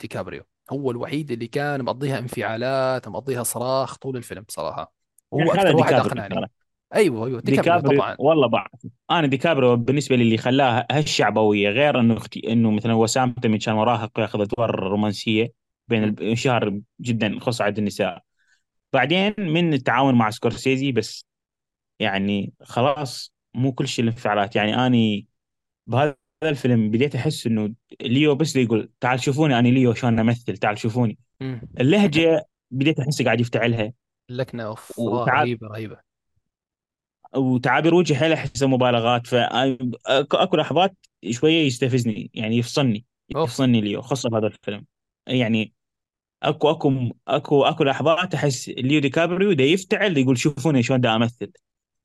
ديكابريو. هو الوحيد اللي كان مقضيها انفعالات مقضيها صراخ طول الفيلم وهو أخي هذا أكثر واحد اقنعني أيوه أيوه ديكابريو ديكابريو طبعا. والله بعرف أنا ديكابريو بالنسبة لي اللي خلاها هالشعبويه غير إنه أختي إنه مثلا وسام تمي كان مراهق وياخذ أدوار رومانسية بين انشهر جدا خصوصا عند النساء. بعدين من التعاون مع سكورسيزي بس يعني خلاص مو كل شيء الانفعالات. يعني أني بهذا الفيلم بديت أحس إنه ليو بس اللي يقول تعال شوفوني أنا ليو شلون أمثل تعال شوفوني. مم. اللهجة بديت احسه قاعد يفتعلها اللكنه أوف رهيبة رهيبة. وتعابير وجهي حيل احسها مبالغات فاكو لحظات شوية يستفزني يعني يفصلني يفصلني ليو خاصه بهذا الفيلم. يعني اكو أكو اكو أكو لحظات أحس ليو دي كابريو دا يفتعل يقول شوفوني شلون دا أمثل.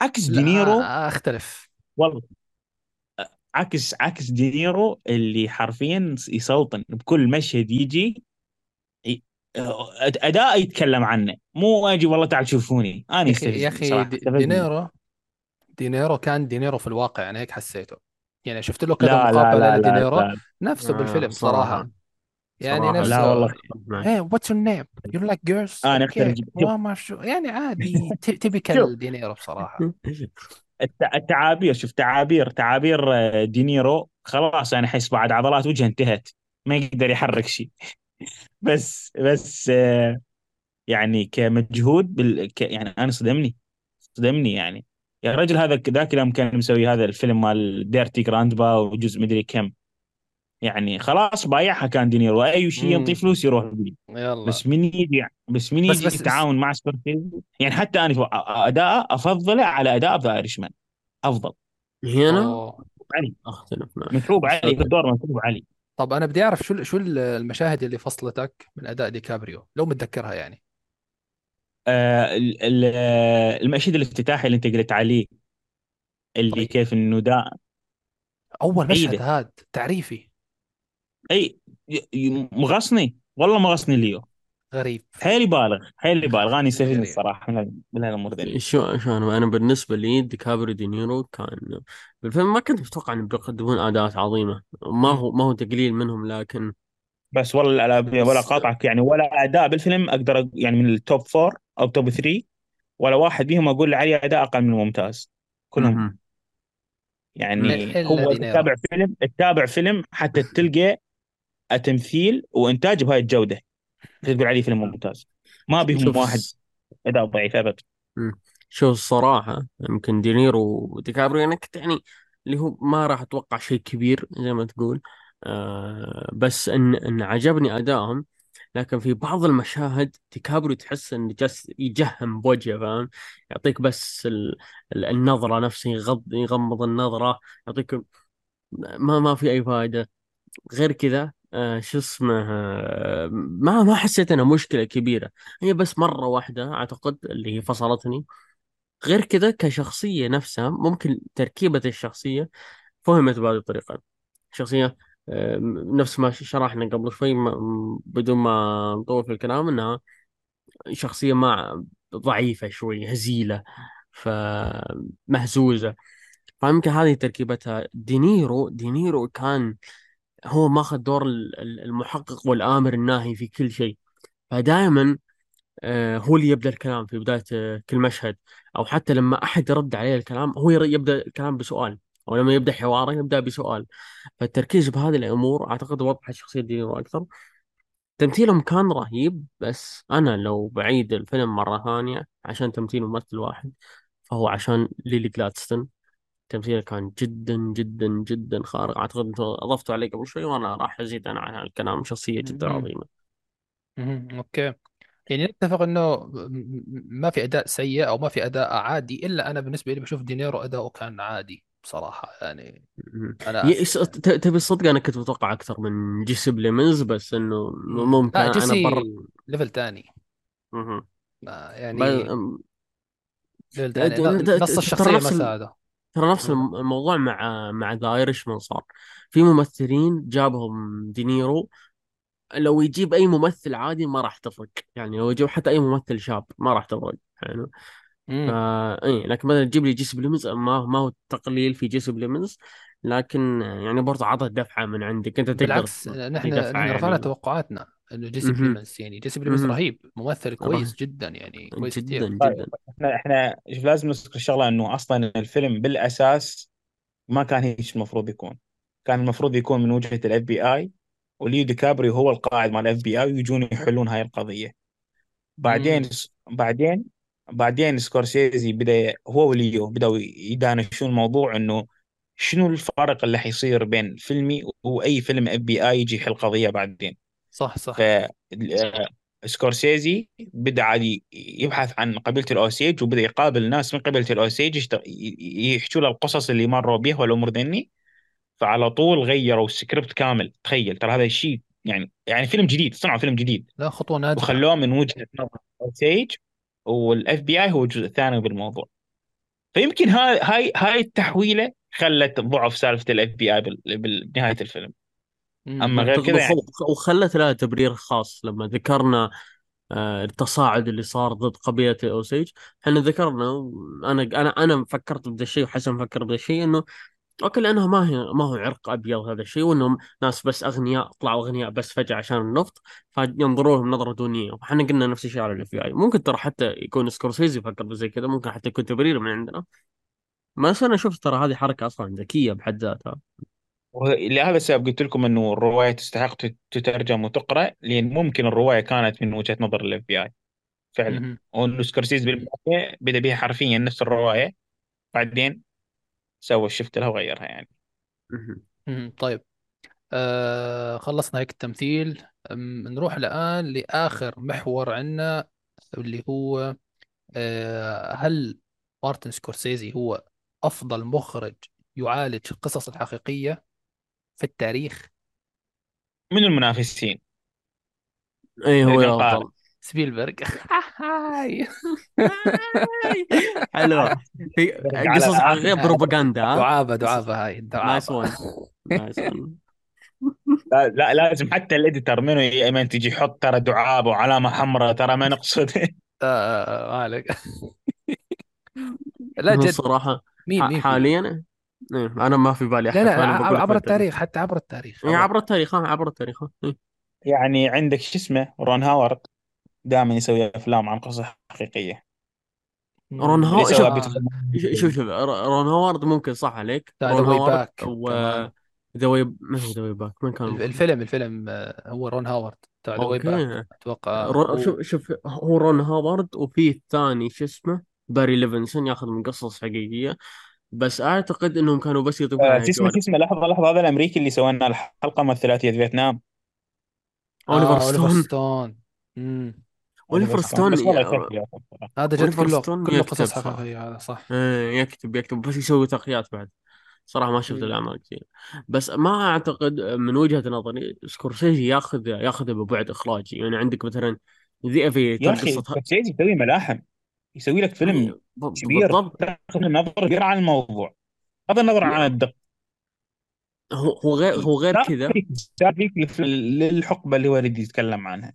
عكس دينيرو. أختلف. والله. عكس عكس دينيرو اللي حرفيا يسلطن بكل مشهد يجي أداء يتكلم عنه. مو أجي والله تعال شوفوني. أنا يا أخي دينيرو دينيرو كان دينيرو في الواقع أنا هيك حسيته. يعني شفت له كذا مقابله لا لا لدينيرو؟ لا نفسه آه بالفيلم صراحة. صراحة. يعني صراحة نفسه لا والله. hey what's your name? You like girls? أنا اختلف يعني عادي. شوف. typical دينيرو بصراحة. التعابير شوف تعابير تعابير آه، دينيرو خلاص أنا احس بعد عضلات وجهه انتهت ما يقدر يحرك شيء. بس بس آه، يعني كمجهود بال... ك... يعني أنا صدمني صدمني يعني. يا رجل هذا ذاك اليوم كان مسوي هذا الفيلم مال ديرتي جراندبا وجزء مدري كم. يعني خلاص بايعها كان دينيرو. اي شيء ينطي فلوس يروح بيه. يلا. بس من يجي بس من يجي بس بس التعاون مع سكورسيزي يعني حتى أنا أداء أفضله على أداء ذا ايرشمان أفضل. هنا؟ علي. أختلف معك. متعوب علي في الدور متعوب علي. طب أنا بدي أعرف شو شو المشاهد اللي فصلتك من أداء ديكابريو؟ لو متذكرها يعني. آه ال- ال- آه، المشهد الافتتاحي اللي أنت قلت عليه اللي طيب. كيف إنه دا أول مشهد هاد تعريفي. أي مغصني؟ والله مغصني ليو غريب. حيل يبالغ حيل يبالغ أنا يستفزني غريب. الصراحة من من هالأمور ذي شو شو أنا أنا بالنسبة لي ديكابريو دينيرو كان بالفيلم ما كنت متوقع انهم بيقدمون اداءات عظيمة. ما. هو ما هو تقليل منهم لكن بس والله لا- ولا قاطعك يعني ولا اداء بالفيلم أقدر يعني من ال top four أو top three ولا واحد بيهم أقول عليه اداء أقل من ممتاز كلهم. يعني هو تتابع فيلم تتابع فيلم حتى تلقى التمثيل وإنتاج بهاي الجودة. تقول عليه فيلم ممتاز. ما بيهم شوف واحد إداء ضعيف أبد. شوف الصراحة يمكن دينيرو وديكابريو أنا كنت يعني اللي هو ما راح أتوقع شيء كبير زي ما تقول. آه بس إن إن عجبني أدائهم لكن في بعض المشاهد ديكابريو تحس إنه جالس يجهم بوجهه فاهم؟ يعطيك بس ال... ال- النظرة نفسه يغض يغمض النظرة يعطيك ما ما في أي فائدة غير كذا آه شو اسمه آه ما ما حسيت إنها مشكلة كبيرة. هي بس مرة واحدة أعتقد اللي هي فصلتني. غير كذا كشخصية نفسها ممكن تركيبة الشخصية فهمت بهذه الطريقة. شخصية آه، نفس ما شرحنا قبل شوي بدون ما نطول في الكلام إنها شخصية ما ضعيفة شوي هزيلة فمهزوزة. فيمكن هذه تركيبتها. دينيرو دينيرو كان هو ماخذ دور ال- ال- المحقق والآمر الناهي في كل شيء. فدائما آه، هو اللي يبدأ الكلام في بداية آه، كل مشهد. أو حتى لما أحد يرد عليه الكلام هو يبدأ الكلام بسؤال. أو لما يبدأ حواره يبدأ بسؤال. فالتركيز بهذه الأمور أعتقد وضحت شخصية دينيرو أكثر. تمثيلهم كان رهيب بس أنا لو بعيد الفيلم مرة ثانية عشان تمثيل ممثل واحد فهو عشان ليلي جلادستون. تمثيله كان جدا جدا جدا خارق أنتم أضفتوا عليه قبل شوي وأنا راح أزيد أنا عن الكلام شخصية جدا مم. عظيمة مم. okay يعني نتفق إنه ما في أداء سيء أو ما في أداء عادي إلا أنا بالنسبة لي بشوف دينيرو أداؤه كان عادي بصراحة يعني. أنا تبي الصدق أنا كنت متوقع أكثر من جيسي بليمنز بس إنه مم. ممكن لا أنا جيسي بر level ثاني. يعني level ثاني نص الشخصية ما. ساعده ترى نفس الم- الموضوع مع مع The Irishman صار. في ممثلين جابهم دينيرو لو يجيب أي ممثل عادي ما راح تفرق. يعني لو يجيب حتى أي ممثل شاب ما راح تفرق يعني. فا اي لكن مثلا تجيب لي جيسي بليمنز ما ما هو تقليل في جيسي بليمنز لكن يعني برضه عطى دفعة من عندك. أنت تقدر بالعكس نحن رفعنا يعني. توقعاتنا. إنه جيسي. بليمنز يعني جيسي مهم. رهيب ممثل كويس جدا يعني كويس جدا طيب جدا إحنا إحنا شوف لازم نذكر الشغله إنه أصلا الفيلم بالأساس ما كان هيك المفروض يكون كان المفروض يكون من وجهة ال FBI وليو دي كابريو هو القائد مال ال FBI ويجون يحلون هاي القضية بعدين مم. بعدين بعدين سكورسيزي بدأ هو وليو بدأوا يناقشون الموضوع إنه شنو الفارق اللي حيصير بين فيلمي وأي فيلم FBI يجي يحل قضية بعدين صح صح. ف سكورسيزي بدا عادي يبحث عن قبيلة الاوسيج وبدأ يقابل ناس من قبيلة الاوسيج يحكوا له القصص اللي مروا بيها والأمور ذني. فعلى طول غيروا السكريبت كامل. تخيل ترى هذا الشيء يعني يعني فيلم جديد صنعوا فيلم جديد. لا خطوة ناجحه وخلوه من وجهة نظر الاوسيج وال FBI هو الجزء الثاني بالموضوع. فيمكن هاي هاي هاي التحويلة خلت ضعف سالفة ال FBI بنهاية الفيلم. أما. غير كذا يعني. وخ- وخلت لها تبرير خاص لما ذكرنا آه، التصاعد اللي صار ضد قبيلة الأوسيج إحنا ذكرنا أنا أنا أنا فكرت بهذا الشيء وحسن فكر بهذا الشيء إنه okay لأنها ما هي ما هو عرق أبيض هذا الشيء وانهم ناس بس أغنياء طلعوا أغنياء بس فجأة عشان النفط فينظروا لهم نظرة دونية. وحنا قلنا نفس الشيء على ال FBI ممكن ترى حتى يكون سكورسيزي فكر بزي كذا ممكن حتى يكون تبرير من عندنا. بس أنا شفت ترى هذه حركة أصلا ذكية بحد ذاتها. لهذا السبب قلت لكم إنه الرواية تستحق تت- تترجم وتقرأ لأن ممكن الرواية كانت من وجهة نظر ال FBI فعلا. وإنه سكورسيزي بالبدايه بدأ بها حرفيا نفس الرواية بعدين سوى ال shift لها وغيرها يعني. طيب. آه خلصنا هيك التمثيل. نروح الآن لآخر محور عندنا اللي هو آه هل مارتن سكورسيزي هو أفضل مخرج يعالج القصص الحقيقية؟ في التاريخ. من المنافسين. اي هو يا. بطل سبيلبرغ. هاي. حلو. في قصص غير بروباغندا ها دعابة دعابة هاي nice one nice one لا, لا لازم حتى ال editor منو يا ايمن تجي يحط ترى دعابة وعلامة حمراء ترى ما نقصد. آه، آه، آه، مالك لا جد. الصراحه مين مين في- حاليا إيه، أنا ما في بالي لا احد لا لك عبر. التاريخ حتى عبر التاريخ إيه، عبر التاريخ ها عبر التاريخ ها إيه. يعني عندك شو اسمه رون هاورد دائما يسوي أفلام عن قصص حقيقية رون هاو- اللي شوف- آه، شوف شوف رون هوارد ممكن صح عليك لا، رون Back و. ذا واي ما هو ذا واي باك من كان؟ الفيلم الفيلم آه، هو رون هاورد تاع ذا واي باك أتوقع رو- هو- شوف شوف هو رون هوارد وفي الثاني شو اسمه باري ليفنسون ياخذ من قصص حقيقية بس أعتقد إنهم كانوا بس يضيفون آه، عليها شو اسمه جوانب شو اسمه لحظة لحظة هذا الأمريكي اللي سوى لنا الحلقة مال ثلاثيه فيتنام. أوليفر آه، أوليفر ستون. ستون. مم. أوليفر ستون. بس والله يا- أخي. هذا جد أوليفر كله ستون كله يكتب قصص صراحة. حقيقية هذا صح. إيه، يكتب يكتب بس يسوي تقيات بعد. صراحة ما شفت مم. الأعمال كثير. بس ما أعتقد من وجهة نظري سكورسيزي ياخذ ياخذ ببعد إخراجي. يعني عندك مثلا The Aviator يا أخي قصة سكورسيزي يسوي ملاحم. يسوي لك فيلم ب- كبير تاخذ نظره كبيره عن الموضوع. بغض النظر عن الدقه هو هو غير هو غير كذا فيك للحقبة اللي هو يريد يتكلم عنها.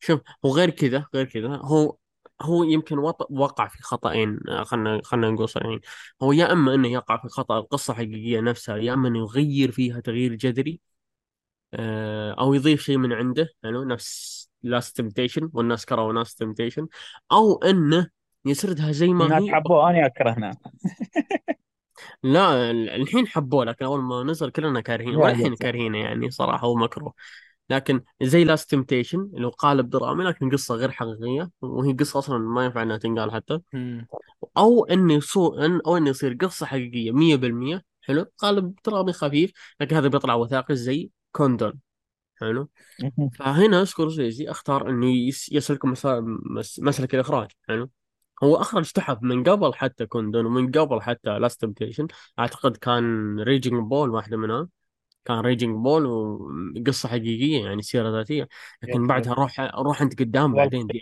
شوف هو غير كذا غير كذا هو هو يمكن وقع في خطأين خلنا خلنا نقول صريحين هو يا إما إنه يقع في خطأ القصة الحقيقية نفسها يا إما إنه يغير فيها تغيير جذري آه، أو يضيف شيء من عنده يعني نفس Last Temptation والناس كرهوا Last Temptation أو إنه يسردها زي ما الناس هي. حبوه أنا اكرهناه لا ال- الحين حبوه لكن أول ما نزل كلنا كارهين. والحين. كارهينه يعني صراحة هو مكروه. لكن زي Last Temptation اللي هو قالب درامي لكن قصة غير حقيقية وهي قصة أصلا ما ينفع إنها تنقال حتى. أو إنه إن أو إنه يصير قصة حقيقية 100% حلو. قالب درامي خفيف لكن هذا بيطلع وثائقي زي كوندون حلو. فهنا سكورسيزي اختار انه يس- يسلك مسلك الإخراج حلو. هو أخرج تحف من قبل حتى كوندون ومن قبل حتى Last Temptation أعتقد كان Raging Bull واحدة منها كان Raging Bull وقصة حقيقية يعني سيرة ذاتية. لكن بعدها. روح روح أنت قدام بعدين دي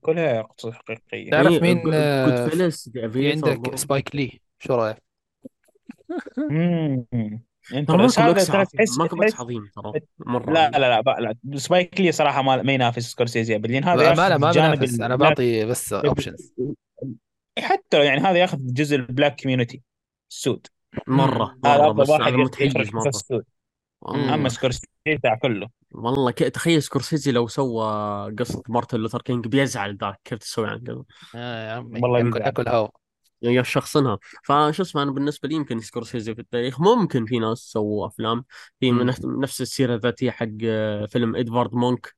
كلها قصص حقيقية. تعرف إيه، مين، Goodfellas عندك سبايك لي شو رأيك؟ انت ترى بس ماكو ترى عظيم تحس ماكو تحس عظيم ترى مرة لا لا لا لا سبايك لي صراحة ما, ما ينافس سكورسيزي ابدا لأن هذا ما لا ما بنافس أنا بعطي بس options حتى يعني هذا ياخذ جزء ال black community السود. مرة هذا مرة أفضل بس واحد يخرج متحيز مرة. السود. أما سكورسيزي بتاع كله. والله ك... تخيل سكورسيزي لو سوى قصة مارتن لوثر كينج بيزعل ذاك. كيف تسوي عن كذا آه يا عمي. والله ياكل يزعل. ياكل هوا. يشخصنها فشو اسمه أنا بالنسبة لي يمكن سكورسيزي في التاريخ ممكن في ناس سووا أفلام. في من. نفس- السيرة الذاتية حق آه، فيلم إدوارد مونك.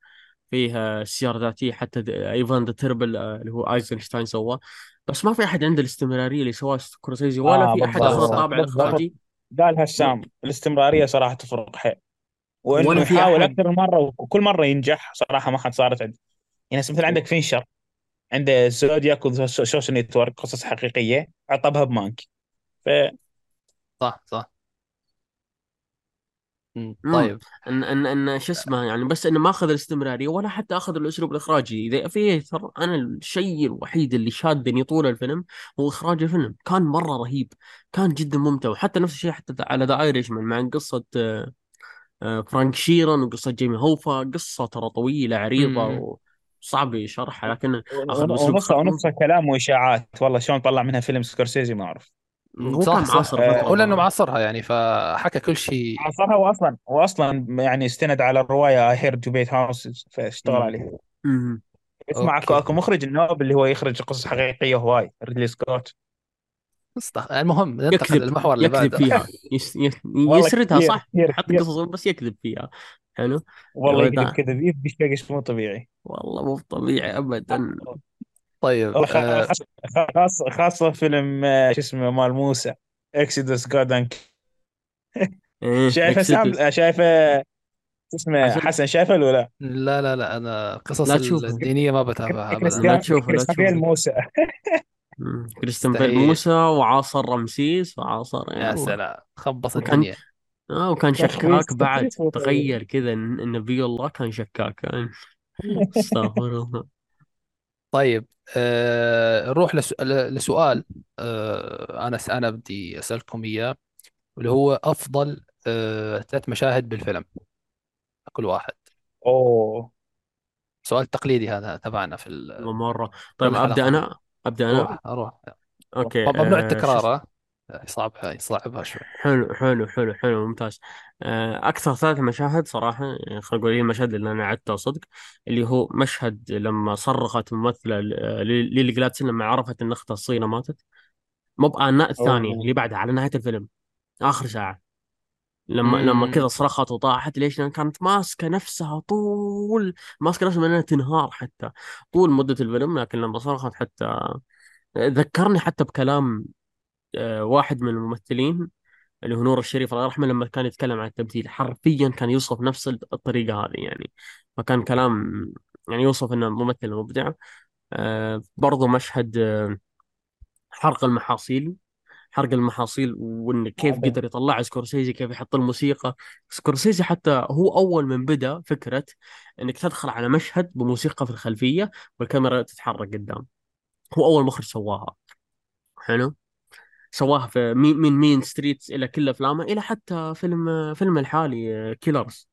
فيها سيره ذاتيه حتى Ivan the Terrible آه، اللي هو أيزنشتاين سواه. بس ما في أحد عنده الاستمرارية اللي سواه سكورسيزي ولا آه في أحد. اخذ الطابع بالضبط. الإخراجي. قال هشام الاستمرارية صراحة تفرق حيل. وإنه يحاول أكثر من مرة وكل مرة ينجح صراحة ما حد صارت عنده يعني مثلا عندك فينشر. عنده Zodiac و Social Network قصص حقيقية عقبها ب Mank. ف صح صح. طيب. إن إن إن شو اسمه يعني بس إنه ما أخذ الاستمرارية ولا حتى أخذ الأسلوب الإخراجي. إذا في ترى أنا الشيء الوحيد اللي شادني طول الفيلم هو إخراج الفيلم. كان مرة رهيب. كان جدا ممتع. وحتى نفس الشيء حتى على The Irishman مع قصة آه، آه، فرانك شيران وقصة جيمي هوفا. قصة ترى طويلة عريضة مم. وصعب شرحها لكن اخذ ونصها ونصها كلام وإشاعات والله شلون طلع منها فيلم سكورسيزي ما أعرف هو صح كان صح معاصر آه، ولا إنه معصرها يعني فحكى كل شيء عصرها واصلا واصلا يعني استند على الرواية I Heard You Paint Houses فاشتغل. عليها. اسمع اكو. أكو مخرج النوب اللي هو يخرج قصص حقيقية هواي ريدلي سكوت المهم ننتقل يكذب للمحور اللي يكذب بعده. فيها. yes yes والله يسردها صح؟ كثير يحط قصص بس يكذب فيها. حلو؟ والله يكذب. كذا يفقش فقش مو طبيعي. والله مو طبيعي ابدا. طيب آه خاصة خاصة فيلم آه، شو اسمه مال موسى. Exodus إيه، شايفه سام. آه، شايفه شو اسمه؟ حسن. شايفه ولا لا؟ لا لا لا أنا قصص لا. الدينية ما بتابعها لا تشوفه، لا تشوفه. موسى. مم. كريستن بيل مستحيل. موسى وعاصر رمسيس وعاصر يا يلا. سلام. خبص وكان- الدنيا. آه وكان شكاك بعد. تغير كذا نبي الله كان شكاك. كان استغفر الله. طيب آه نروح لس- ل- لسؤال آه أنا أنا بدي أسألكم إياه اللي هو أفضل آه ثلاث مشاهد بالفيلم. كل واحد. أوه. سؤال تقليدي هذا تبعنا في ال- كل طيب أبدأ حلقة أنا أبدأ أنا؟ روح روح. أوكي ممنوع آه شو التكرار اسمه؟ ها صعبها يصعبها شوي. حلو حلو حلو حلو ممتاز. آه أكثر ثلاث مشاهد صراحة يعني خلينا نقول هي المشاهد اللي أنا عدتها صدق اللي هو مشهد لما صرخت ل- ليلي جلادسون لما عرفت إن أختها الصغيرة ماتت. مو بآناء الثانية اللي بعدها على نهاية الفيلم آخر ساعة. لما لما امم كذا صرخت وطاحت ليش؟ لأن كانت ماسكة نفسها طول ماسكة نفسها من انها تنهار حتى طول مدة الفيلم. لكن لما صرخت حتى ذكرني حتى بكلام آه، واحد من الممثلين اللي هو نور الشريف الله يرحمه لما كان يتكلم عن التمثيل حرفيا كان يوصف نفس الطريقة هذه يعني. فكان كلام يعني يوصف إنه ممثل مبدع. آه، برضو مشهد آه، حرق المحاصيل. حرق المحاصيل وإن كيف قدر يطلع سكورسيزي كيف يحط الموسيقى. سكورسيزي حتى هو أول من بدأ فكرة إنك تدخل على مشهد بموسيقى في الخلفية والكاميرا تتحرك قدام. هو أول مخرج سواها. حلو؟ سواها في Mean من Mean Streets إلى كل أفلامه إلى حتى فيلم فيلم الحالي Killers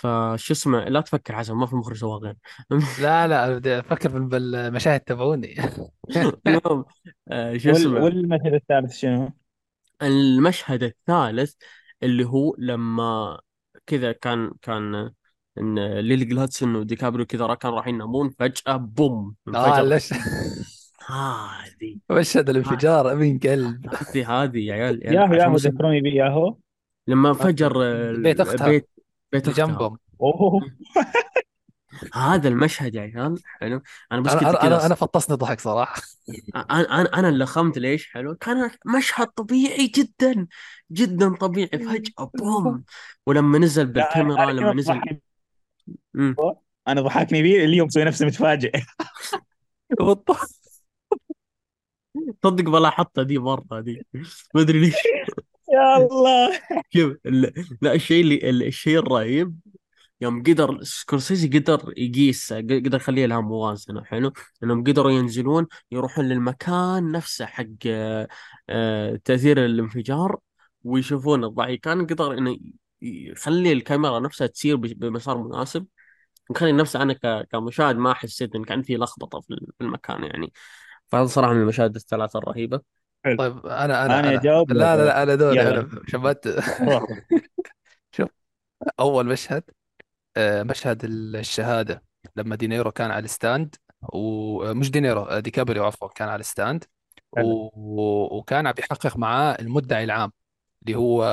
فشو اسمه لا تفكر حسن ما في مخرج سواها غير. لا لا بدي أفكر بال- بالمشاهد تبعوني. المهم آه، شو. اسمه؟ والمثل الثالث شنو؟ المشهد الثالث اللي هو لما كذا كان كان إن ليلي جلادسون وديكابريو كذا كانوا رايحين ينامون فجأة بوم آه ليش؟ هذه. مشهد الانفجار من قلب هذه هذه يا عيال يعني ياهو ياهو ذكروني بيه ياهو. لما انفجر بيت أختها. البيت بيت اختها جنبهم. أوه. هذا المشهد يا عيال حلو. أنا بس أنا كنت أنا أنا فطسني ضحك صراحة. أنا أنا أنا اللي لخمت ليش حلو؟ كان مشهد طبيعي جدا جدا طبيعي. فجأة بوم. ولما نزل بالكاميرا لما نزل مم. أنا ضحكني بيه اللي يوم مسوي نفسه متفاجئ. بالضبط صدق بلا حطها دي مرة دي ما أدري ليش. الله. شوف لا الشيء اللي ال- الشيء الرهيب يوم قدر سكورسيزي قدر يقيس قدر يخليها لها موازنة حلو؟ إنهم قدروا ينزلون يروحون للمكان نفسه حق آه، تأثير الانفجار ويشوفون الضحية كان قدر إنه يخلي الكاميرا نفسها تسير بمسار مناسب ويخلي نفسه أنا كمشاهد ما حسيت ان كان في لخبطة في المكان يعني. فهذا صراحة من المشاهد الثلاثة الرهيبة. حلو. طيب أنا أنا أنا أجاوب لا لا لا أنا دوري يلا. أنا شبات روح. شوف أول مشهد آه، مشهد الشهادة. لما دينيرو كان على ال stand ومش دينيرو آه، ديكابريو عفوا كان على ال stand. و... حلو. و- وكان عم يحقق معاه المدعي العام اللي هو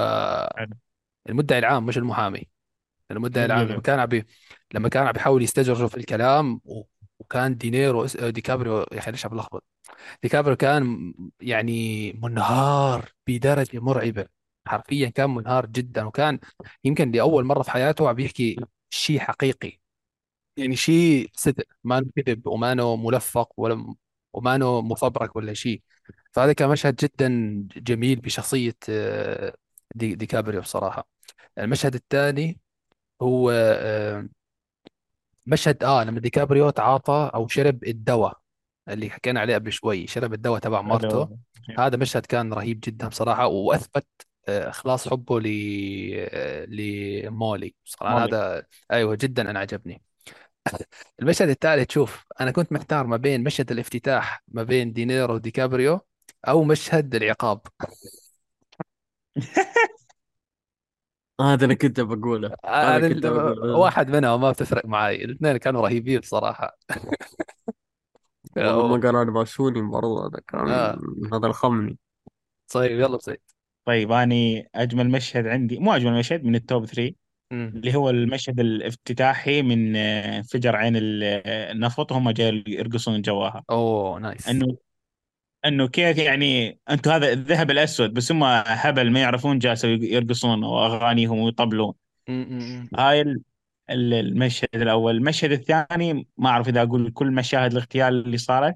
حلو. المدعي العام مش المحامي. المدعي العام لما كان عم بي... لما كان عم بيحاول يستدرجوا في الكلام. وكان دينيرو اس- ديكابريو يا أخي ليش عم بلخبط ديكابريو كان يعني منهار بدرجة مرعبة. حرفيا كان منهار جدا وكان يمكن لأول مرة في حياته عم يحكي شيء حقيقي. يعني شيء صدق ما كذب وما انه ملفق ولا وما انه مفبرك ولا شيء. فهذا كان مشهد جدا جميل بشخصية آه، دي ديكابريو بصراحة. المشهد الثاني هو آه، مشهد آه لما ديكابريو تعاطى أو شرب الدواء اللي حكينا عليه قبل شوي شرب الدواء تبع مرته. حلو هذا مشهد كان رهيب جدا بصراحة وأثبت آه، إخلاص حبه ل آه، لمولي. صراحة مولي. هذا أيوه جدا أنا عجبني. المشهد الثالث شوف أنا كنت محتار ما بين مشهد الافتتاح ما بين دينيرو وديكابريو أو مشهد العقاب. هذا أنا كنت بقوله هذا أنا كنت بقوله. واحد منهم ما بتفرق معي الاثنين كانوا رهيبين صراحة والله ما أوه. قال أنا باسوني برضه هذا كان آه. هذا الخمني. طيب يلا بسيط طيب أني أجمل مشهد عندي مو أجمل مشهد من ال top 3 امم اللي هو المشهد الافتتاحي من آه، انفجر عين ال- آه، النفط وهم جاي يرقصون جواها. أوه nice. إنه إنه كيف يعني أنتم هذا الذهب الأسود بس هم هبل ما يعرفون جالسوا يرقصون وأغانيهم ويطبلون هاي ال- ال- المشهد الأول المشهد الثاني ما أعرف إذا أقول كل مشاهد الاغتيال اللي صارت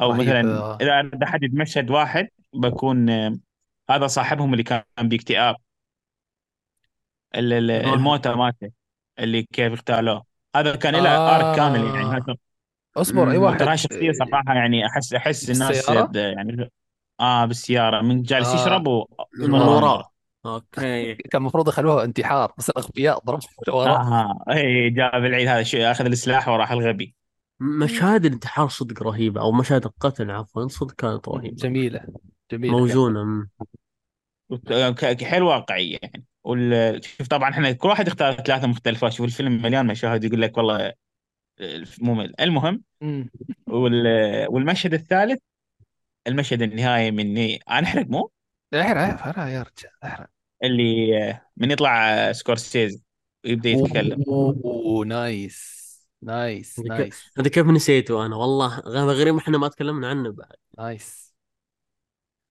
أو رهيب مثلا آه. إذا أنا أحدد مشهد واحد بكون آه، هذا صاحبهم اللي كان باكتئاب آه. الموتى مالته اللي كيف اغتالوه هذا كان له آه. آرك كامل يعني هذا اصبر أي. واحد. ترى شخصية صراحة يعني احس أحس الناس يعني آه بالسيارة. من جالس آه. يشرب و... من آه. وراه أوكي. كان المفروض يخلوها انتحار بس الأغبياء ضربوا وراه آه اي جاب العيد هذا شو أخذ السلاح وراح الغبي. مشاهد الانتحار صدق رهيبة أو مشاهد القتل عفوا صدق كانت رهيبة. جميلة جميلة. ك- حيل واقعية يعني. وال... شوف طبعا إحنا كل واحد اختار ثلاثة مختلفات. شوف الفيلم مليان مشاهد يقول لك والله ممل المهم. والمشهد الثالث المشهد النهائي مني أنا احرق مو؟ احرق احرق يا رجال احرق. اللي من يطلع سكورسيزي ويبدأ يتكلم. أوه nice nice هذا nice. هذا كيف نسيته أنا والله. هذا غريب إحنا ما تكلمنا عنه بعد. nice.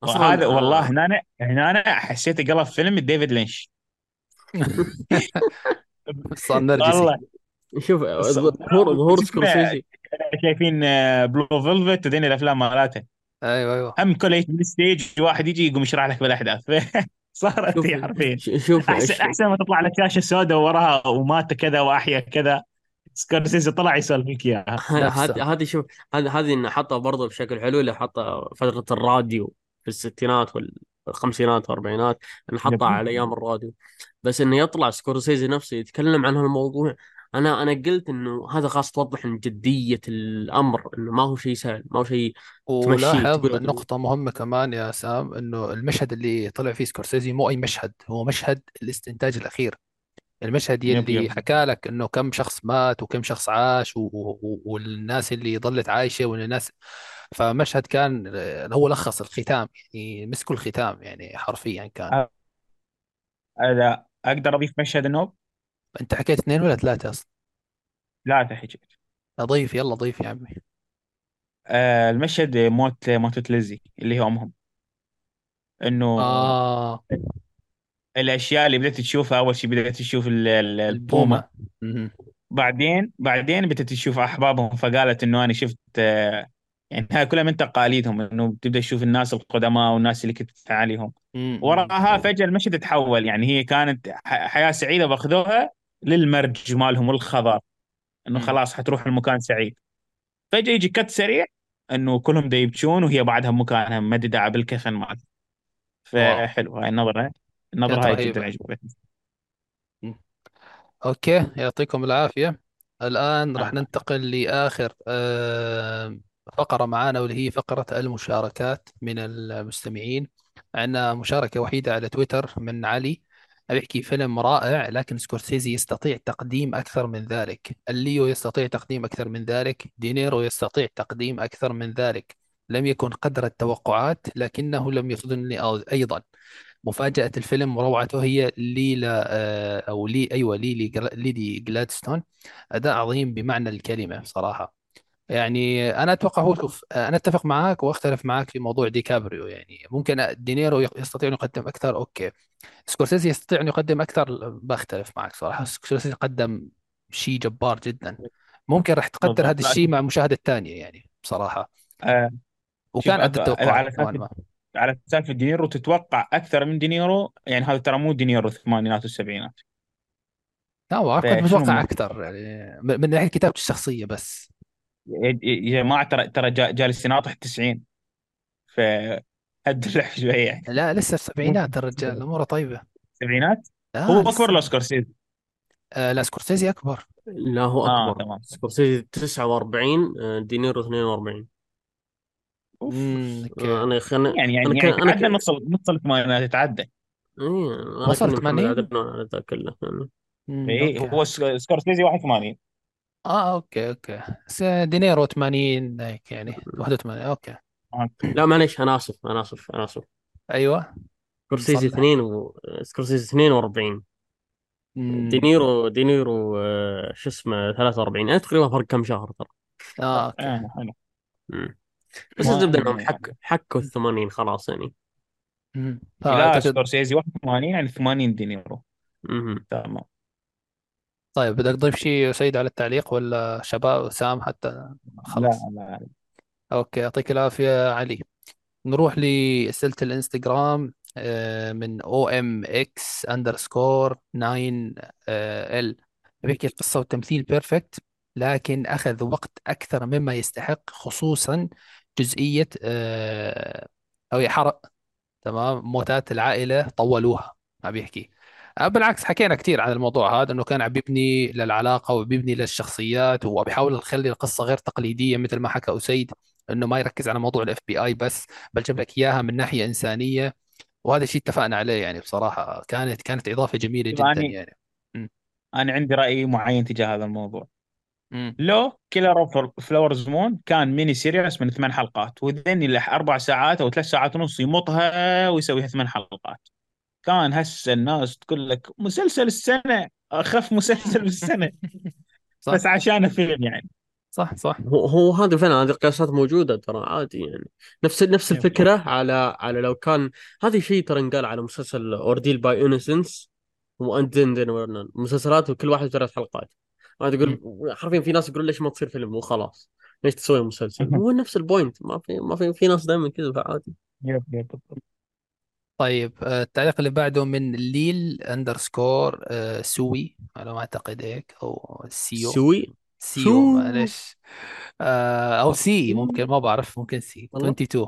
وهذا آه، والله هنا أنا هنا أنا حسيت قلب فيلم ديفيد لينش. صار نرجسي. والله. شوف ظهور ظهور سكورسيزي. شايفين Blue Velvet وذين الأفلام مالته أيوه أيوه. هم يجي بال stage واحد يجي يقوم يشرح لك بالأحداث. صارت شوف هي حرفيا. شوف احسن ش- أحسن ما تطلع لك شاشه سوداء وراها ومات كذا وأحيا كذا. سكورسيزي طلع يسولف لك اياها. هذه هذه شوف هذه هذه إنه حطها برضه بشكل حلو اللي حطها فترة الراديو في الستينات والخمسينات والأربعينات إنه حطة جميلة. على أيام الراديو. بس إنه يطلع سكورسيزي نفسه يتكلم عن هالموضوع أنا أنا قلت إنه هذا خاص توضح إن جدية الأمر إنه ما هو شيء سهل ما هو شيء ولاحظ نقطة مهمة كمان يا سام إنه المشهد اللي طلع فيه سكورسيزي مو أي مشهد هو مشهد الاستنتاج الأخير المشهد yep يلي yep. حكى لك إنه كم شخص مات وكم شخص عاش و... و... والناس اللي ظلت عايشة والناس فمشهد كان آه، هو لخص الختام يعني مسكوا الختام يعني حرفيا كان. هذا أقدر أضيف مشهد النوب انت حكيت اثنين ولا ثلاثة أصلا؟ لا تحكي ضيف يلا ضيف يا عمي. آه المشهد موت موتة ليزي اللي هي امهم إنه آه. الأشياء اللي بدأت تشوفها أول شيء بدأت تشوف ال- ال- البومة. البومة. مهم. بعدين بعدين بدأت تشوف أحبابهم فقالت إنه أنا شفت آه، يعني هاي كلها من تقاليدهم إنه بتبدا تشوف الناس القدماء والناس اللي كنت عليهم مم. وراها فجأة المشهد تحول يعني هي كانت ح- حياة سعيدة باخذوها للمرج مالهم والخضار إنه. خلاص حتروح المكان سعيد. فجأة يجي كت سريع إنه كلهم دا يبكون وهي بعدها بمكانها مددة بالكفن مالها. فحلو هاي النظرة كانت هاي رهيبة. جدا عجبتني okay يعطيكم العافية. الآن راح. ننتقل لآخر آه، فقرة معانا واللي هي فقرة المشاركات من المستمعين. عندنا مشاركة وحيدة على تويتر من علي. بيحكي فيلم رائع لكن سكورسيزي يستطيع تقديم أكثر من ذلك. الليو يستطيع تقديم أكثر من ذلك. دينيرو يستطيع تقديم أكثر من ذلك. لم يكن قدر التوقعات لكنه لم يخذلني أيضا. مفاجأة الفيلم وروعته هي ليلا آه، أو لي أيوة ليلي ليدي جلادستون. أداء عظيم بمعنى الكلمة صراحة. يعني أنا أتوقع هو شوف أنا أتفق معك وأختلف معك في موضوع ديكابريو يعني ممكن دينيرو يستطيع أن يقدم أكثر okay. سكورسيزي يستطيع أن يقدم أكثر بختلف معك صراحة. سكورسيزي قدم شيء جبار جدا. ممكن راح تقدر بالضبط. هذا الشيء مع المشاهدة الثانية يعني بصراحة آه. شوف وكان قد أت- التوقعات على نوعا ما. على سالفة دينيرو تتوقع أكثر من دينيرو؟ يعني هذا ترى مو دينيرو الثمانينات والسبعينات لا هو كنت فشنو متوقع ما أكثر يعني من من ناحية كتابة الشخصية بس. يا جماعة ترى ترى جا- جالس يناطح التسعين ف هدلع شوية. يعني لا لسه السبعينات الرجال أموره طيبة. السبعينات آه هو أكبر لسه ولا سكورسيزي؟ آه لا سكورسيزي أكبر. لا هو آه أكبر. تمام. سكورسيزي 49 آه، دينيرو 42 أوف. امم okay. آه، أنا خلنا يعني أنا يعني كان يعني أنا تعدى ك... نص نص الثمانينات يتعدى إيه، أنا وصل كني محمد 80 عدنان على ذا كله يعني. اي هو سك- سكورسيزي 81 آه okay okay. بس دينيرو 80 هيك يعني 81 okay. okay. لا معليش أنا آسف أنا آسف أنا آسف. أيوه. سكورسيزي نصلح 2 و... سكورسيزي 42 امم دينيرو دينيرو آه، شو اسمه 43 يعني تقريبا فرق كم شهر ترى. آه okay. آه حلو. مم. بس ما الزبدة إنهم يعني حك حكوا ال 80 خلاص يعني. امم لا فأعتقد سكورسيزي 81 يعني 80 دينيرو. تمام. طيب بدك تضيف شيء يا سيد على التعليق ولا شباب سام حتى؟ لا خلاص لا. okay يعطيك العافية علي. نروح لأسئلة الإنستغرام آه، من OMX underscore 9 ال بيحكي القصة والتمثيل perfect لكن أخذ وقت أكثر مما يستحق خصوصا جزئية آه، أو يحرق تمام؟ موتات العائلة طولوها ما بيحكي. بالعكس حكينا كثير عن الموضوع هذا إنه كان عم بيبني للعلاقة وبيبني للشخصيات وبيحاول يخلي القصة غير تقليدية مثل ما حكى أسيد إنه ما يركز على موضوع ال FBI بس بل جاب لك إياها من ناحية إنسانية وهذا الشيء اتفقنا عليه يعني بصراحة كانت كانت إضافة جميلة جدا يعني يعني. م- أنا عندي رأي معين تجاه هذا الموضوع. م. لو Killers of the Flower Moon كان mini series من ثمان حلقات within اللي أربع ساعات أو ثلاث ساعات ونص يمطها ويسويها ثمان حلقات. كان هسه الناس تقول لك مسلسل السنة أخف مسلسل بالسنة. صح. بس عشانه فيلم يعني. صح صح. هو هو هذا فعلا هذه القياسات موجودة ترى عادي يعني. نفس نفس. الفكرة على على لو كان هذا شيء ترى انقال على مسلسل Ordeal by Innocence واندن مسلسلات وكل واحد ثلاث حلقات. أنا تقول حرفيا في ناس يقولون ليش ما تصير فيلم وخلاص؟ ليش تسوي مسلسل؟ هو نفس ال point. ما في ما في في ناس دائما كذا فعادي. yep yep بالضبط. طيب آه، التعليق اللي بعده من ليل underscore آه، سوي على ما أعتقد هيك أو سيو. سوي؟ سيو معلش آه، أو سي ممكن ما بعرف ممكن سي. والله. 22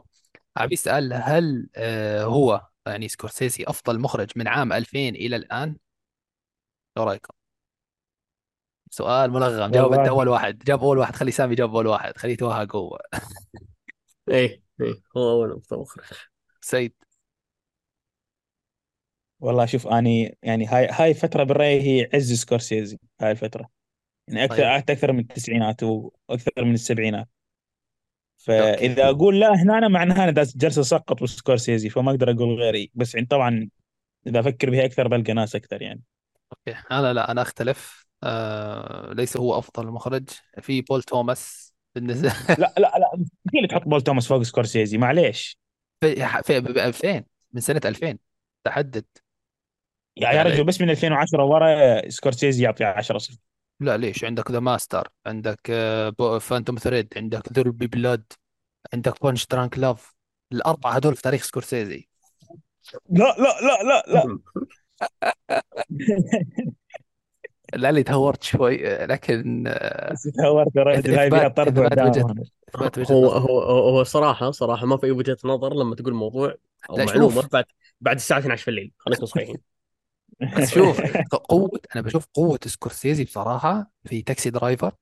عم يسأل هل آه، هو يعني سكورسيزي أفضل مخرج من عام 2000 إلى الآن؟ شو رأيكم؟ سؤال ملغم جاوب انت والله. أول واحد جاب أول واحد خلي سامي جاب أول واحد خليه يتوهق هو. إيه إيه هو أول أفضل مخرج. سيد والله شوف أني يعني هاي هاي فترة بالرأي هي عز سكورسيزي هاي الفترة. يعني أكثر طيب. أكثر من التسعينات وأكثر من السبعينات. فإذا أقول لا هنا أنا معناها أنا جالس أسقط سكورسيزي فما أقدر أقول غيري. بس يعني طبعا إذا أفكر بها أكثر بلقى ناس أكثر يعني. okay. أنا لا أنا أختلف. آه ليش هو أفضل مخرج في بول توماس بالنسبة لا لا لا مستحيل تحط بول توماس فوق سكورسيزي معليش. في في ب 2000 من سنة 2000 تحدد. يا يا يعني رجل بس من 2010 ورا سكورسيزي يعطي 10 صفر. لا ليش؟ عندك The Master عندك Phantom Thread عندك There Will Be Blood عندك Punch-Drunk Love الأربعة هدول في تاريخ سكورسيزي. لا لا لا لا لا. لعلي تهورت شوي آه، لكن آه، بس تهورت يا رجل هاي فيها طرد. إثبات هو نظر. هو هو صراحة صراحة ما في اي وجهة نظر لما تقول موضوع. لا معلومة شوف بعد بعد الساعة 12 في الليل. خلينا نكون صريحين بس شوف قوة أنا بشوف قوة سكورسيزي بصراحة في Taxi Driver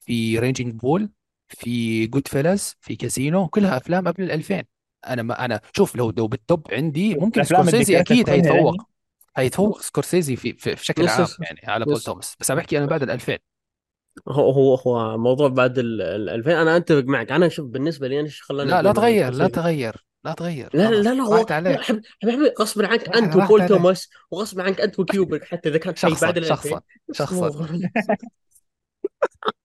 في Raging Bull في Goodfellas في كازينو كلها أفلام قبل ال 2000 أنا ما أنا شوف لو لو بال top عندي ممكن الأفلام اللي سكورسيزي كلها هيتفوق. هيتفوق سكورسيزي في في بشكل يس عام يعني على بول توماس. بس أنا بحكي أنا بعد ال 2000 هو هو هو موضوع بعد ال ال 2000 أنا أتفق معك. أنا شوف بالنسبة لي أنا إيش خلاني لا لا تغير لا سكورسيزي؟ تغير. لا تغير لا لا لا هو عليك. حبيبي حبيبي غصب عنك راحت أنت وبول عليك. توماس وغصب عنك أنت وكوبريك حتى إذا كان شيء شخصا بعد ال 2000 شخصا شخصا.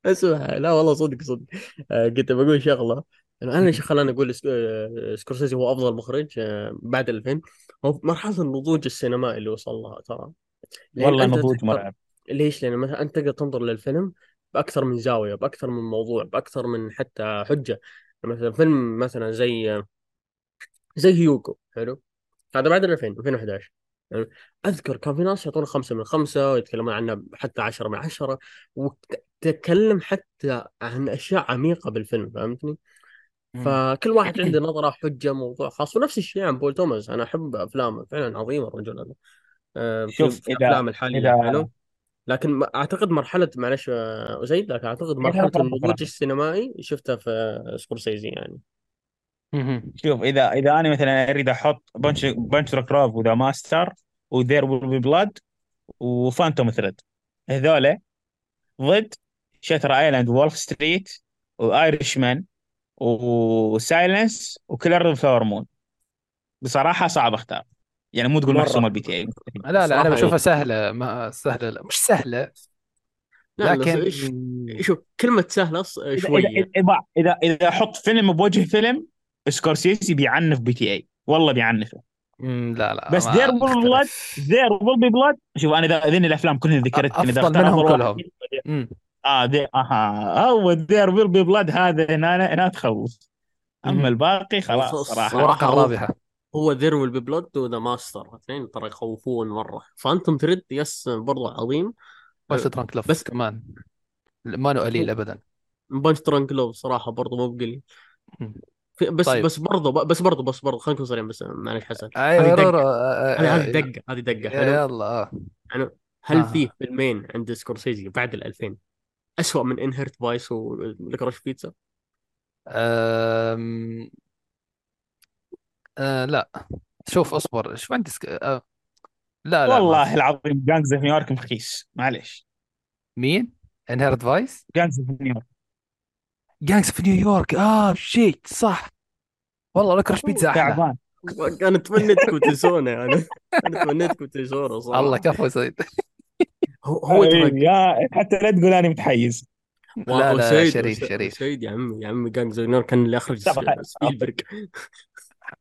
أسمع لا والله صدق صدق. آه، كنت بقول شغلة أنا إيش خلاني أقول آه، سكورسيزي هو أفضل مخرج آه، بعد 2000 هو مرحلة النضوج السينمائي اللي وصل لها ترى. والله نضوج مرعب. ليش؟ لأن مثلا أنت تقدر تنظر للفيلم بأكثر من زاوية بأكثر من موضوع بأكثر من حتى حجة. مثلا فيلم مثلا زي زي هيوغو حلو؟ هذا بعد ال 2000 2011 يعني أذكر كان في ناس يعطونه خمسة من خمسة ويتكلمون عنه حتى عشرة من عشرة وتتكلم حتى عن أشياء عميقة بالفيلم فهمتني؟ فكل واحد عنده نظرة حجة موضوع خاص. ونفس الشيء عن بول توماس. أنا أحب أفلامه فعلا عظيم الرجل هذا. آه، شوف في إذا افلام الحالية إذا حلو؟ لكن أعتقد مرحلة معلش آه، زيد لكن أعتقد مرحلة النضوج السينمائي شفتها في سكورسيزي يعني. شوف إذا إذا أنا مثلا أريد أحط Punch Punch-Drunk Love و The Master و There Will Be Blood و Phantom Thread هذول ضد Shutter Island و Wolf Street و Irishman و Silence و Killer Flower Moon بصراحة صعب أختار. يعني مو تقول محسومه مره ال PT A. لا لا أنا صراحة بشوفها سهلة ما سهلة لا مش سهلة. لا لكن شوف سهلة شوية إذا إذا إذا إذا أحط فيلم بوجه فيلم سكورسيزي بيعنف PTA. والله بيعنفه. لا لا بس There Will Blood There Will Be Blood شوف أنا اذا ذين الأفلام كلها ذكرت أفضل منهم كلهم. آه دي آها. هو There Will Be Blood هذا هنا هنا تخوف. أما. الباقي خلاص صراحة. صراحة هو الرابحة هو There Will Be Blood و The Master اثنين ترى يخوفون مرة. Phantom Thread بس برضو عظيم. Punch-Drunk Love بس- كمان. ما له قليل ابدا. Punch-Drunk Love صراحة برضو مو بقليل. بس طيب. بس برضو بس برضو بس برضو خلينا نكون صريحين بس معلش حسن أيوه هذه آه، هذه دقة هذه دقة حلو يلا آه. هل آه. في فيلمين عند سكورسيزي بعد ال 2000 اسوء من Inherent Vice و Licorice Pizza أم... آه لا شوف اصبر شوف عندي سك... آه. لا لا والله في. العظيم Gangs في نيويورك مخيس معلش مين؟ Inherent Vice؟ Gangs في نيويورك Gangs في نيويورك آه shit صح. والله Licorice Pizza أحلى. تعبان. أنا تمنيتكم تنسونه يعني أنا تمنيتكم تنسونه صراحة. الله كفو سيد. هو هو يا حتى لا تقول أنا متحيز. لا لا شريف شريف. سيد يا عمي يا عمي جانج زينور كان اللي أخرج طبعا. سبيلبرغ.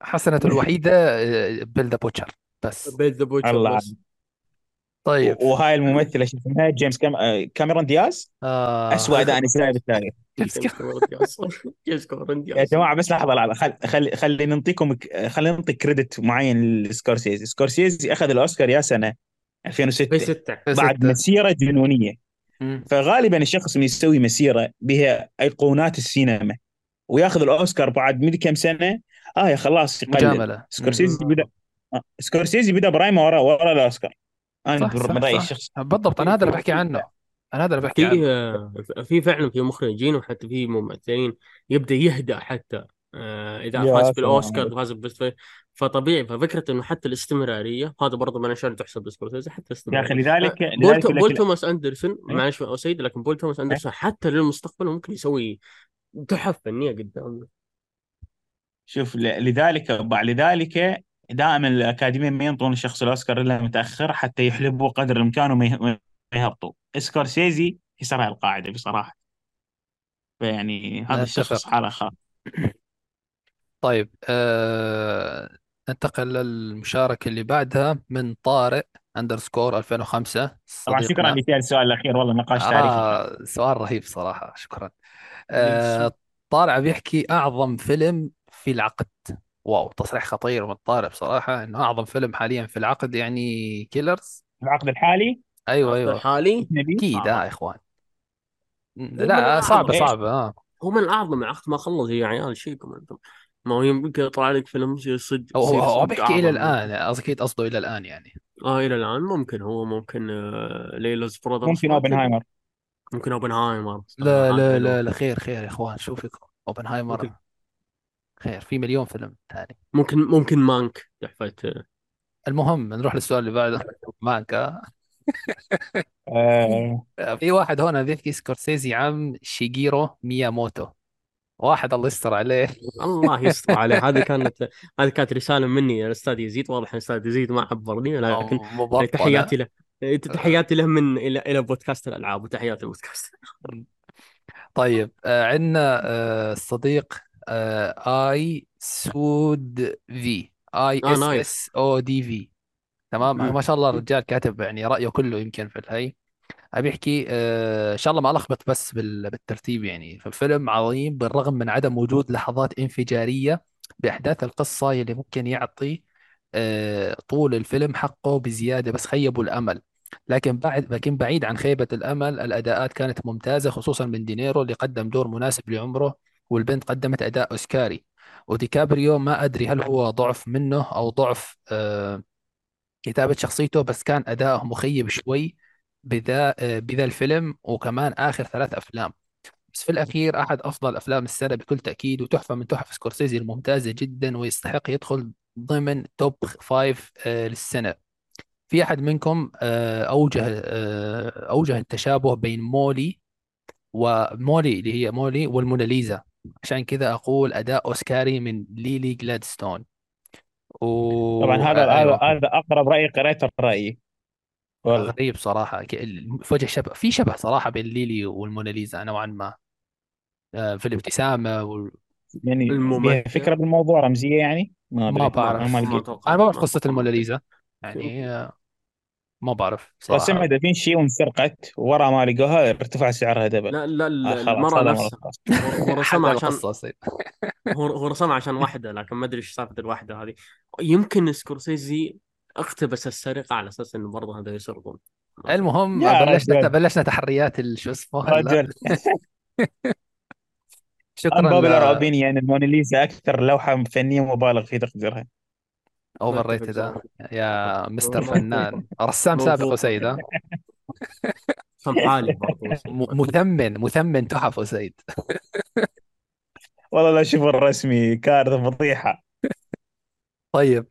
حسنته الوحيدة Bill the Butcher بس. Bill the Butcher الله. بس. طيب. وهاي الممثلة شو اسمها؟ جيمس كام... آه، كاميرون دياز؟ آه. اسوء أداء نسائي بالتاريخ جيمس جيمس كاميرون. دياز. يا جماعة بس لحظة لحظة. خل... خل... خلي نعطيكم خلينا نعطي credit معين لسكورسيزي. سكورسيزي أخذ الأوسكار يا سنة 2006 في ستة. بعد ستة. مسيرة جنونية. فغالبا الشخص اللي يسوي مسيرة بها أيقونات السينما وياخذ الأوسكار بعد مدري كم سنة آه يا خلاص يقلل. مجاملة. سكورسيزي بدا آه، سكورسيزي بدا prime ه ورا ورا الأوسكار. أنا من رأيي صح. الشخص بالضبط أنا هذا اللي بحكي عنه أنا هذا اللي بحكي عنه في في فعلا في مخرجين وحتى في ممثلين يبدأ يهدأ حتى آه، إذا فاز بالاوسكار عليك. فاز ب best في- فطبيعي ففكرة إنه حتى الاستمرارية هذا برضه ما نشأ تحسب لسكورسيزي حتى يا أخي الاستمرارية لذلك بول لذلك بول لك- توماس أندرسون إيه؟ معلش يا سيد لكن بول توماس أندرسون حتى للمستقبل ممكن يسوي تحف فنية قدام شوف ل- لذلك بعد لذلك دائما الأكاديمية ما ينطون الشخص الأوسكار إلا متأخر حتى يحلبوا قدر الإمكان وما يه- ما يهبطوا. سكورسيزي كسر القاعدة بصراحة. فيعني هذا. الشخص حالة خاص طيب آه... ننتقل للمشاركة اللي بعدها من طارق underscore 2005 طبعا شكرا لك السؤال الأخير والله نقاش تاريخي. آه سؤال رهيب صراحة شكرا. آه طارع بيحكي أعظم فيلم في العقد. واو تصريح خطير من طارق بصراحة إنه أعظم فيلم حاليا في العقد يعني كيلرز العقد الحالي؟ أيوه أيوه. الحالي؟ أكيد آه. آه يا إخوان. من لا الأعظم. صعبة إيش؟ صعبة آه. هو من الاعظم العقد ما خلص يا عيال شيكم أنتم. ما هو يمكن يطلع لك فيلم يصير صدق هو هو, بيحكي. الآن قصدي أكيد قصده إلى الآن يعني. آه إلى الآن ممكن هو ممكن آه ليلوز برادرز ممكن اوبنهايمر ممكن اوبنهايمر لا لا. لا لا خير خير يا إخوان شو فيكم أوبنهايمر ممكن. خير في مليون فيلم ثاني ممكن ممكن مانك تحفة آه، المهم نروح للسؤال اللي بعده. معك آه. في واحد هنا بيحكي سكورسيزي عم شيجيرو مياموتو. واحد الله يستر عليه. الله يستر عليه. هذه كانت هذه كانت رسالة مني يا الاستاذ يزيد. واضح أن الاستاذ يزيد ما عبرني لكن تحياتي له. تحياتي له من إلى إلى بودكاست الألعاب وتحياتي البودكاست طيب آه عندنا الصديق آه اي سود في اي آه، S. S O D V تمام. ما شاء الله الرجال كاتب يعني رأيه كله يمكن في الهي أبي أحكي آه إن شاء الله ما ألخبط بس بال- بالترتيب يعني. ففيلم عظيم بالرغم من عدم وجود لحظات انفجارية بأحداث القصة يلي ممكن يعطي آه طول الفيلم حقه بزيادة بس خيبوا الأمل. لكن بعد لكن بعيد عن خيبة الأمل الأداءات كانت ممتازة خصوصا من دينيرو اللي قدم دور مناسب لعمره. والبنت قدمت أداء أوسكاري. وديكابريو ما أدري هل هو ضعف منه أو ضعف آه كتابة شخصيته بس كان أداءه مخيب شوي بذا آه، بذا الفيلم وكمان آخر ثلاث أفلام. بس في الأخير أحد أفضل أفلام السنة بكل تأكيد وتحفة من تحف سكورسيزي الممتازة جدا ويستحق يدخل ضمن top five آه، للسنة. في أحد منكم أوجه آه، أوجه التشابه بين مولي ومولي اللي هي مولي والموناليزا. عشان كذا أقول أداء أوسكاري من ليلي جلادستون و... طبعا هذا آه، أيوة. هذا هذا أقرب رأي قريته الرأي والله غريب صراحة ك- ال- وجه شبه في شبه صراحة بين ليلي والموناليزا نوعا ما آه، في الابتسامة وال... يعني الممثل. فكرة بالموضوع رمزية يعني ما ما. بعرف. ما. أنا ما بعرف قصة. الموناليزا يعني آه، ما بعرف رسمها صراحة دافنشي وانسرقت ورا ما لقوها ارتفع سعرها دبل لا لا آه المره هذا نفسها هو هو رسمها عشان هو رسمها عشان واحدة لكن ما أدري إيش سالفة الواحدة هذه. يمكن سكورسيزي اقتبس السرقة على أساس إنه برضه هذا يسرقون. المهم بلشنا رجل. بلشنا تحريات شو اسمه رجل. شكرا unpopular ل opinion الموناليزا أكثر لوحة فنية مبالغ في تقديرها. أوفر ريتد يا مستر فنان. رسام سابق موضوع وسيد ها؟ م- مثمن مثمن تحف وسيد والله لا شوف الرسمي كارثة فضيحة. طيب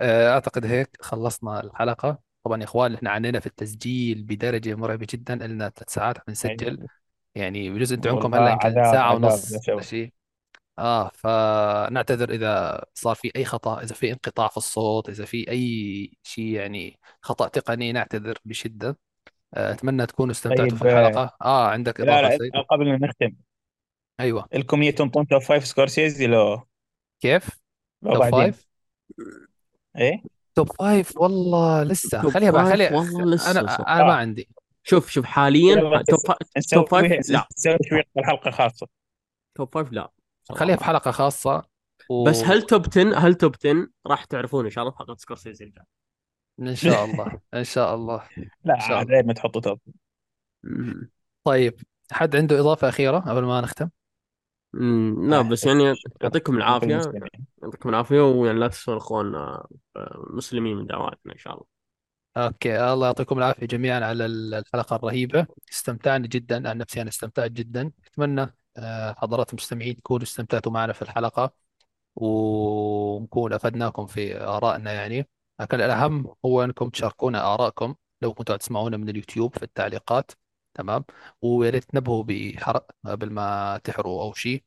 آه، أعتقد هيك خلصنا الحلقة. طبعا يا إخوان إحنا عنينا في التسجيل بدرجة مرعبة جدا. لنا ثلاث ساعات عم نسجل. يعني بجوز أنتم عندكم والله هلا يمكن عذاب عذاب ونص شباب. شيء آه فنعتذر إذا صار في أي خطأ إذا في انقطاع في الصوت إذا في أي شيء يعني خطأ تقني نعتذر بشدة. آه، أتمنى تكونوا استمتعتوا في طيب آه، الحلقة. آه عندك لا إضافة لا سيد قبل ما نختم. أيوه. لكم هي تنطون توب فايف سكورسيزي لو كيف؟ لو توب بعدين. فايف؟ إيه؟ توب فايف؟ والله لسه. توب خليها بقى فايف؟ خلي والله لسه أنا صح. أنا ما آه. عندي. شوف شوف حاليا يلا توب نس- فا... توب نسوي فايف لا. نسوي شوي حلقه خاصة. توب فايف لا. خليها في صراحة حلقة خاصة بس هل توب 10 هل توب 10 راح تعرفون إن شاء الله في حلقه سكورسيزي الجاي. شاء الله إن شاء الله لا إن شاء عاد الله ما تحطوا توب. طيب حد عنده إضافة أخيرة قبل ما نختم؟ لا بس يعني يعطيكم العافية. يعطيكم العافية ويعني لا تنسون اخواننا آه، المسلمين من دعواتنا إن شاء الله. أوكي الله يعطيكم العافية جميعا على الحلقة الرهيبة. استمتعنا جدا عن نفسي أنا استمتعت جدا. أتمنى آه، حضرات المستمعين تكونوا استمتعتوا معنا في الحلقة ونكون أفدناكم في آرائنا يعني. لكن الأهم هو أنكم تشاركونا آرائكم لو كنتوا تسمعونا من اليوتيوب في التعليقات تمام؟ ويا ريت تنبهوا بحرق قبل ما تحروا أو شيء.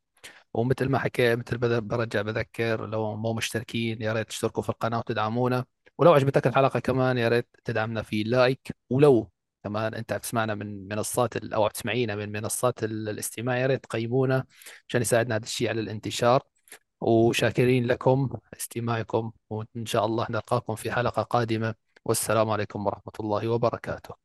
ومثل ما حكيت مثل برجع بذكر لو مو مشتركين يا ريت تشتركوا في القناة وتدعمونا. ولو عجبتك الحلقة كمان يا ريت تدعمنا في like. ولو كمان أنت بتسمعنا من منصات أو بتسمعينا من منصات ال- الاستماع يا ريت تقيمونا عشان يساعدنا هذا الشيء على الانتشار. وشاكرين لكم استماعكم وإن شاء الله نلقاكم في حلقة قادمة. والسلام عليكم ورحمة الله وبركاته.